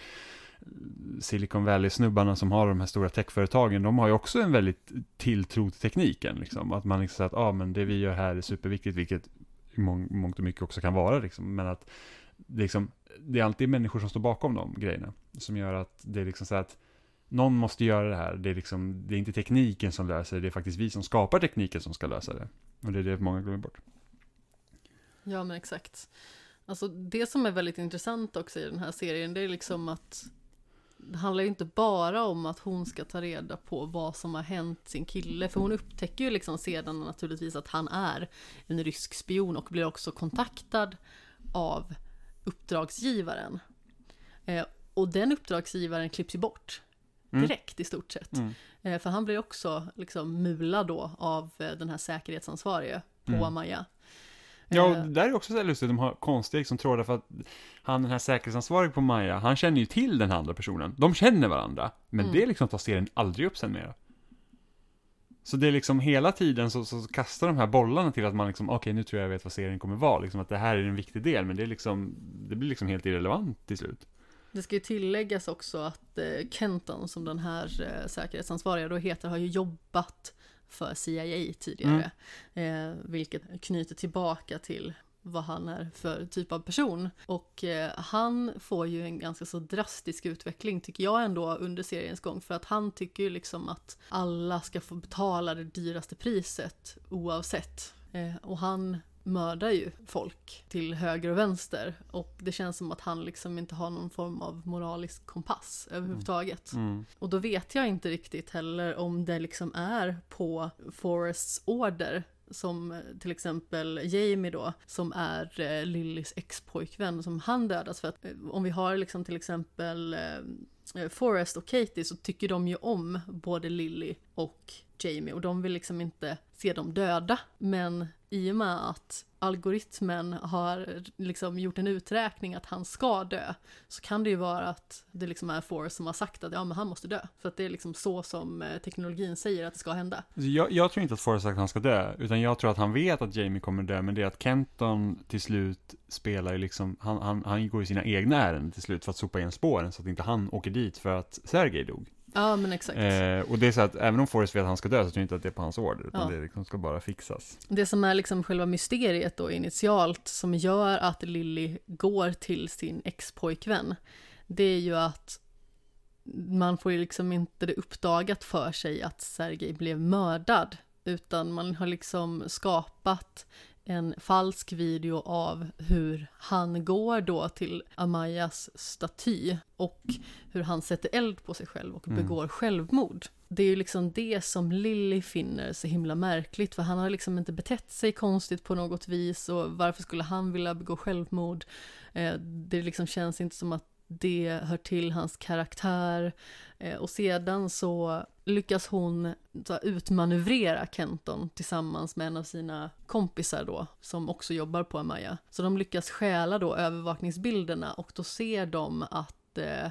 Silicon Valley-snubbarna som har de här stora techföretagen, de har ju också en väldigt tilltro till tekniken. Liksom. Att man liksom säger att ah, men det vi gör här är superviktigt, vilket i mång, mångt och mycket också kan vara. Liksom. Men att liksom, det är alltid människor som står bakom de grejerna. Som gör att det är liksom så att någon måste göra det här. Det är, liksom, det är inte tekniken som löser det, det är faktiskt vi som skapar tekniken som ska lösa det. Och det är det många glömmer bort. Ja, men exakt. Alltså det som är väldigt intressant också i den här serien, det är liksom att det handlar ju inte bara om att hon ska ta reda på vad som har hänt sin kille, för hon upptäcker ju liksom sedan naturligtvis att han är en rysk spion och blir också kontaktad av uppdragsgivaren. Eh, och den uppdragsgivaren klipps ju bort Mm. direkt i stort sett. Mm. Eh, för han blir också liksom mulad då av eh, den här säkerhetsansvarige på Mm. Amaya. Ja, och Eh, det där är också så lustigt, de har konstiga liksom, trådar för att han, den här säkerhetsansvarig på Maja, han känner ju till den här andra personen. De känner varandra, men Mm. det liksom tar serien aldrig upp sen mer. Så det är liksom hela tiden så, så kastar de här bollarna till att man liksom, okej nu tror jag jag vet vad serien kommer vara, liksom att det här är en viktig del, men det är liksom, det blir liksom helt irrelevant till slut. Det ska ju tilläggas också att eh, Kenton, som den här eh, säkerhetsansvariga då heter, har ju jobbat för CIA tidigare. Mm. Eh, vilket knyter tillbaka till vad han är för typ av person. Och eh, han får ju en ganska så drastisk utveckling tycker jag ändå under seriens gång. För att han tycker ju liksom att alla ska få betala det dyraste priset oavsett. Eh, och han mördar ju folk till höger och vänster. Och det känns som att han liksom inte har någon form av moralisk kompass överhuvudtaget. Mm. Och då vet jag inte riktigt heller om det liksom är på Forests order som eh, till exempel Jamie då, som är eh, Lillys ex-pojkvän, som han dödas för att eh, om vi har liksom till exempel eh, Eh, Forrest och Katie så tycker de ju om både Lily och Jamie och de vill liksom inte se dem döda. Men i och med att algoritmen har liksom gjort en uträkning att han ska dö så kan det ju vara att det liksom är Forrest som har sagt att ja men han måste dö. För att det är liksom så som eh, teknologin säger att det ska hända. Jag, jag tror inte att Forrest sagt att han ska dö, utan jag tror att han vet att Jamie kommer dö, men det är att Kenton till slut spelar ju liksom, han, han, han går ju sina egna ärenden till slut för att sopa igen spåren så att inte han åker dit för att Sergej dog. Ja men exakt. Eh, och det är så att även om Forrest vet att han ska dö så tror jag inte att det är på hans order, utan Ja. det liksom ska bara fixas. Det som är liksom själva mysteriet då initialt som gör att Lily går till sin ex-pojkvän. Det är ju att man får ju liksom inte det uppdagat för sig att Sergej blev mördad. Utan man har liksom skapat en falsk video av hur han går då till Amayas staty och hur han sätter eld på sig själv och Mm. begår självmord. Det är ju liksom det som Lily finner så himla märkligt för han har liksom inte betett sig konstigt på något vis och varför skulle han vilja begå självmord? Eh, det liksom känns inte som att det hör till hans karaktär. Eh, och sedan så lyckas hon utmanövrera Kenton tillsammans med en av sina kompisar då, som också jobbar på Amaya. Så de lyckas stjäla då övervakningsbilderna och då ser de att eh,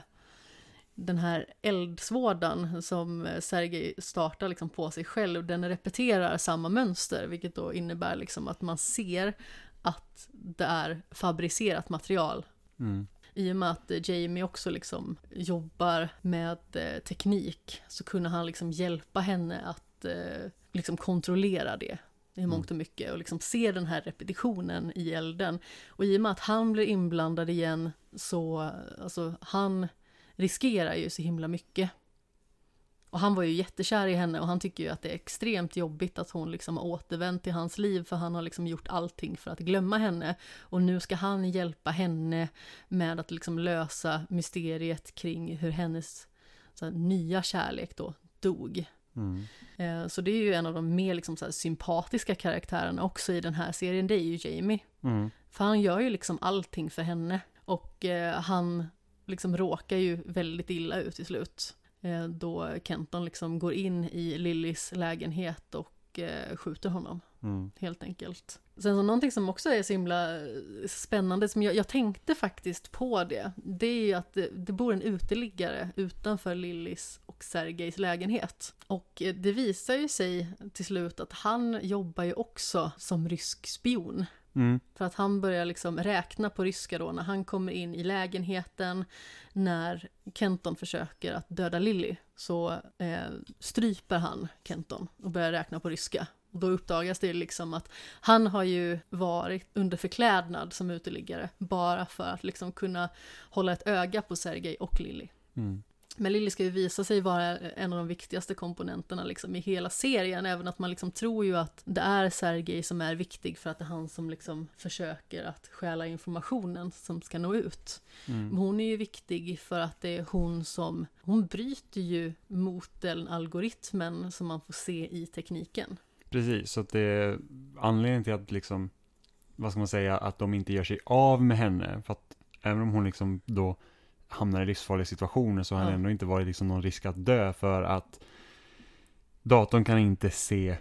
den här eldsvådan som eh, Sergej startar liksom på sig själv, den repeterar samma mönster, vilket då innebär liksom att man ser att det är fabricerat material Mm i och med att eh, Jamie också liksom jobbar med eh, teknik så kunde han liksom hjälpa henne att eh, liksom kontrollera det i mångt och mycket och liksom se den här repetitionen i elden. Och i och med att han blir inblandad igen så, alltså han riskerar ju så himla mycket. Och han var ju jättekär i henne och han tycker ju att det är extremt jobbigt att hon liksom har återvänt till hans liv för han har liksom gjort allting för att glömma henne. Och nu ska han hjälpa henne med att liksom lösa mysteriet kring hur hennes här, nya kärlek då dog. Mm. Eh, Så det är ju en av de mer liksom sympatiska karaktärerna också i den här serien, det är ju Jamie. Mm. För han gör ju liksom allting för henne. Och eh, han liksom råkar ju väldigt illa ut till slut. Eh, då Kenton liksom går in i Lillys lägenhet och eh, skjuter honom. Mm. Helt enkelt. Sen så någonting som också är så himla eh, spännande, som jag, jag tänkte faktiskt på det. Det är ju att det, det bor en uteliggare utanför Lillys och Sergejs lägenhet. Och det visar ju sig till slut att han jobbar ju också som rysk spion. Mm. För att han börjar liksom räkna på ryska då när han kommer in i lägenheten när Kenton försöker att döda Lilly så eh, stryper han Kenton och börjar räkna på ryska. Och då uppdagas det liksom att han har ju varit under förklädnad som uteliggare bara för att liksom kunna hålla ett öga på Sergej och Lilly. Mm. Men Lilly ska ju visa sig vara en av de viktigaste komponenterna liksom i hela serien, även att man liksom tror ju att det är Sergej som är viktig för att det är han som liksom försöker att stjäla informationen som ska nå ut. Mm. Men hon är ju viktig för att det är hon som, hon bryter ju mot den algoritmen som man får se i tekniken. Precis, så att det är anledningen till att liksom, vad ska man säga, att de inte gör sig av med henne. För att även om hon liksom då hamnar i livsfarliga situationer så har det ändå inte varit liksom någon risk att dö för att datorn kan inte se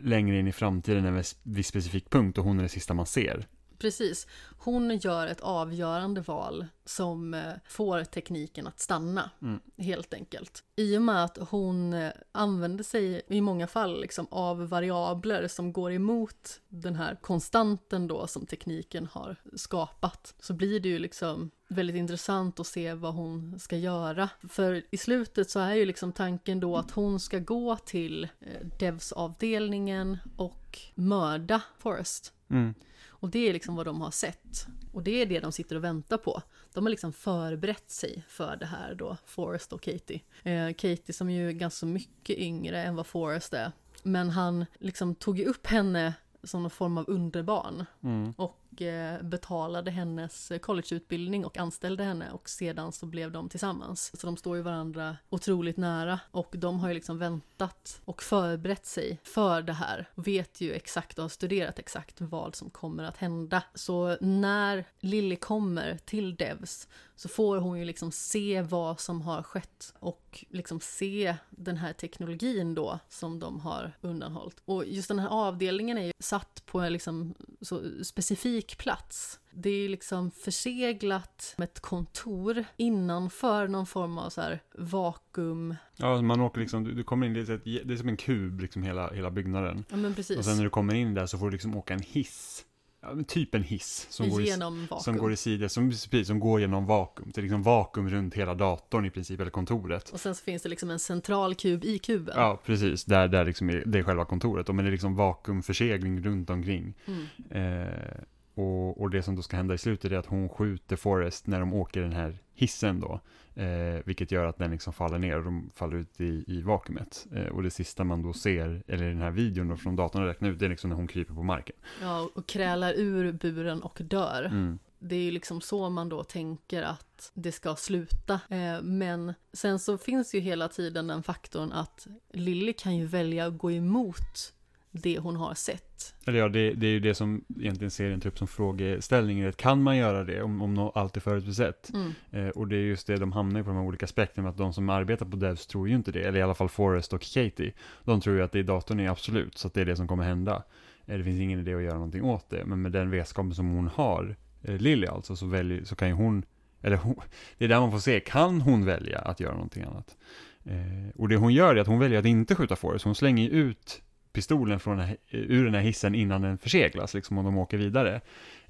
längre in i framtiden än vid specifik punkt och hon är det sista man ser. Precis. Hon gör ett avgörande val som eh, får tekniken att stanna, Mm. helt enkelt. I och med att hon eh, använder sig i många fall liksom, av variabler som går emot den här konstanten då som tekniken har skapat, så blir det ju liksom väldigt intressant att se vad hon ska göra. För i slutet så är ju liksom tanken då att hon ska gå till eh, Devs-avdelningen och mörda Forrest. Mm. Och det är liksom vad de har sett. Och det är det de sitter och väntar på. De har liksom förberett sig för det här då, Forrest och Katie. Eh, Katie som ju är ganska mycket yngre än vad Forrest är. Men han liksom tog ju upp henne som någon form av underbarn Mm. och och eh, betalade hennes eh, collegeutbildning och anställde henne och sedan så blev de tillsammans. Så de står ju varandra otroligt nära och de har ju liksom väntat och förberett sig för det här. Vet ju exakt och har studerat exakt vad som kommer att hända. Så när Lilly kommer till Devs så får hon ju liksom se vad som har skett och liksom se den här teknologin då som de har undanhållit. Och just den här avdelningen är ju satt på en liksom så specifik plats. Det är liksom förseglat med ett kontor innanför någon form av så här vakuum. Ja, man åker liksom, du, du kommer in, det är, ett, det är som en kub liksom hela, hela byggnaden. Ja men precis. Och sen när du kommer in där så får du liksom åka en hiss. Ja, typ en hiss. Som går i, som går i sidor, som, precis, som går genom vakuum. Det är liksom vakuum runt hela datorn i princip, eller kontoret. Och sen så finns det liksom en central kub i kuben. Ja, precis. Där, där liksom är, det är själva kontoret. Men det är liksom vakuumförsegling runt omkring. Mm. Eh, och, och det som då ska hända i slutet är att hon skjuter Forrest när de åker den här hissen då. Eh, vilket gör att den liksom faller ner och de faller ut i, i vakuumet. Eh, och det sista man då ser, eller i den här videon då från datorn räknar ut, det är liksom när hon kryper på marken. Ja, och krälar ur buren och dör. Mm. Det är ju liksom så man då tänker att det ska sluta. Eh, men sen så finns ju hela tiden den faktorn att Lilly kan ju välja att gå emot det hon har sett. Eller ja, det, det är ju det som egentligen serien tar upp som frågeställning. Kan man göra det om, om allt är förutsett? Mm. Eh, och det är just det de hamnar i på de här olika aspekterna. Att de som arbetar på Devs tror ju inte det. Eller i alla fall Forrest och Katie. De tror ju att det är datorn är absolut. Så att det är det som kommer hända. Eh, det finns ingen idé att göra någonting åt det. Men med den vetskapen som hon har, eh, Lily alltså, så, väljer, så kan ju hon, eller hon, det är där man får se, kan hon välja att göra någonting annat? Eh, och det hon gör är att hon väljer att inte skjuta Forrest. Hon slänger ju ut pistolen från den här, ur den här hissen innan den förseglas, liksom om de åker vidare.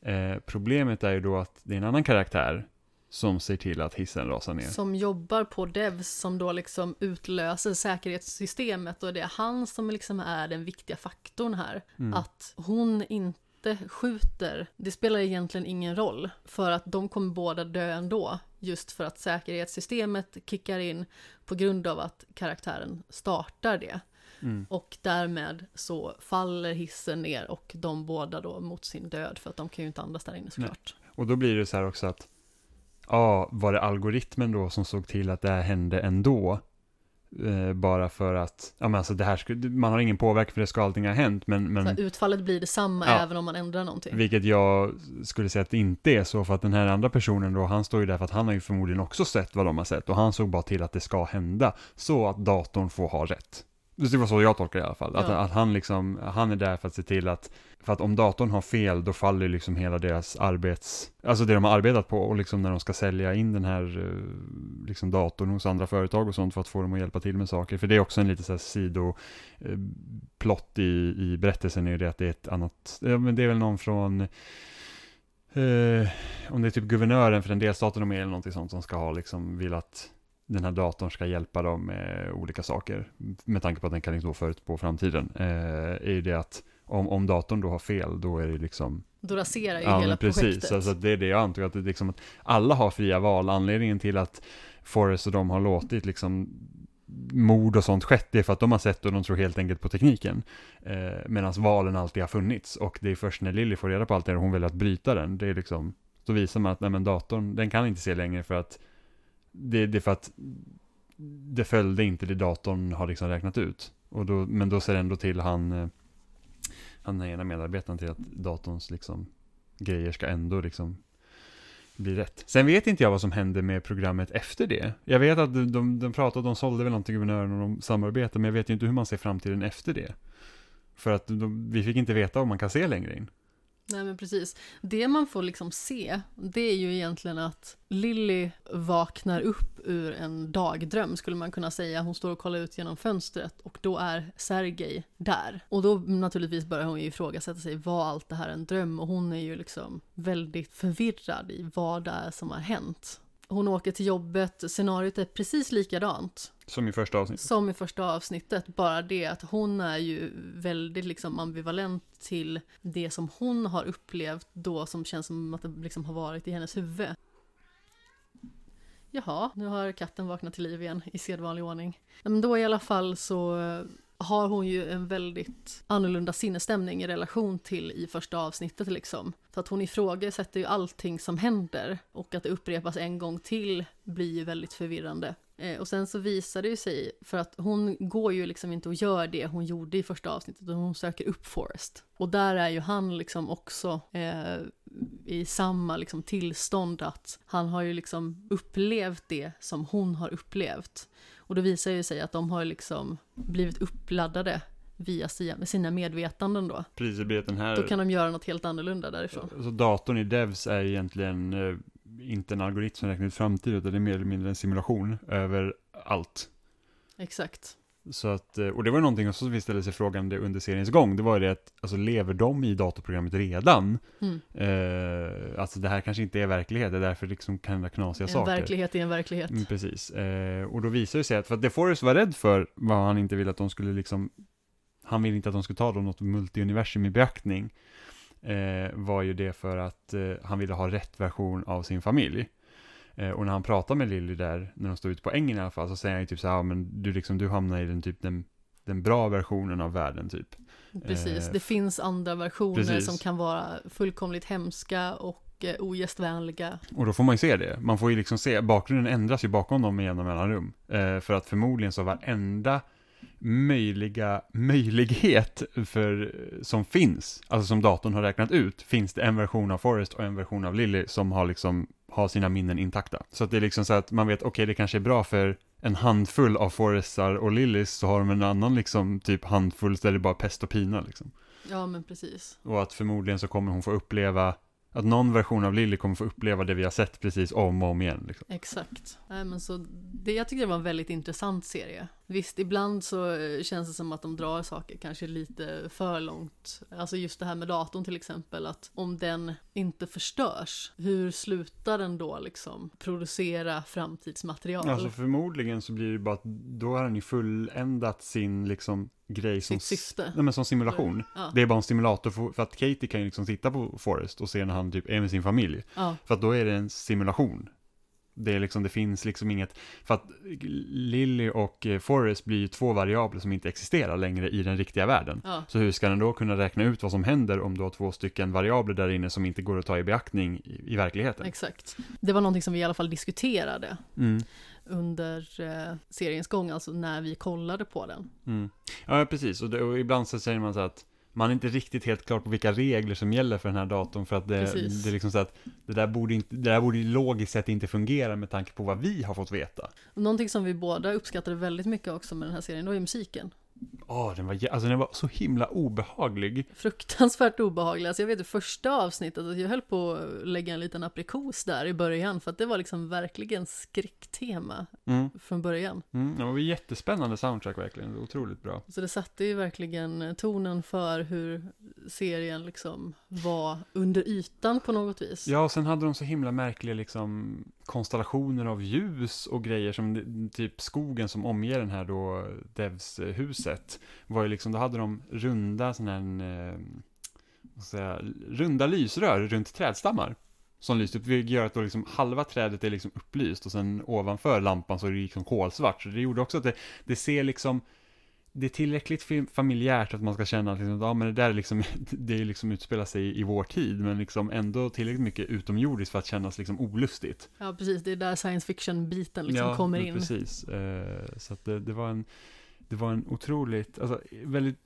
Eh, problemet är ju då att det är en annan karaktär som ser till att hissen rasar ner. Som jobbar på Devs som då liksom utlöser säkerhetssystemet och det är han som liksom är den viktiga faktorn här. Mm. Att hon inte skjuter, det spelar egentligen ingen roll. För att de kommer båda dö ändå. Just för att säkerhetssystemet kickar in på grund av att karaktären startar det. Mm. Och därmed så faller hissen ner och de båda då mot sin död för att de kan ju inte andas där inne såklart. Och då blir det så här också att, ja, var det algoritmen då som såg till att det här hände ändå? Eh, bara för att, ja men alltså det här skulle, man har ingen påverkan för det ska allting ha hänt, men, men här, utfallet blir detsamma Ja. även om man ändrar någonting. vilket jag skulle säga att det inte är så, för att den här andra personen då, han står ju där för att han har ju förmodligen också sett vad de har sett, och han såg bara till att det ska hända, så att datorn får ha rätt. Det var så jag tolkar det i alla fall. Att, Ja. att han liksom, han är där för att se till att för att om datorn har fel, då faller liksom hela deras arbets... Alltså det de har arbetat på och liksom när de ska sälja in den här eh, liksom datorn hos andra företag och sånt för att få dem att hjälpa till med saker. För det är också en lite så här sido eh, plott i, i berättelsen är det att det är ett annat... Ja, men det är väl någon från... Eh, om det är typ guvernören för den delstaten de är eller någonting sånt som ska ha liksom vill att den här datorn ska hjälpa dem med olika saker. Med tanke på att den kan liksom förutspå framtiden. Eh, är ju det att om, om datorn då har fel, då är det liksom... Då raserar ju ja, hela precis. projektet. Alltså, det är det jag antog, att, liksom att alla har fria val. Anledningen till att Forrest och de har låtit liksom mord och sånt skett, det är för att de har sett och de tror helt enkelt på tekniken. Eh, Medan valen alltid har funnits. Och det är först när Lily får reda på allt det och hon väljer att bryta den, det är liksom, då visar man att nej, men datorn, den kan inte se längre för att det, det är för att det följde inte det datorn har liksom räknat ut. Och då, men då ser ändå till han, eh, han är ena medarbetaren till att datorns liksom grejer ska ändå liksom bli rätt. Sen vet inte jag vad som hände med programmet efter det. Jag vet att de, de, de pratade, de sålde väl någonting med guvernören och de samarbetade, men jag vet ju inte hur man ser framtiden efter det. För att de, vi fick inte veta om man kan se längre in. Nej men precis. Det man får liksom se, det är ju egentligen att Lilly vaknar upp ur en dagdröm skulle man kunna säga. Hon står och kollar ut genom fönstret och då är Sergej där. Och då naturligtvis börjar hon ju ifrågasätta sig, var allt det här en dröm? Och hon är ju liksom väldigt förvirrad i vad det är som har hänt. Hon åker till jobbet, scenariot är precis likadant Som i första avsnittet. som i första avsnittet, bara det att hon är ju väldigt liksom ambivalent till det som hon har upplevt då som känns som att det liksom har varit i hennes huvud. Jaha, nu har katten vaknat till liv igen i sedvanlig ordning. Men då i alla fall så har hon ju en väldigt annorlunda sinnesstämning i relation till i första avsnittet liksom. Så att hon ifrågasätter ju allting som händer och att det upprepas en gång till blir ju väldigt förvirrande. Eh, och sen så visar det ju sig, för att hon går ju liksom inte och gör det hon gjorde i första avsnittet, utan hon söker upp Forrest. Och där är ju han liksom också eh, i samma liksom tillstånd att han har ju liksom upplevt det som hon har upplevt. Och då visar det sig att de har liksom blivit uppladdade via sina medvetanden då. Precis, det blir att den här... Då kan de göra något helt annorlunda därifrån. Så datorn i Devs är egentligen eh, inte en algoritm som räknar ut framtiden, utan det är mer eller mindre en simulation över allt. Exakt. Så att, eh, och det var någonting som vi ställde sig frågan under seriens gång, det var ju det att, alltså lever de i datorprogrammet redan? Mm. Eh, alltså det här kanske inte är verklighet, det är därför det liksom kan hända knasiga En saker. verklighet i en verklighet. Mm, precis. Eh, och då visar det sig att, för att det Forrest var rädd för, vad han inte ville att de skulle liksom, han ville inte att de skulle ta då något multiuniversum i beaktning, eh, var ju det för att eh, han ville ha rätt version av sin familj. Eh, och när han pratar med Lily där, när de står ute på ängen i alla fall, så säger han ju typ så här, ja, men du liksom, du hamnar i den typ den, den bra versionen av världen typ. Precis, Eh, det finns andra versioner precis. som kan vara fullkomligt hemska och eh, ogästvänliga. Och då får man ju se det. Man får ju liksom se, bakgrunden ändras ju bakom dem med jämna mellanrum. Eh, för att förmodligen så varenda möjliga möjlighet för, som finns, alltså som datorn har räknat ut, finns det en version av Forrest och en version av Lily som har liksom, har sina minnen intakta. Så att det är liksom så att man vet, okej det kanske är bra för en handfull av Forrestar och Lillys så har de en annan liksom typ handfull där det är bara pest och pina liksom. Ja, men precis. Och att förmodligen så kommer hon få uppleva, att någon version av Lily kommer få uppleva det vi har sett precis om och om igen liksom. Exakt. Nej, men så det, jag tycker det var en väldigt intressant serie. Visst, ibland så eh, känns det som att de drar saker kanske lite för långt. Alltså just det här med datorn till exempel, att om den inte förstörs, hur slutar den då liksom producera framtidsmaterial? Alltså förmodligen så blir det bara att då har den ju fulländat sin liksom grej som, nej, men som simulation. Ja, Det är bara en simulator för, för att Katie kan ju liksom titta på Forrest och se när han typ är med sin familj. ja, För att då är det en simulation. Det är liksom, det finns liksom inget, för att Lily och eh, Forrest blir ju två variabler som inte existerar längre i den riktiga världen. ja. Så hur ska den då kunna räkna ut vad som händer om du har två stycken variabler där inne som inte går att ta i beaktning i, i verkligheten? Exakt. Det var någonting som vi i alla fall diskuterade Mm. under eh, seriens gång, alltså när vi kollade på den. Mm. Ja, precis. Och, det, och ibland så säger man så att man är inte riktigt helt klar på vilka regler som gäller för den här datorn för att det, Precis. det är liksom så att det där borde inte, det där borde logiskt sett inte fungera med tanke på vad vi har fått veta. Någonting som vi båda uppskattade väldigt mycket också med den här serien, det var ju musiken. Åh, den var, alltså den var så himla obehaglig. Fruktansvärt obehaglig. Alltså jag vet det första avsnittet, att jag höll på att lägga en liten aprikos där i början, för att det var liksom verkligen skräcktema Mm. från början. Mm, det var jättespännande soundtrack verkligen, otroligt bra. Så det satte ju verkligen tonen för hur serien liksom var under ytan på något vis. Ja, och sen hade de så himla märkliga liksom konstellationer av ljus och grejer som typ skogen som omger den här då Devs-huset. Var ju liksom, då hade de runda sådana här, eh, ska jag säga, runda lysrör runt trädstammar. Som lyste upp, vilket gör att då liksom halva trädet är liksom upplyst och sen ovanför lampan så är det liksom kolsvart. Så det gjorde också att det, det ser liksom det är tillräckligt fam- familjärt att man ska känna att liksom, ja, men det där är liksom, det är liksom utspelar sig i, vår tid, men liksom ändå tillräckligt mycket utomjordiskt för att kännas liksom olustigt. Ja, precis. Det är där science fiction-biten liksom kommer men in. precis. Eh, så att det, det var en, det var en otroligt, alltså väldigt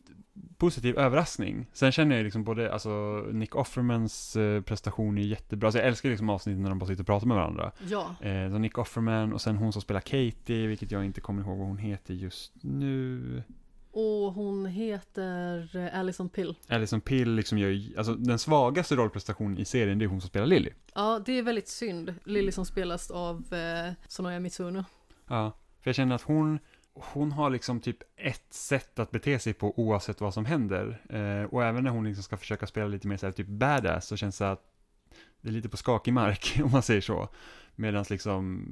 positiv överraskning. Sen känner jag liksom både, alltså Nick Offermans eh, prestation är jättebra. Alltså jag älskar liksom avsnitten när de bara sitter och pratar med varandra. Ja, Eh, så Nick Offerman och sen hon som spelar Katie, vilket jag inte kommer ihåg vad hon heter just nu. och hon heter eh, Alison Pill. Alison Pill liksom gör, alltså den svagaste rollprestationen i serien, det är hon som spelar Lily. Ja, det är väldigt synd. Lily som spelas av eh, Sonoya Mitsuno. Ja, för jag känner att hon, hon har liksom typ ett sätt att bete sig på oavsett vad som händer. Eh, och även när hon liksom ska försöka spela lite mer så här, typ badass så känns det att det är lite på skakig mark, om man säger så. Medan liksom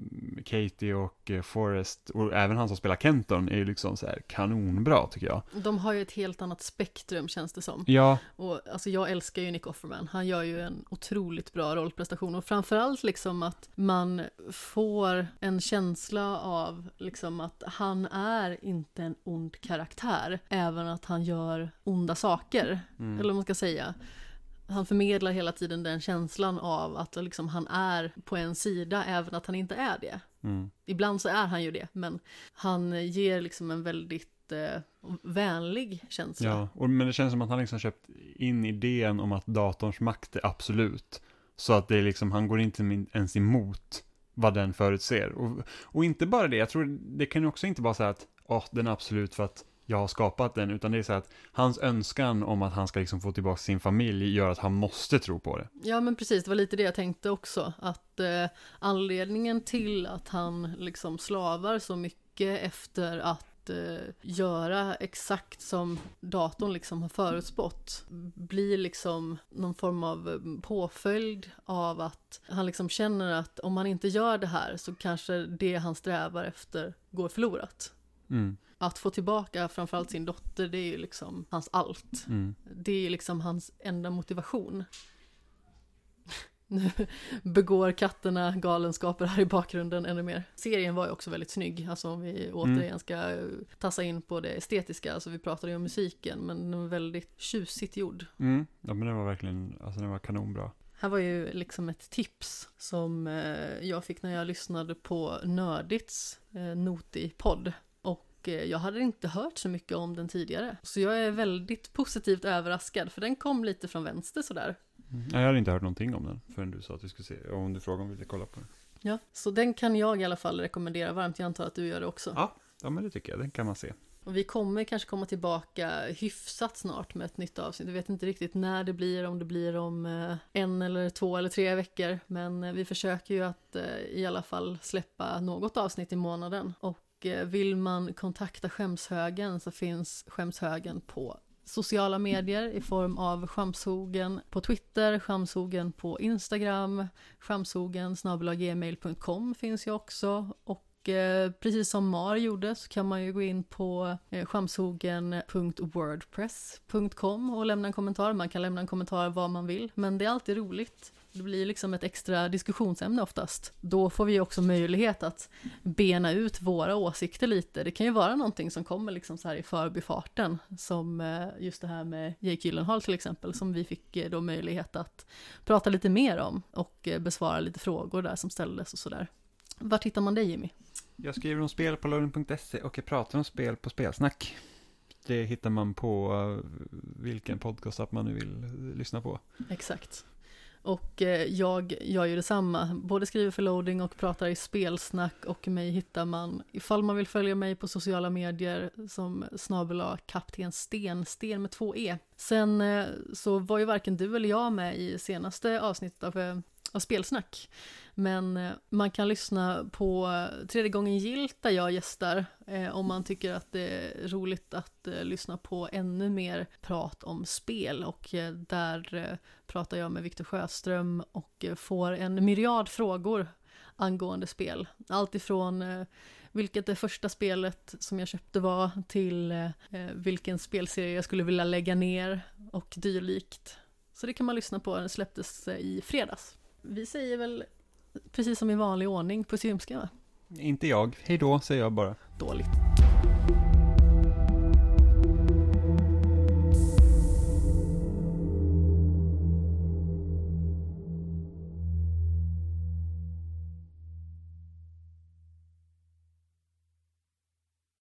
Katie och eh, Forrest, och även han som spelar Kenton, är ju liksom så här kanonbra tycker jag. De har ju ett helt annat spektrum känns det som. Ja, Och alltså jag älskar ju Nick Offerman. Han gör ju en otroligt bra rollprestation och framförallt liksom att man får en känsla av liksom att han är inte en ond karaktär, även att han gör onda saker. Mm. Eller vad man ska säga. Han förmedlar hela tiden den känslan av att liksom han är på en sida, även att han inte är det. mm. Ibland så är han ju det, men han ger liksom en väldigt eh, vänlig känsla. Ja, och, men det känns som att han liksom köpt in idén om att datorns makt är absolut. Så att det är liksom, han går inte ens emot vad den förutser. Och, och inte bara det, jag tror det kan också inte vara så här att, åh, den är absolut för att jag har skapat den, utan det är så att hans önskan om att han ska liksom få tillbaka sin familj gör att han måste tro på det. Ja men precis, det var lite det jag tänkte också. Att eh, anledningen till att han liksom slavar så mycket efter att eh, göra exakt som datorn liksom har förutspått blir liksom någon form av eh, påföljd av att han liksom känner att om han inte gör det här så kanske det han strävar efter går förlorat. Mm, Att få tillbaka framförallt sin dotter, det är ju liksom hans allt. mm. Det är ju liksom hans enda motivation. Nu begår katterna galenskaper här i bakgrunden ännu mer. Serien var ju också väldigt snygg, alltså om vi återigen ska eh, tassa in på det estetiska, alltså vi pratade ju om musiken, men den var väldigt tjusigt gjord. Mm. Ja, men det var verkligen, alltså den var kanonbra. Här var ju liksom ett tips som eh, jag fick när jag lyssnade på Nördits eh, Noti-podd. Och eh, jag hade inte hört så mycket om den tidigare. Så jag är väldigt positivt överraskad, för den kom lite från vänster sådär. Mm. Jag hade inte hört någonting om den förrän du sa att vi skulle se, om du frågade om vi ville kolla på den. Ja, så den kan jag i alla fall rekommendera varmt. Jag antar att du gör det också. Ja. Ja, men det tycker jag, den kan man se. Och vi kommer kanske komma tillbaka hyfsat snart med ett nytt avsnitt. Vi vet inte riktigt när det blir, om det blir om eh, en eller två eller tre veckor. Men eh, vi försöker ju att i alla fall släppa något avsnitt i månaden. Och Eh, vill man kontakta Skämshögen så finns Skämshögen på sociala medier i form av Skamshogen på Twitter, Skamshogen på Instagram, Skamshogen gmail.com finns ju också. Och eh, precis som Mar gjorde så kan man ju gå in på eh, skamshogen.wordpress.com och lämna en kommentar. Man kan lämna en kommentar vad man vill, men det är alltid roligt. Det blir liksom ett extra diskussionsämne oftast. Då får vi också möjlighet att bena ut våra åsikter lite. Det kan ju vara någonting som kommer liksom så här i förbifarten, som eh, just det här med Jake Gyllenhaal till exempel, som vi fick eh, då möjlighet att prata lite mer om och eh, besvara lite frågor där som ställdes och sådär. Var hittar man dig Jimmy? Jag skriver om spel på loading.se och jag pratar om spel på Spelsnack. Det hittar man på vilken podcastapp man nu vill lyssna på. Exakt. Och eh, jag gör ju detsamma, både skriver för loading och pratar i spelsnack och mig hittar man ifall man vill följa mig på sociala medier som snabel kapten Sten, Sten med två E. Sen eh, så var ju varken du eller jag med i senaste avsnittet av, eh, av Spelsnack. Men man kan lyssna på tredje gången gilt där jag gästar eh, om man tycker att det är roligt att eh, lyssna på ännu mer prat om spel och eh, där eh, pratar jag med Viktor Sjöström och eh, får en myriad frågor angående spel. Allt ifrån vilket det första spelet som jag köpte var till vilken spelserie jag skulle vilja lägga ner och dylikt. Så det kan man lyssna på, den släpptes i fredags. Vi säger väl precis som i vanlig ordning, puss i va? Inte jag. Hej då, säger jag bara. Dåligt.